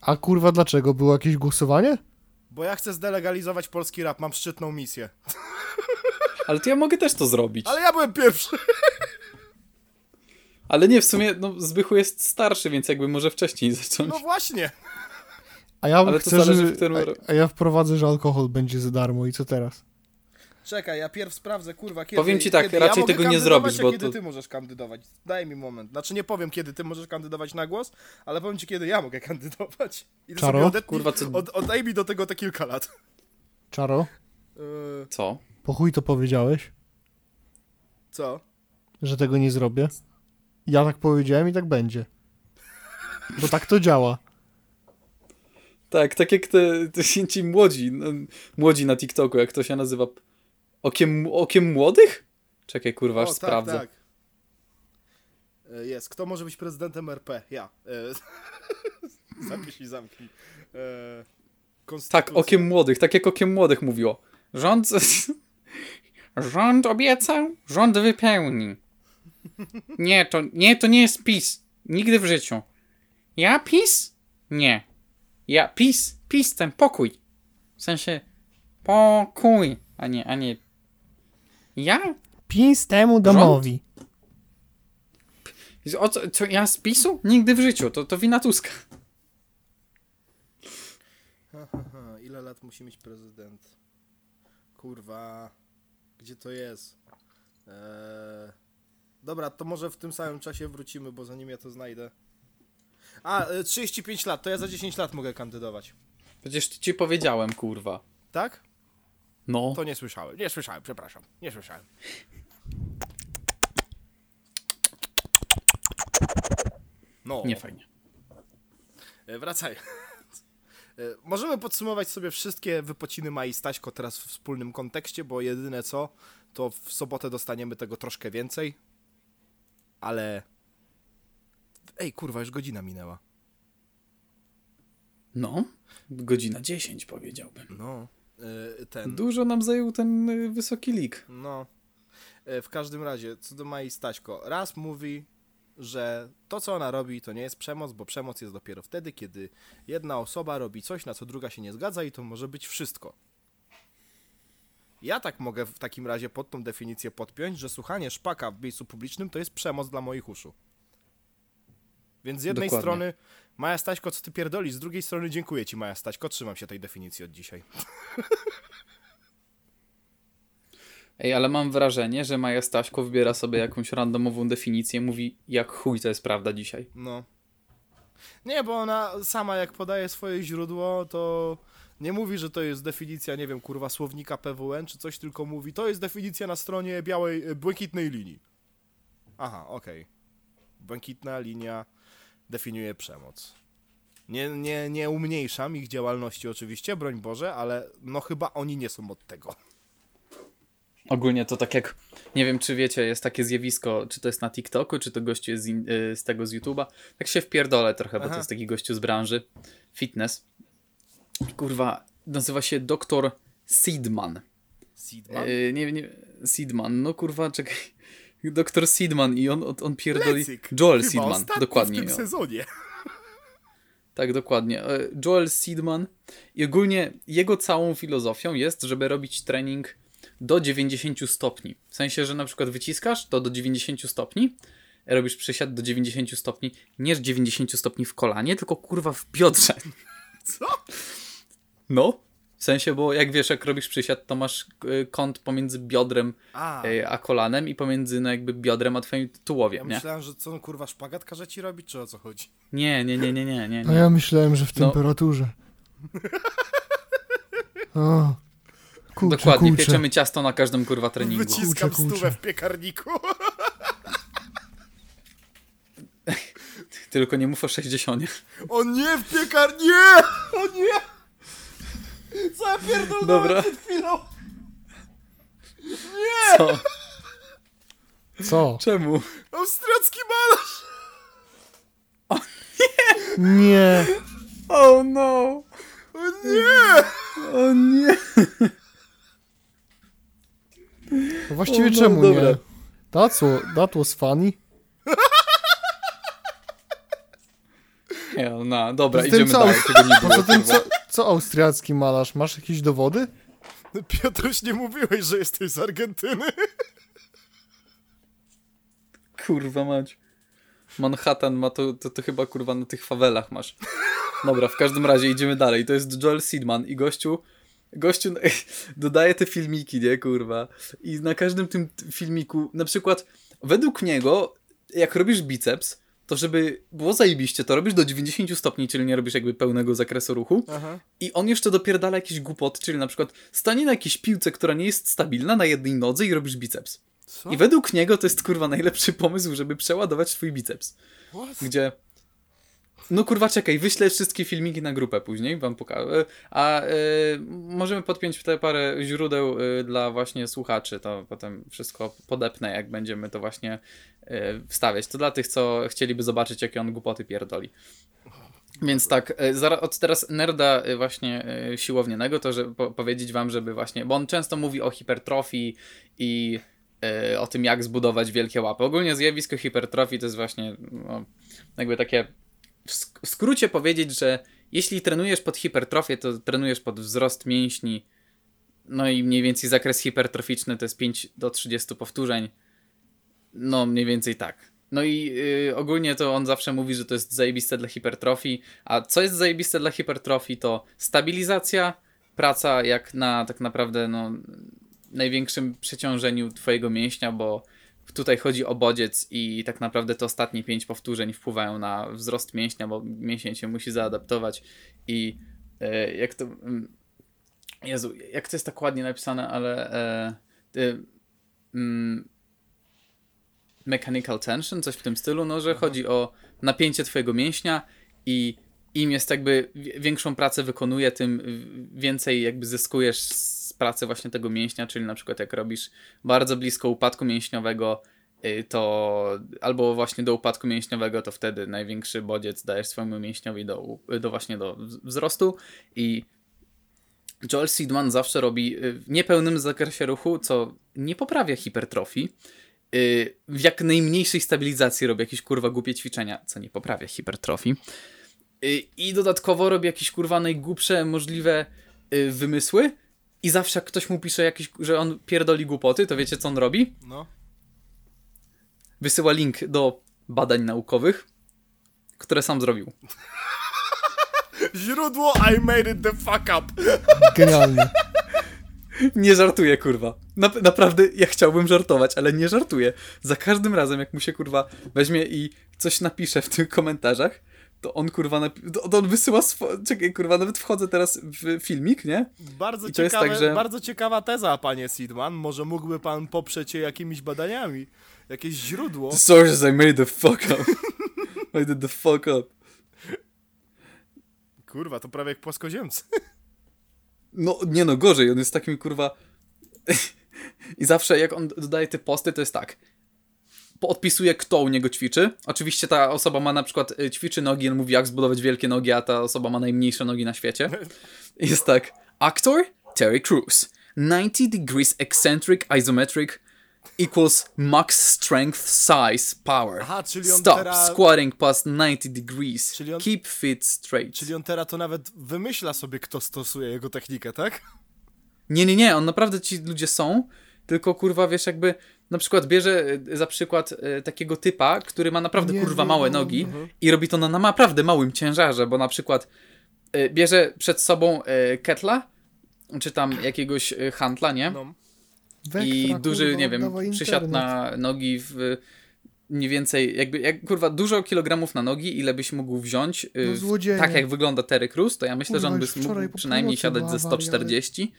A kurwa dlaczego? Było jakieś głosowanie? Bo ja chcę zdelegalizować polski rap, mam szczytną misję. Ale to ja mogę też to zrobić. Ale ja byłem pierwszy. Ale nie, w sumie, no Zbychu jest starszy, więc jakby może wcześniej zacząć. No właśnie. A ja Ale to chcę, zależy, że, w którym- a, a ja wprowadzę, że alkohol będzie za darmo i co teraz? Czekaj, ja pierw sprawdzę, kurwa, kiedy... Powiem ci tak, kiedy raczej ja tego nie zrobić, a bo kiedy to- ty możesz kandydować. Daj mi moment. Znaczy nie powiem, kiedy ty możesz kandydować na głos, ale powiem ci, kiedy ja mogę kandydować. I Czaro? sobie odetnij, Kurwa, co- od, oddaj mi do tego te kilka lat. Czaro, Yy, Co? po chuj to powiedziałeś, co? że tego nie zrobię? Ja tak powiedziałem i tak będzie. Bo tak to działa. Tak, tak jak te, te ci młodzi, no, młodzi na TikToku, jak to się nazywa. Okiem, okiem młodych? Czekaj, kurwa, aż O, sprawdzę. Tak, tak. Yy, Jest. Kto może być prezydentem RP? Ja. Zapisz i zamknij. Yy, Tak, okiem młodych, tak jak okiem młodych mówiło. Rząd. Rząd obiecał, rząd wypełni. Nie, to nie, to nie jest PiS. Nigdy w życiu. Ja PiS? Nie. Ja PiS, PiS ten pokój. W sensie pokój, a nie, a nie. Ja? PiS temu domowi. O co, co, ja z PiSu? Nigdy w życiu, to, to wina Tuska. Ile lat musi mieć prezydent? Kurwa, gdzie to jest? Eee... Dobra, to może w tym samym czasie wrócimy, bo zanim ja to znajdę. A, e, 35 lat, to ja za 10 lat mogę kandydować. Przecież ci powiedziałem, kurwa. Tak? No. To nie słyszałem, nie słyszałem, przepraszam, nie słyszałem. No, Nie fajnie. E, Wracaj. E, Możemy podsumować sobie wszystkie wypociny Mai Staśko teraz w wspólnym kontekście, bo jedyne co, to w sobotę dostaniemy tego troszkę więcej. Ale... Ej, kurwa, już godzina minęła. No. Godzina 10 powiedziałbym. No, ten... Dużo nam zajął ten y, wysoki lik. No. E, W każdym razie, co do Mai Staśko, raz mówi, że to, co ona robi, to nie jest przemoc, bo przemoc jest dopiero wtedy, kiedy jedna osoba robi coś, na co druga się nie zgadza i to może być wszystko. Ja tak mogę w takim razie pod tą definicję podpiąć, że słuchanie szpaka w miejscu publicznym to jest przemoc dla moich uszu. Więc z jednej Dokładnie. strony Maja Staśko, co ty pierdolisz, z drugiej strony dziękuję ci Maja Staśko, trzymam się tej definicji od dzisiaj. Ej, ale mam wrażenie, że Maja Staśko wybiera sobie jakąś randomową definicję, mówi jak chuj to jest prawda dzisiaj. No. Nie, bo ona sama jak podaje swoje źródło, to nie mówi, że to jest definicja, nie wiem, kurwa, słownika PWN czy coś, tylko mówi, to jest definicja na stronie białej, błękitnej linii. Aha, okej. Błękitna linia definiuje przemoc. Nie, nie, nie umniejszam ich działalności oczywiście, broń Boże, ale no chyba oni nie są od tego. Ogólnie to tak jak, nie wiem czy wiecie, jest takie zjawisko, czy to jest na TikToku, czy to gościu jest z, in, y, z tego z YouTube'a. Tak się wpierdolę trochę, bo Aha. to jest taki gościu z branży fitness. I Kurwa, nazywa się Dr. Seedman. Seedman? Y, nie, nie, Seedman, no kurwa, czekaj. Dr. Seedman i on, on pierdoli... Lecyk. Joel Chyba ostatni dokładnie. w tym sezonie. Tak, dokładnie. E, Joel Seedman i ogólnie jego całą filozofią jest, żeby robić trening do 90 stopni. W sensie, że na przykład wyciskasz to do 90 stopni, robisz przysiad do 90 stopni, nie 90 stopni w kolanie, tylko kurwa w biodrze. Co? No, w sensie, bo jak wiesz, jak robisz przysiad, to masz e, kąt pomiędzy biodrem A, e, a kolanem i pomiędzy no, jakby biodrem a twoim tułowiem, ja nie? myślałem, że co, no, kurwa, szpagat każe ci robić, czy o co chodzi? Nie, nie, nie, nie, nie, nie. A nie. ja myślałem, że w No. temperaturze. O, kurczę, Dokładnie, kurczę. pieczemy ciasto na każdym kurwa treningu. Wyciskam Kurczę, kurczę. stówę w piekarniku. Tylko nie mów o 60. O nie, w piekarni! Nie! O nie! Co ja pierdolę Dobra. przed chwilą? Co? Co? Czemu? Austriacki malarz! Nie. Oh no! O nie! O nie! No Właściwie O, no, czemu dobra. nie? That was, that was funny. Nie, no, dobra, Poza tym idziemy co- dalej, tego nie było. Poza tym, kurwa. Co, austriacki malarz? Masz jakieś dowody? Piotruś, nie mówiłeś, że jesteś z Argentyny? Kurwa mać. Manhattan ma to, to, to chyba kurwa na tych fawelach masz. Dobra, w każdym razie idziemy dalej. To jest Joel Seedman i gościu gościu dodaje te filmiki, nie, kurwa. I na każdym tym filmiku, na przykład, według niego, jak robisz biceps, to żeby było zajebiście, to robisz do 90 stopni, czyli nie robisz jakby pełnego zakresu ruchu. Aha. I on jeszcze dopierdala jakieś głupoty, czyli na przykład stanie na jakiejś piłce, która nie jest stabilna, na jednej nodze i robisz biceps. Co? I według niego to jest kurwa najlepszy pomysł, żeby przeładować twój biceps. What? Gdzie. No kurwa, czekaj, wyślę wszystkie filmiki na grupę później, wam pokażę. A y, możemy podpiąć tutaj parę źródeł y, dla właśnie słuchaczy, to potem wszystko podepnę, jak będziemy to właśnie y, wstawiać. To dla tych, co chcieliby zobaczyć, jakie on głupoty pierdoli. Więc tak, y, od teraz nerda y, właśnie y, siłownianego, to żeby po powiedzieć wam, żeby właśnie, bo on często mówi o hipertrofii i o tym, jak zbudować wielkie łapy. Ogólnie zjawisko hipertrofii to jest właśnie no, jakby takie w sk- w skrócie powiedzieć, że jeśli trenujesz pod hipertrofię, to trenujesz pod wzrost mięśni, no i mniej więcej zakres hipertroficzny to jest 5 do 30 powtórzeń. No, mniej więcej tak. No i y, ogólnie to on zawsze mówi, że to jest zajebiste dla hipertrofii. A co jest zajebiste dla hipertrofii, to stabilizacja, praca jak na tak naprawdę no, największym przeciążeniu twojego mięśnia, bo tutaj chodzi o bodziec i tak naprawdę te ostatnie pięć powtórzeń wpływają na wzrost mięśnia, bo mięsień się musi zaadaptować i e, jak to... mm, Jezu, jak to jest tak ładnie napisane, ale... E, mm, mechanical tension, coś w tym stylu, no, że chodzi o napięcie twojego mięśnia i im jest jakby wi- większą pracę wykonuje, tym więcej jakby zyskujesz z pracy właśnie tego mięśnia, czyli na przykład jak robisz bardzo blisko upadku mięśniowego, y, to albo właśnie do upadku mięśniowego, to wtedy największy bodziec dajesz swojemu mięśniowi do, do właśnie do wz- wzrostu i Joel Seedman zawsze robi y, w niepełnym zakresie ruchu, co nie poprawia hipertrofii, y, w jak najmniejszej stabilizacji robi jakieś kurwa głupie ćwiczenia, co nie poprawia hipertrofii. I dodatkowo robi jakieś kurwa najgłupsze możliwe wymysły. I zawsze jak ktoś mu pisze jakieś, że on pierdoli głupoty, to wiecie co on robi? No. Wysyła link do badań naukowych, które sam zrobił. Źródło I made it the fuck up. Genialnie. Nie żartuję, kurwa. Nap- naprawdę, ja chciałbym żartować, ale nie żartuję. Za każdym razem, jak mu się, kurwa, weźmie i coś napisze w tych komentarzach, to on kurwa, napi- to, to on wysyła swo... Czekaj, kurwa, nawet wchodzę teraz w filmik, nie? Bardzo, I to jest ciekawe, tak, że- bardzo ciekawa teza, panie Sidman. Może mógłby pan poprzeć je jakimiś badaniami? Jakieś źródło? The sources I made the fuck up. I did the fuck up. Kurwa, to prawie jak płaskoziemcy. No, nie no, gorzej, on jest takim kurwa... I zawsze jak on dodaje te posty, to jest tak. Odpisuje, kto u niego ćwiczy. Oczywiście ta osoba ma na przykład y, ćwiczy nogi, on mówi jak zbudować wielkie nogi, a ta osoba ma najmniejsze nogi na świecie. Jest tak. Actor Terry Crews. 90 degrees eccentric isometric equals max strength size power. Aha, czyli on Stop teraz- squatting past 90 degrees. On- Keep feet straight. Czyli on teraz to nawet wymyśla sobie, kto stosuje jego technikę, tak? Nie, nie, nie, on naprawdę ci ludzie są, tylko kurwa, wiesz, jakby na przykład bierze e, za przykład e, takiego typa, który ma naprawdę Nie, kurwa nie, małe nie, nogi i robi to na naprawdę małym ciężarze, bo na przykład e, bierze przed sobą e, ketla, czy tam jakiegoś e, handla, nie? No. I Wektra, duży, kurwa, nie wiem, przysiad na nogi w mniej więcej, jakby, jak, kurwa, dużo kilogramów na nogi, ile byś mógł wziąć, No tak jak wygląda Terry Crews, to ja myślę, że Kurwa, on by mógł przynajmniej siadać ze awaria, 140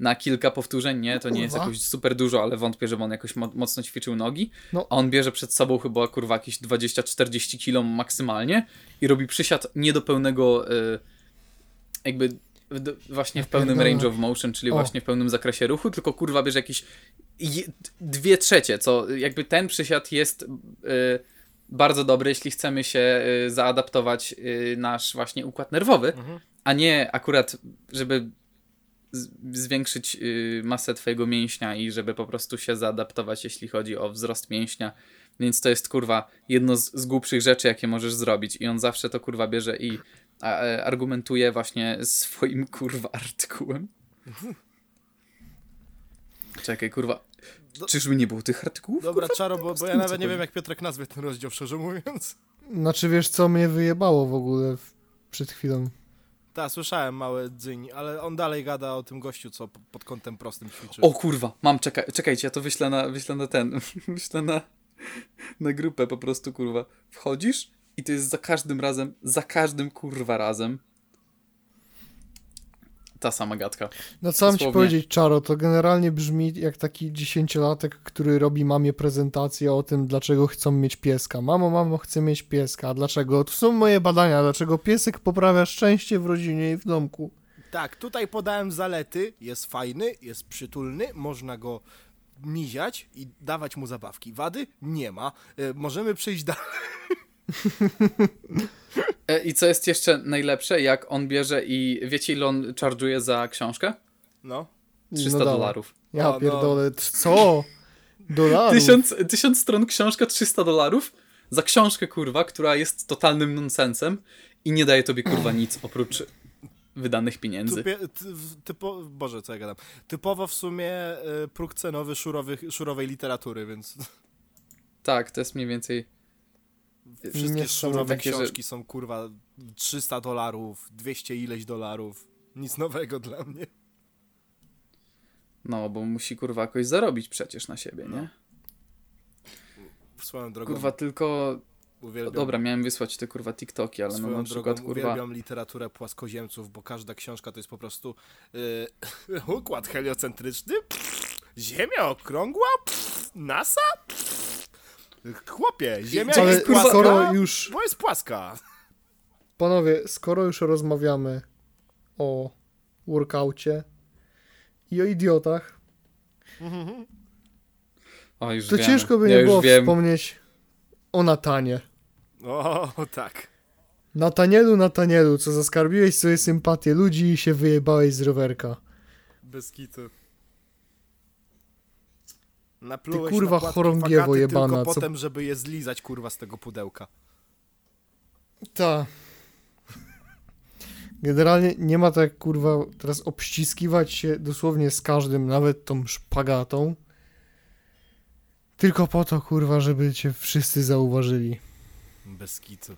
na kilka powtórzeń, nie? To nie jest jakoś super dużo, ale wątpię, żeby on jakoś mo mocno ćwiczył nogi. No. A on bierze przed sobą chyba, kurwa, jakieś 20-40 kilo maksymalnie i robi przysiad nie do pełnego, y, jakby w, d- właśnie w pełnym range of motion, czyli O. właśnie w pełnym zakresie ruchu, tylko kurwa bierze jakieś je, dwie trzecie, co jakby ten przysiad jest y, bardzo dobry, jeśli chcemy się y, zaadaptować y, nasz właśnie układ nerwowy, a nie akurat, żeby zwiększyć y, masę twojego mięśnia i żeby po prostu się zaadaptować, jeśli chodzi o wzrost mięśnia. Więc to jest kurwa jedno z, z głupszych rzeczy, jakie możesz zrobić. I on zawsze to kurwa bierze i a, e, argumentuje właśnie swoim kurwa artykułem. Czekaj, kurwa. Czyżby nie było tych artykułów? Dobra, kurwa? Czaro, bo, bo ja nawet nie wiem, jak Piotrek nazwie ten rozdział, szczerze mówiąc. Znaczy wiesz co mnie wyjebało w ogóle w, przed chwilą. Tak, słyszałem małe dzyń, ale on dalej gada o tym gościu, co pod kątem prostym ćwiczy. O kurwa, mam, czekaj, czekajcie, ja to wyślę na, wyślę na ten, wyślę na, na grupę po prostu, kurwa. Wchodzisz i to jest za każdym razem, za każdym kurwa razem ta sama gadka. No co mam ci powiedzieć, Czaro, to generalnie brzmi jak taki dziesięciolatek, który robi mamie prezentację o tym, dlaczego chcą mieć pieska. Mamo, mamo, chcę mieć pieska. A dlaczego? To są moje badania, dlaczego piesek poprawia szczęście w rodzinie i w domku. Tak, tutaj podałem zalety, jest fajny, jest przytulny, można go miziać i dawać mu zabawki. Wady nie ma. E, możemy przejść dalej. E, I co jest jeszcze najlepsze, jak on bierze i wiecie ile on charge'uje za książkę? No. 300 dawaj. dolarów. Ja O, no. pierdolę, t- co? Dolarów? Tysiąc, tysiąc stron książka, 300 dolarów za książkę, kurwa, która jest totalnym nonsensem i nie daje tobie, kurwa, nic oprócz wydanych pieniędzy. Typie, typo, Boże, co ja gadam. Typowo w sumie e, próg cenowy szurowych, szurowej literatury, więc Tak, to jest mniej więcej... wszystkie szurowe Takie, że- książki są kurwa 300 dolarów, 200 ileś dolarów. Nic nowego dla mnie. No, bo musi, kurwa, jakoś zarobić przecież na siebie, nie? Swoją drogą Kurwa, tylko... uwielbiam, Dobra, miałem wysłać te, kurwa, TikToki, ale no swoją na przykład, drogą kurwa... uwielbiam literaturę płaskoziemców, bo każda książka to jest po prostu e, układ heliocentryczny, pff, Ziemia okrągła, pff, NASA, pff. Chłopie, Ziemia Ale jest płaska, skoro już, bo jest płaska. panowie, skoro już rozmawiamy o workaucie i o idiotach, O, już to wiem. ciężko by ja nie już było wiem. wspomnieć o Natanie. O, tak. Natanielu, Natanielu, co zaskarbiłeś sobie sympatię ludzi i się wyjebałeś z rowerka. Bez kitu. Naplułeś kurwa na chorągiewo jebana, tylko co- potem, żeby je zlizać, kurwa, z tego pudełka. Ta. Generalnie nie ma tak, kurwa, teraz obściskiwać się dosłownie z każdym, nawet tą szpagatą. Tylko po to, kurwa, żeby cię wszyscy zauważyli. Bez kitu.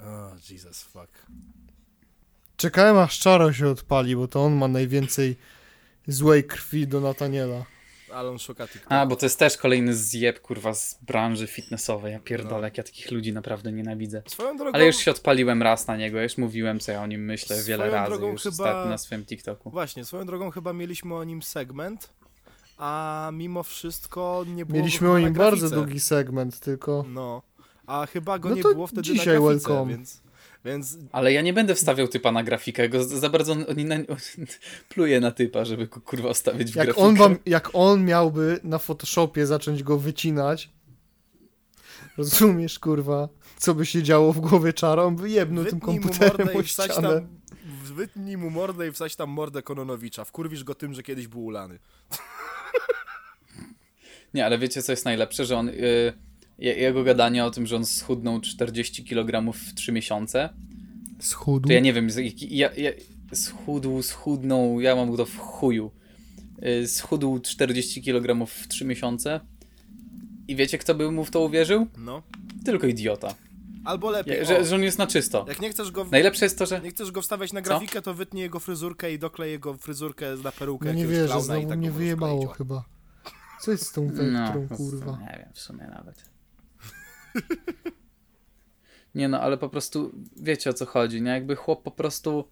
O, Jesus fuck. Czekałem aż Czaro się odpali, bo to on ma najwięcej złej krwi do Nataniela. Ale on szuka TikToka. A, bo to jest też kolejny zjeb, kurwa, z branży fitnessowej. Ja pierdolę, jak ja takich ludzi naprawdę nienawidzę. Swoją drogą, Ale już się odpaliłem raz na niego, już mówiłem, co ja o nim myślę Swoją wiele razy drogą już chyba- na swoim TikToku. Właśnie, swoją drogą chyba mieliśmy o nim segment, a mimo wszystko nie było Mieliśmy o nim bardzo długi segment, tylko... No, a chyba go No nie było wtedy dzisiaj na grafice, welcome. więc, więc Ale ja nie będę wstawiał typa na grafikę, go za bardzo on, on, na, on pluje na typa, żeby go kurwa wstawić w Jak grafikę. on, wam, jak on miałby na Photoshopie zacząć go wycinać, rozumiesz, kurwa, co by się działo w głowie czara, on by jebnął tym komputerem o i wsać ścianę. tam, wytnij mu mordę i wsać tam mordę Kononowicza. Wkurwisz go tym, że kiedyś był ulany. Nie, ale wiecie co jest najlepsze, że on... y, je- jego gadanie o tym, że on schudnął 40 kg w 3 miesiące, Schudł. to ja nie wiem, ja, ja, schudł, schudnął, ja mam to w chuju. Y, Schudł 40 kg w 3 miesiące i wiecie kto by mu w to uwierzył? No. Tylko idiota. Albo lepiej, Ja, o, że, że on jest na czysto. jak nie chcesz go... Najlepsze jest to, że... Nie chcesz go wstawiać na Co? grafikę, to wytnij jego fryzurkę i doklej jego fryzurkę na perukę No nie jakiegoś wierzę, znowu tak mnie go wyjebało chyba. Co jest z tą No, wektrą, to- kurwa? Nie wiem, w sumie nawet. Nie no, ale po prostu wiecie o co chodzi, nie? Jakby chłop po prostu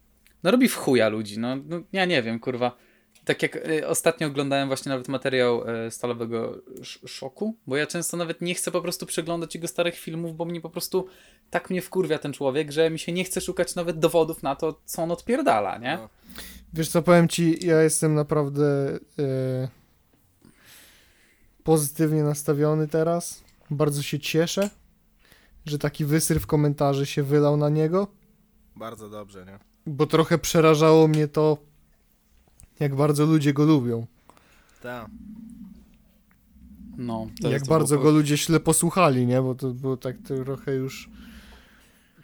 no robi w chuja ludzi, no, no ja nie wiem, kurwa. Tak jak y, ostatnio oglądałem właśnie nawet materiał y, Stalowego sz Szoku, bo ja często nawet nie chcę po prostu przeglądać jego starych filmów, bo mnie po prostu tak mnie wkurwia ten człowiek, że mi się nie chce szukać nawet dowodów na to, co on odpierdala, nie? No. Wiesz co, powiem ci, ja jestem naprawdę e, pozytywnie nastawiony teraz. Bardzo się cieszę, że taki wysyr w komentarzy się wylał na niego, Bardzo dobrze, nie? bo trochę przerażało mnie to, jak bardzo ludzie go lubią. Tak. No, jak bardzo go ludzie źle posłuchali, nie? Bo to było tak trochę już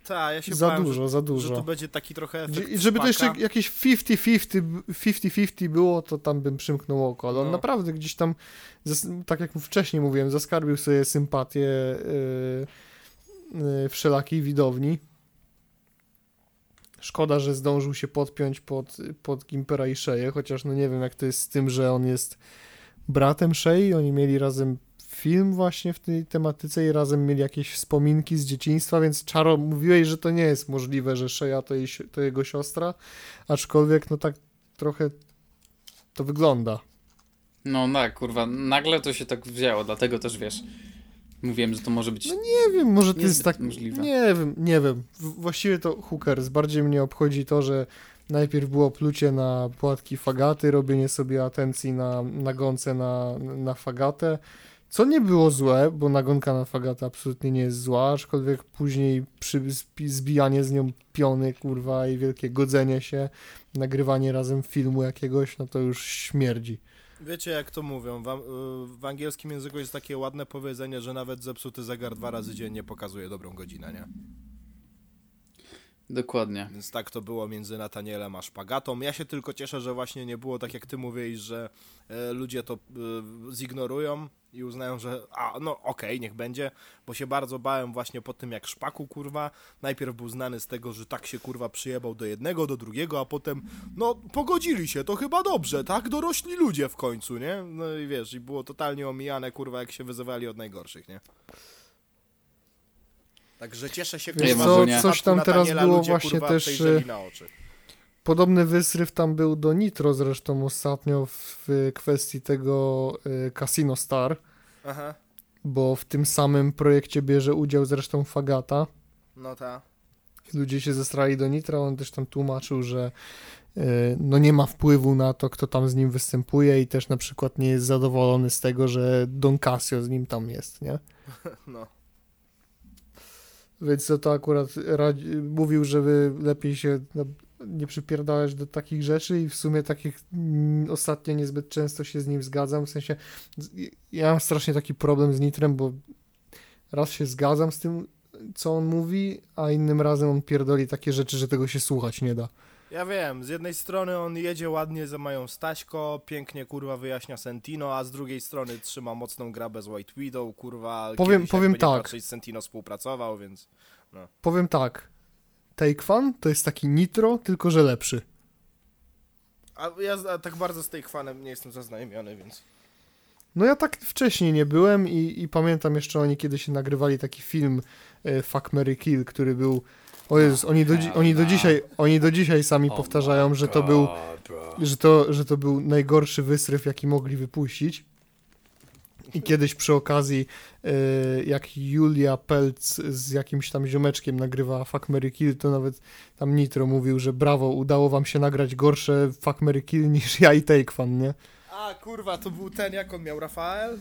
Tak, ja się za bałem, dużo, że, za że dużo. to będzie taki trochę efekt I żeby to jeszcze jakieś 50-50 50-50 było, to tam bym przymknął oko, ale on No. naprawdę gdzieś tam, tak jak wcześniej mówiłem, zaskarbił sobie sympatię yy, yy, wszelakiej widowni. Szkoda, że zdążył się podpiąć pod, pod Gimpera i Sheję, chociaż no nie wiem jak to jest z tym, że on jest bratem Shei, oni mieli razem film właśnie w tej tematyce i razem mieli jakieś wspominki z dzieciństwa, więc Czaro, mówiłeś, że to nie jest możliwe, że Sheja to, jej, to jego siostra, aczkolwiek no tak trochę to wygląda. No tak, kurwa, nagle to się tak wzięło, dlatego też wiesz. Mówiłem, że to może być. No Nie wiem, może to jest tak, możliwe. nie wiem, nie wiem. Właściwie to hookers, bardziej mnie obchodzi to, że najpierw było plucie na płatki fagaty, robienie sobie atencji na nagonce na, na fagatę, co nie było złe, bo nagonka na fagatę absolutnie nie jest zła, aczkolwiek później przy zbi- zbijanie z nią piony, kurwa, i wielkie godzenie się, nagrywanie razem filmu jakiegoś, no to już śmierdzi. Wiecie jak to mówią, w, y, w angielskim języku jest takie ładne powiedzenie, że nawet zepsuty zegar dwa razy dziennie pokazuje dobrą godzinę, nie? Dokładnie. Więc tak to było między Natanielem a Szpagatą. Ja się tylko cieszę, że właśnie nie było tak jak ty mówiłeś, że e, ludzie to e, zignorują i uznają, że a no okej, niech będzie, bo się bardzo bałem właśnie po tym jak Szpaku kurwa, najpierw był znany z tego, że tak się kurwa przyjebał do jednego, do drugiego, a potem no pogodzili się, to chyba dobrze, tak? Dorośli ludzie w końcu, nie? No i wiesz, i było totalnie omijane kurwa jak się wyzywali od najgorszych, nie? Także cieszę się, Wiesz kurwa, co, że w coś tam teraz Nataniela było ludzie, właśnie kurwa, też, na oczy. Podobny wysryw tam był do Nitro zresztą ostatnio w kwestii tego y, Casino Star, Aha, bo w tym samym projekcie bierze udział zresztą Fagata. no ta. Ludzie się zestrali do Nitra, on też tam tłumaczył, że y, no nie ma wpływu na to, kto tam z nim występuje i też na przykład nie jest zadowolony z tego, że Don Casio z nim tam jest, nie? No. Więc to, to akurat radzi, mówił, żeby lepiej się nie przypierdalać do takich rzeczy i w sumie takich mm, ostatnio niezbyt często się z nim zgadzam, w sensie ja mam strasznie taki problem z Nitrem, bo raz się zgadzam z tym, co on mówi, a innym razem on pierdoli takie rzeczy, że tego się słuchać nie da. Ja wiem, z jednej strony on jedzie ładnie za moją Staśko, pięknie kurwa wyjaśnia Sentino, a z drugiej strony trzyma mocną grabę z White Widow, kurwa. Powiem- powiem tak. z Sentino współpracował, więc... Powiem tak, Take Fan to jest taki Nitro, tylko że lepszy. A ja a tak bardzo z tej fanem nie jestem zaznajomiony, więc... No ja tak wcześniej nie byłem i, i pamiętam jeszcze oni kiedyś nagrywali taki film e, Fuck, Mary Kill, który był... O Jezus, oni do, oni do dzisiaj, oni do dzisiaj sami powtarzają, że to był, że to, że to był najgorszy wysryw, jaki mogli wypuścić. I kiedyś przy okazji, e, jak Julia Pelc z jakimś tam ziomeczkiem nagrywała Fuck, Mary Kill, to nawet tam Nitro mówił, że brawo, udało wam się nagrać gorsze Fuck, Mary Kill niż ja i Take Fan, nie? A kurwa, to był ten, jak on miał, Rafael?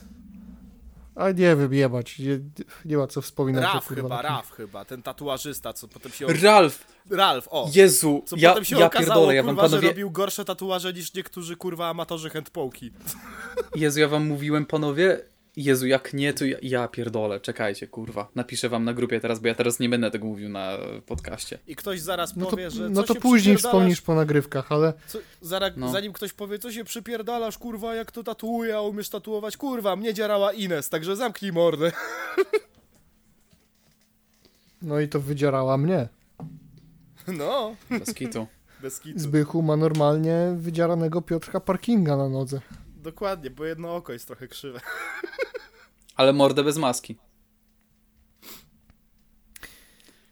A nie wiem, jebać, nie, nie ma co wspominać. kurwa, chyba, Raf chyba, ten tatuażysta, co potem się... Ralf! Ralf, o! Jezu! Co Ja, potem się ja okazało, pierdolę, ja wam kurwa, panowie... robił gorsze tatuaże niż niektórzy, kurwa, amatorzy handpołki. Jezu, ja wam mówiłem, panowie... Jezu, jak nie, to ja, ja pierdolę. Czekajcie, kurwa. Napiszę wam na grupie teraz, bo ja teraz nie będę tego mówił na podcaście. I ktoś zaraz No to, powie, że no to się później wspomnisz po nagrywkach, ale Co, zaraz, No. Zanim ktoś powie, co się przypierdalasz, kurwa, jak to tatuuje, a umiesz tatuować, kurwa, mnie dzierała Ines, także zamknij mordę. no i to wydzierała mnie. No, Bez kitu. bez kitu. Zbychu ma normalnie wydzieranego Piotrka Parkinga na nodze. Dokładnie, bo jedno oko jest trochę krzywe. Ale mordę bez maski.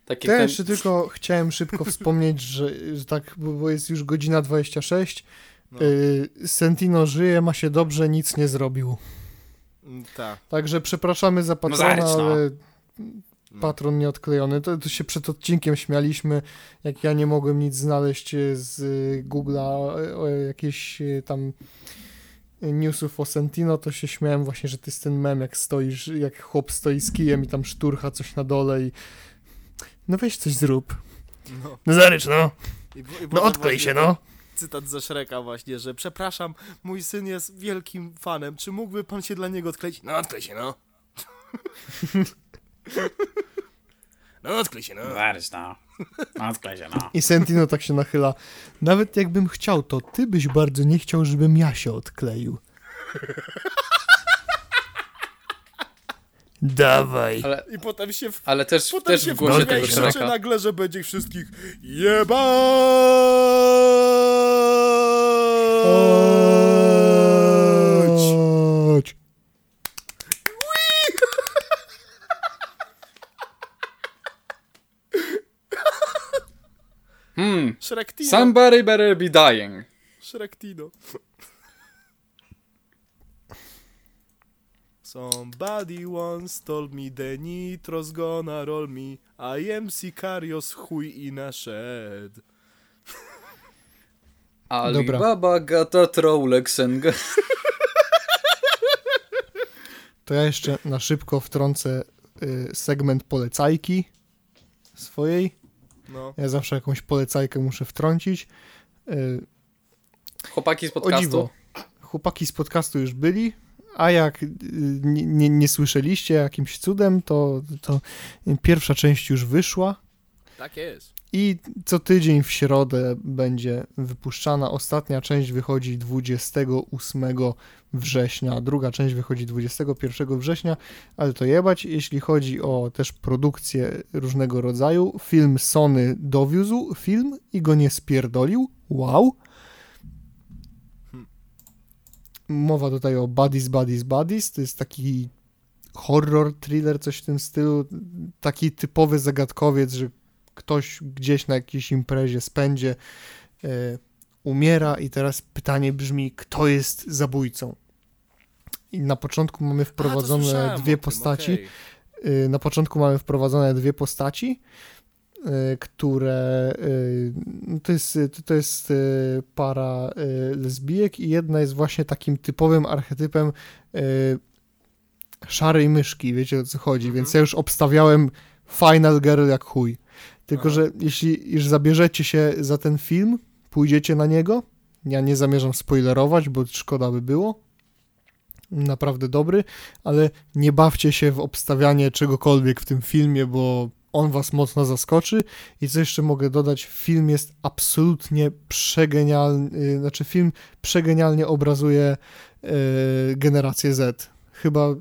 Taki To ja ten... jeszcze tylko chciałem szybko wspomnieć, że, że tak, bo bo jest już godzina 26. No. Y, Sentino żyje, ma się dobrze, nic nie zrobił. Tak. Także przepraszamy za patrona, zarycz, no. ale patron nieodklejony. To, to się przed odcinkiem śmialiśmy, jak ja nie mogłem nic znaleźć e, z y, Google'a, e, o jakieś e, tam newsów o Sentino, to się śmiałem właśnie, że to jest ten mem, jak stoisz, jak chłop stoi z kijem i tam szturcha coś na dole i no weź coś zrób. No. No zarycz, no. I, i No odklej się, no. Cytat ze Shreka właśnie, że przepraszam, mój syn jest wielkim fanem, czy mógłby pan się dla niego odkleić? No odklej się, no. no odklej się, no. Zarycz, no. Odklej się, no. I Sentino tak się nachyla. Nawet jakbym chciał, to ty byś bardzo nie chciał, żebym ja się odkleił. Dawaj. Ale, I potem się w ale też, Potem też się w głosie tego i krzyczy nagle, że będzie ich wszystkich jebać! Chodź. Hmm. Shrektino. Somebody better be dying. Shrektino. Somebody once told me the nitro's gonna roll me. I am Sicarios, chuj i na shed. Alibaba gata Rolex and ga- To ja jeszcze na szybko wtrącę y, segment polecajki swojej. No. Ja zawsze jakąś polecajkę muszę wtrącić. Y, Chłopaki z podcastu. Chłopaki z podcastu już byli, a jak y, nie, nie, nie słyszeliście jakimś cudem, to, to pierwsza część już wyszła Tak jest. I co tydzień w środę będzie wypuszczana. Ostatnia część wychodzi 28 września, druga część wychodzi 21 września, ale to jebać. Jeśli chodzi o też produkcję różnego rodzaju, film Sony dowiózł film i go nie spierdolił. Wow. Mowa tutaj o Buddies, Buddies, Buddies. To jest taki horror, thriller, coś w tym stylu. Taki typowy zagadkowiec, że ktoś gdzieś na jakiejś imprezie spędzie, e, umiera i teraz pytanie brzmi, kto jest zabójcą? I na początku mamy A, wprowadzone słyszałem dwie tym, postaci. okej. Y, Na początku mamy wprowadzone dwie postaci, y, które y, no to jest, to, to jest y, para y, lesbijek i jedna jest właśnie takim typowym archetypem y, szarej myszki, wiecie o co chodzi, Mhm. więc ja już obstawiałem Final Girl jak chuj. Tylko, Aha. że jeśli już zabierzecie się za ten film, pójdziecie na niego, ja nie zamierzam spoilerować, bo szkoda by było, naprawdę dobry, ale nie bawcie się w obstawianie czegokolwiek w tym filmie, bo on was mocno zaskoczy. I co jeszcze mogę dodać, film jest absolutnie przegenialny, y, znaczy film przegenialnie obrazuje y, generację Z. Chyba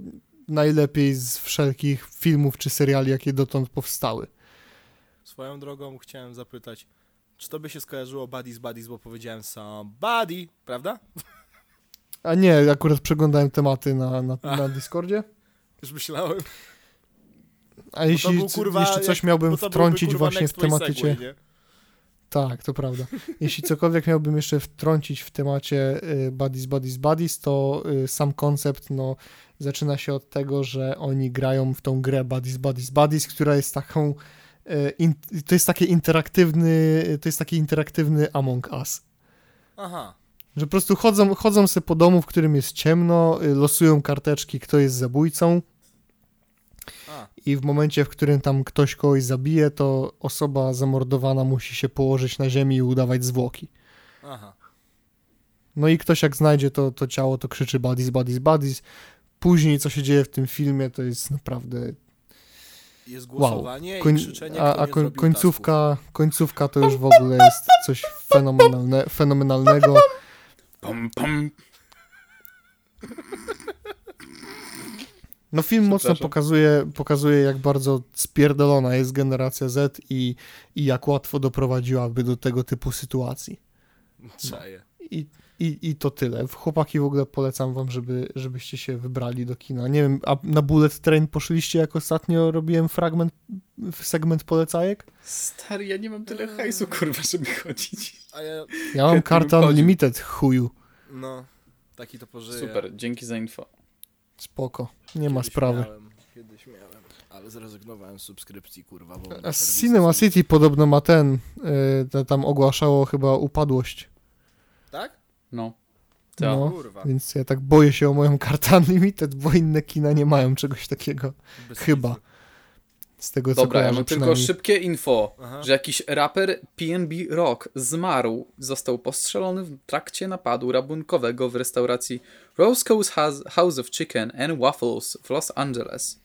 najlepiej z wszelkich filmów czy seriali, jakie dotąd powstały. Swoją drogą chciałem zapytać, czy to by się skojarzyło Buddies Buddies, bo powiedziałem somebody, prawda? A nie, akurat przeglądałem tematy na, na, na Discordzie. Już myślałem. A jeśli był, kurwa, jeszcze coś jak- miałbym byłby, wtrącić kurwa, właśnie w tematycie... segway? Tak, to prawda. Jeśli cokolwiek miałbym jeszcze wtrącić w temacie y, Buddies, Buddies, Buddies, to y, sam koncept no, zaczyna się od tego, że oni grają w tą grę Buddies, Buddies, Buddies, która jest taką. Y, In, to jest taki interaktywny, to jest taki interaktywny Among Us. Aha. Że po prostu chodzą, chodzą sobie po domu, w którym jest ciemno, y, losują karteczki, kto jest zabójcą. A. I w momencie, w którym tam ktoś kogoś zabije, to osoba zamordowana musi się położyć na ziemi i udawać zwłoki. Aha. No i ktoś jak znajdzie to, to ciało, to krzyczy buddies, buddies, buddies. Później, co się dzieje w tym filmie, to jest naprawdę Jest wow. głosowanie Koń- i krzyczenie, a a koń, końcówka, końcówka to już w ogóle jest coś fenomenalne, fenomenalnego. Pam, pam. No film mocno pokazuje, pokazuje jak bardzo spierdolona jest generacja Z i, i jak łatwo doprowadziłaby do tego typu sytuacji. Czaję. I, i, I to tyle. Chłopaki w ogóle polecam wam, żeby, żebyście się wybrali do kina. Nie wiem, a na Bullet Train poszliście, jak ostatnio robiłem fragment, segment polecajek? Stary, ja nie mam tyle hajsu, kurwa, żeby chodzić. A ja, Ja mam kartę. Unlimited, chuju. no, taki to pożyje. Super, dzięki za info. Spoko, nie ma Kiedyś sprawy. Miałem, kiedyś miałem, ale zrezygnowałem z subskrypcji, kurwa. Bo A Cinema City podobno ma ten, y, to tam ogłaszało chyba upadłość. No. Tak. No, Kurwa. więc ja tak boję się o moją kartę Unlimited, bo inne kina nie mają czegoś takiego. Bez Chyba. Z tego co Dobra, ja mam tylko szybkie info, Aha. że jakiś raper PNB Rock zmarł. Został postrzelony w trakcie napadu rabunkowego w restauracji Roscoe's House- House of Chicken and Waffles w Los Angeles.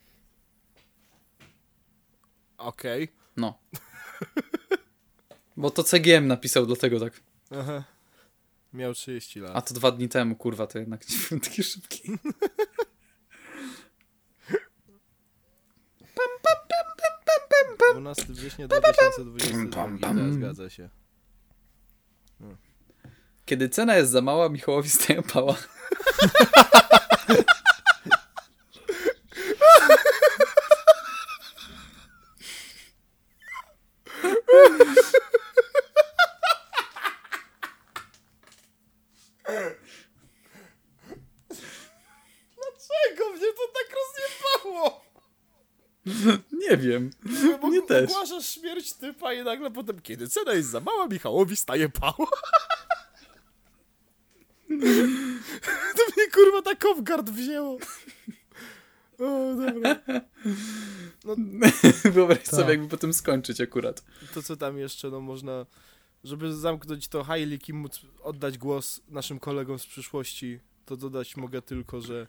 Okej. No. Bo to CGM napisał, dlatego tak. Aha. Miał 30 lat. A to dwa dni temu, kurwa, to jednak nie był taki szybki. 12 września 2022, tak, zgadza się. Kiedy cena jest za mała, Michałowi staje pała. Czego mnie to tak rozjebało? Nie wiem. Też. Ogłaszasz śmierć typa i nagle potem, kiedy cena jest za mała, Michałowi staje pała. To mnie kurwa tak off wzięło. O, dobra. Wyobraź Tak. sobie, jakby potem skończyć akurat. To co tam jeszcze, no można, żeby zamknąć to Heilig i móc oddać głos naszym kolegom z przyszłości, to dodać mogę tylko, że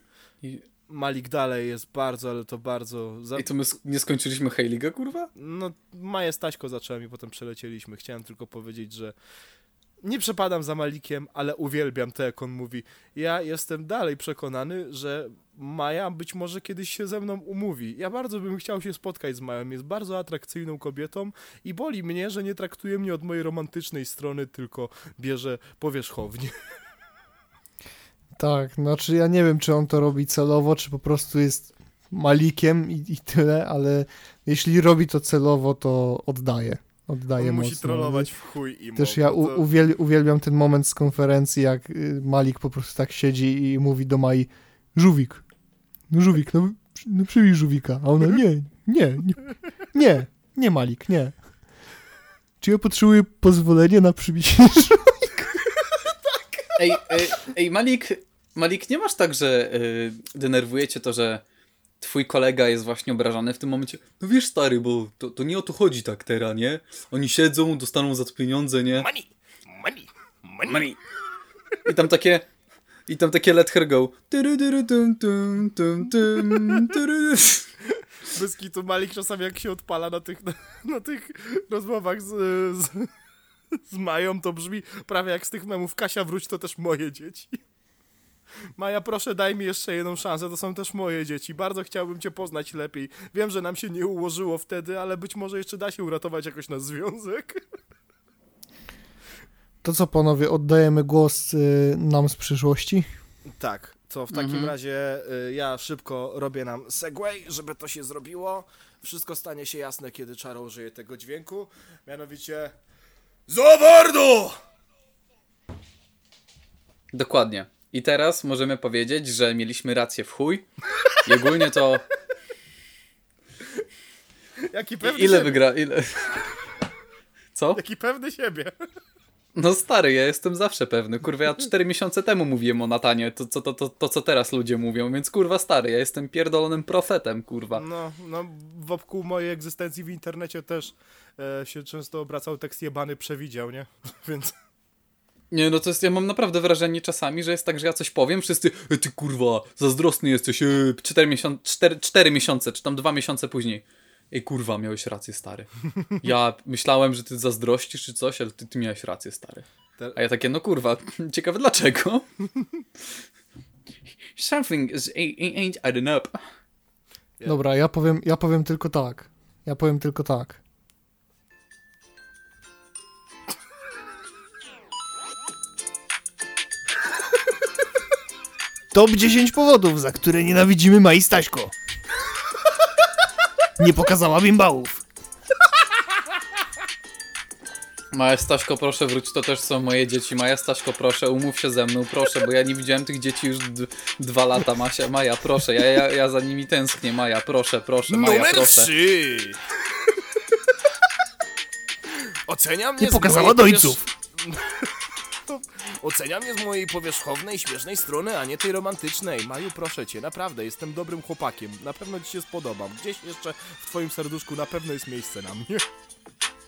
Malik dalej jest bardzo, ale to bardzo... Za... i to my nie skończyliśmy Heiliga, kurwa? No, Maję Staśko zacząłem i potem przelecieliśmy. Chciałem tylko powiedzieć, że nie przepadam za Malikiem, ale uwielbiam to, jak on mówi. Ja jestem dalej przekonany, że Maja być może kiedyś się ze mną umówi. Ja bardzo bym chciał się spotkać z Mają. Jest bardzo atrakcyjną kobietą i boli mnie, że nie traktuje mnie od mojej romantycznej strony, tylko bierze powierzchownie. Tak, znaczy ja nie wiem, czy on to robi celowo, czy po prostu jest malikiem i, i tyle, ale jeśli robi to celowo, to oddaje. Oddaje On mocno. musi trollować w chuj i Też ja bo u, uwiel, uwielbiam ten moment z konferencji, jak y, Malik po prostu tak siedzi i mówi do Mai, żółwik, no żółwik, no, no przybij żółwika, a ona, nie, nie, nie, nie, nie Malik, nie. Czy ja potrzebuję pozwolenia na przybicie Ej, ej, ej Malik, Malik, nie masz tak, że y, denerwuje cię to, że twój kolega jest właśnie obrażany w tym momencie? No wiesz, stary, bo to, to nie o to chodzi tak teraz, nie? Oni siedzą, dostaną za to pieniądze, nie? Money! Money! Money! Money. I tam takie... I tam takie let her go. Bez kitu Malik czasami jak się odpala na tych, na, na tych rozmowach z, z, z Mają, to brzmi prawie jak z tych memów Kasia wróć, to też moje dzieci. Maja, proszę daj mi jeszcze jedną szansę, to są też moje dzieci. Bardzo chciałbym cię poznać lepiej. Wiem, że nam się nie ułożyło wtedy, ale być może jeszcze da się uratować jakoś nasz związek. To co panowie, oddajemy głos y, nam z przyszłości? Tak, to w takim Mhm. razie y, ja szybko robię nam segway, żeby to się zrobiło. Wszystko stanie się jasne, kiedy Czaro użyje tego dźwięku. Mianowicie... ZABARDO! Dokładnie. I teraz możemy powiedzieć, że mieliśmy rację w chuj. I ogólnie to. Jaki pewny Ile siebie. wygra. Ile. Co? Jaki pewny siebie. No stary, ja jestem zawsze pewny. Kurwa, ja 4 miesiące temu mówiłem o Natanie, to, to, to, to, to co teraz ludzie mówią, więc kurwa stary, ja jestem pierdolonym profetem, kurwa. No, no, wokół mojej egzystencji w internecie też e, się często obracał tekst jebany przewidział, nie? Więc... Nie, no to jest, ja mam naprawdę wrażenie czasami, że jest tak, że ja coś powiem, wszyscy, e, ty kurwa, zazdrosny jesteś, e, 4, miesiąc, 4, 4 miesiące, czy tam 2 miesiące później. Ej kurwa, miałeś rację, stary. Ja myślałem, że ty zazdrościsz czy coś, ale ty, ty miałeś rację, stary. A ja takie, no kurwa, ciekawe dlaczego. Something is, ain't adding up. Dobra, ja powiem, ja powiem tylko tak. Ja powiem tylko tak. Top 10 powodów, za które nienawidzimy Mai Staśko. Nie pokazała bimbałów. Maja Staśko, proszę wróć, to też są moje dzieci. Maja Staśko, proszę, umów się ze mną, proszę, bo ja nie widziałem tych dzieci już d- dwa lata. Masia, Maja, proszę, ja, ja, ja za nimi tęsknię. Maja, proszę, proszę, Maja, Numer proszę. 3! Ocenia mnie Nie pokazała mojej dojców. Ocenia mnie z mojej powierzchownej, śmiesznej strony, a nie tej romantycznej. Maju, proszę cię, naprawdę, jestem dobrym chłopakiem. Na pewno ci się spodobam. Gdzieś jeszcze w twoim serduszku na pewno jest miejsce na mnie.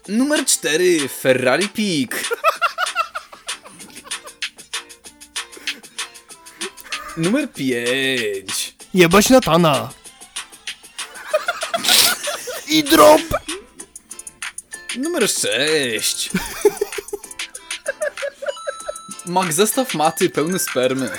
Numer 4, Ferrari Peak. Numer 5. Jebać Natana. I drop. Numer 6. Mag zestaw maty pełny spermy.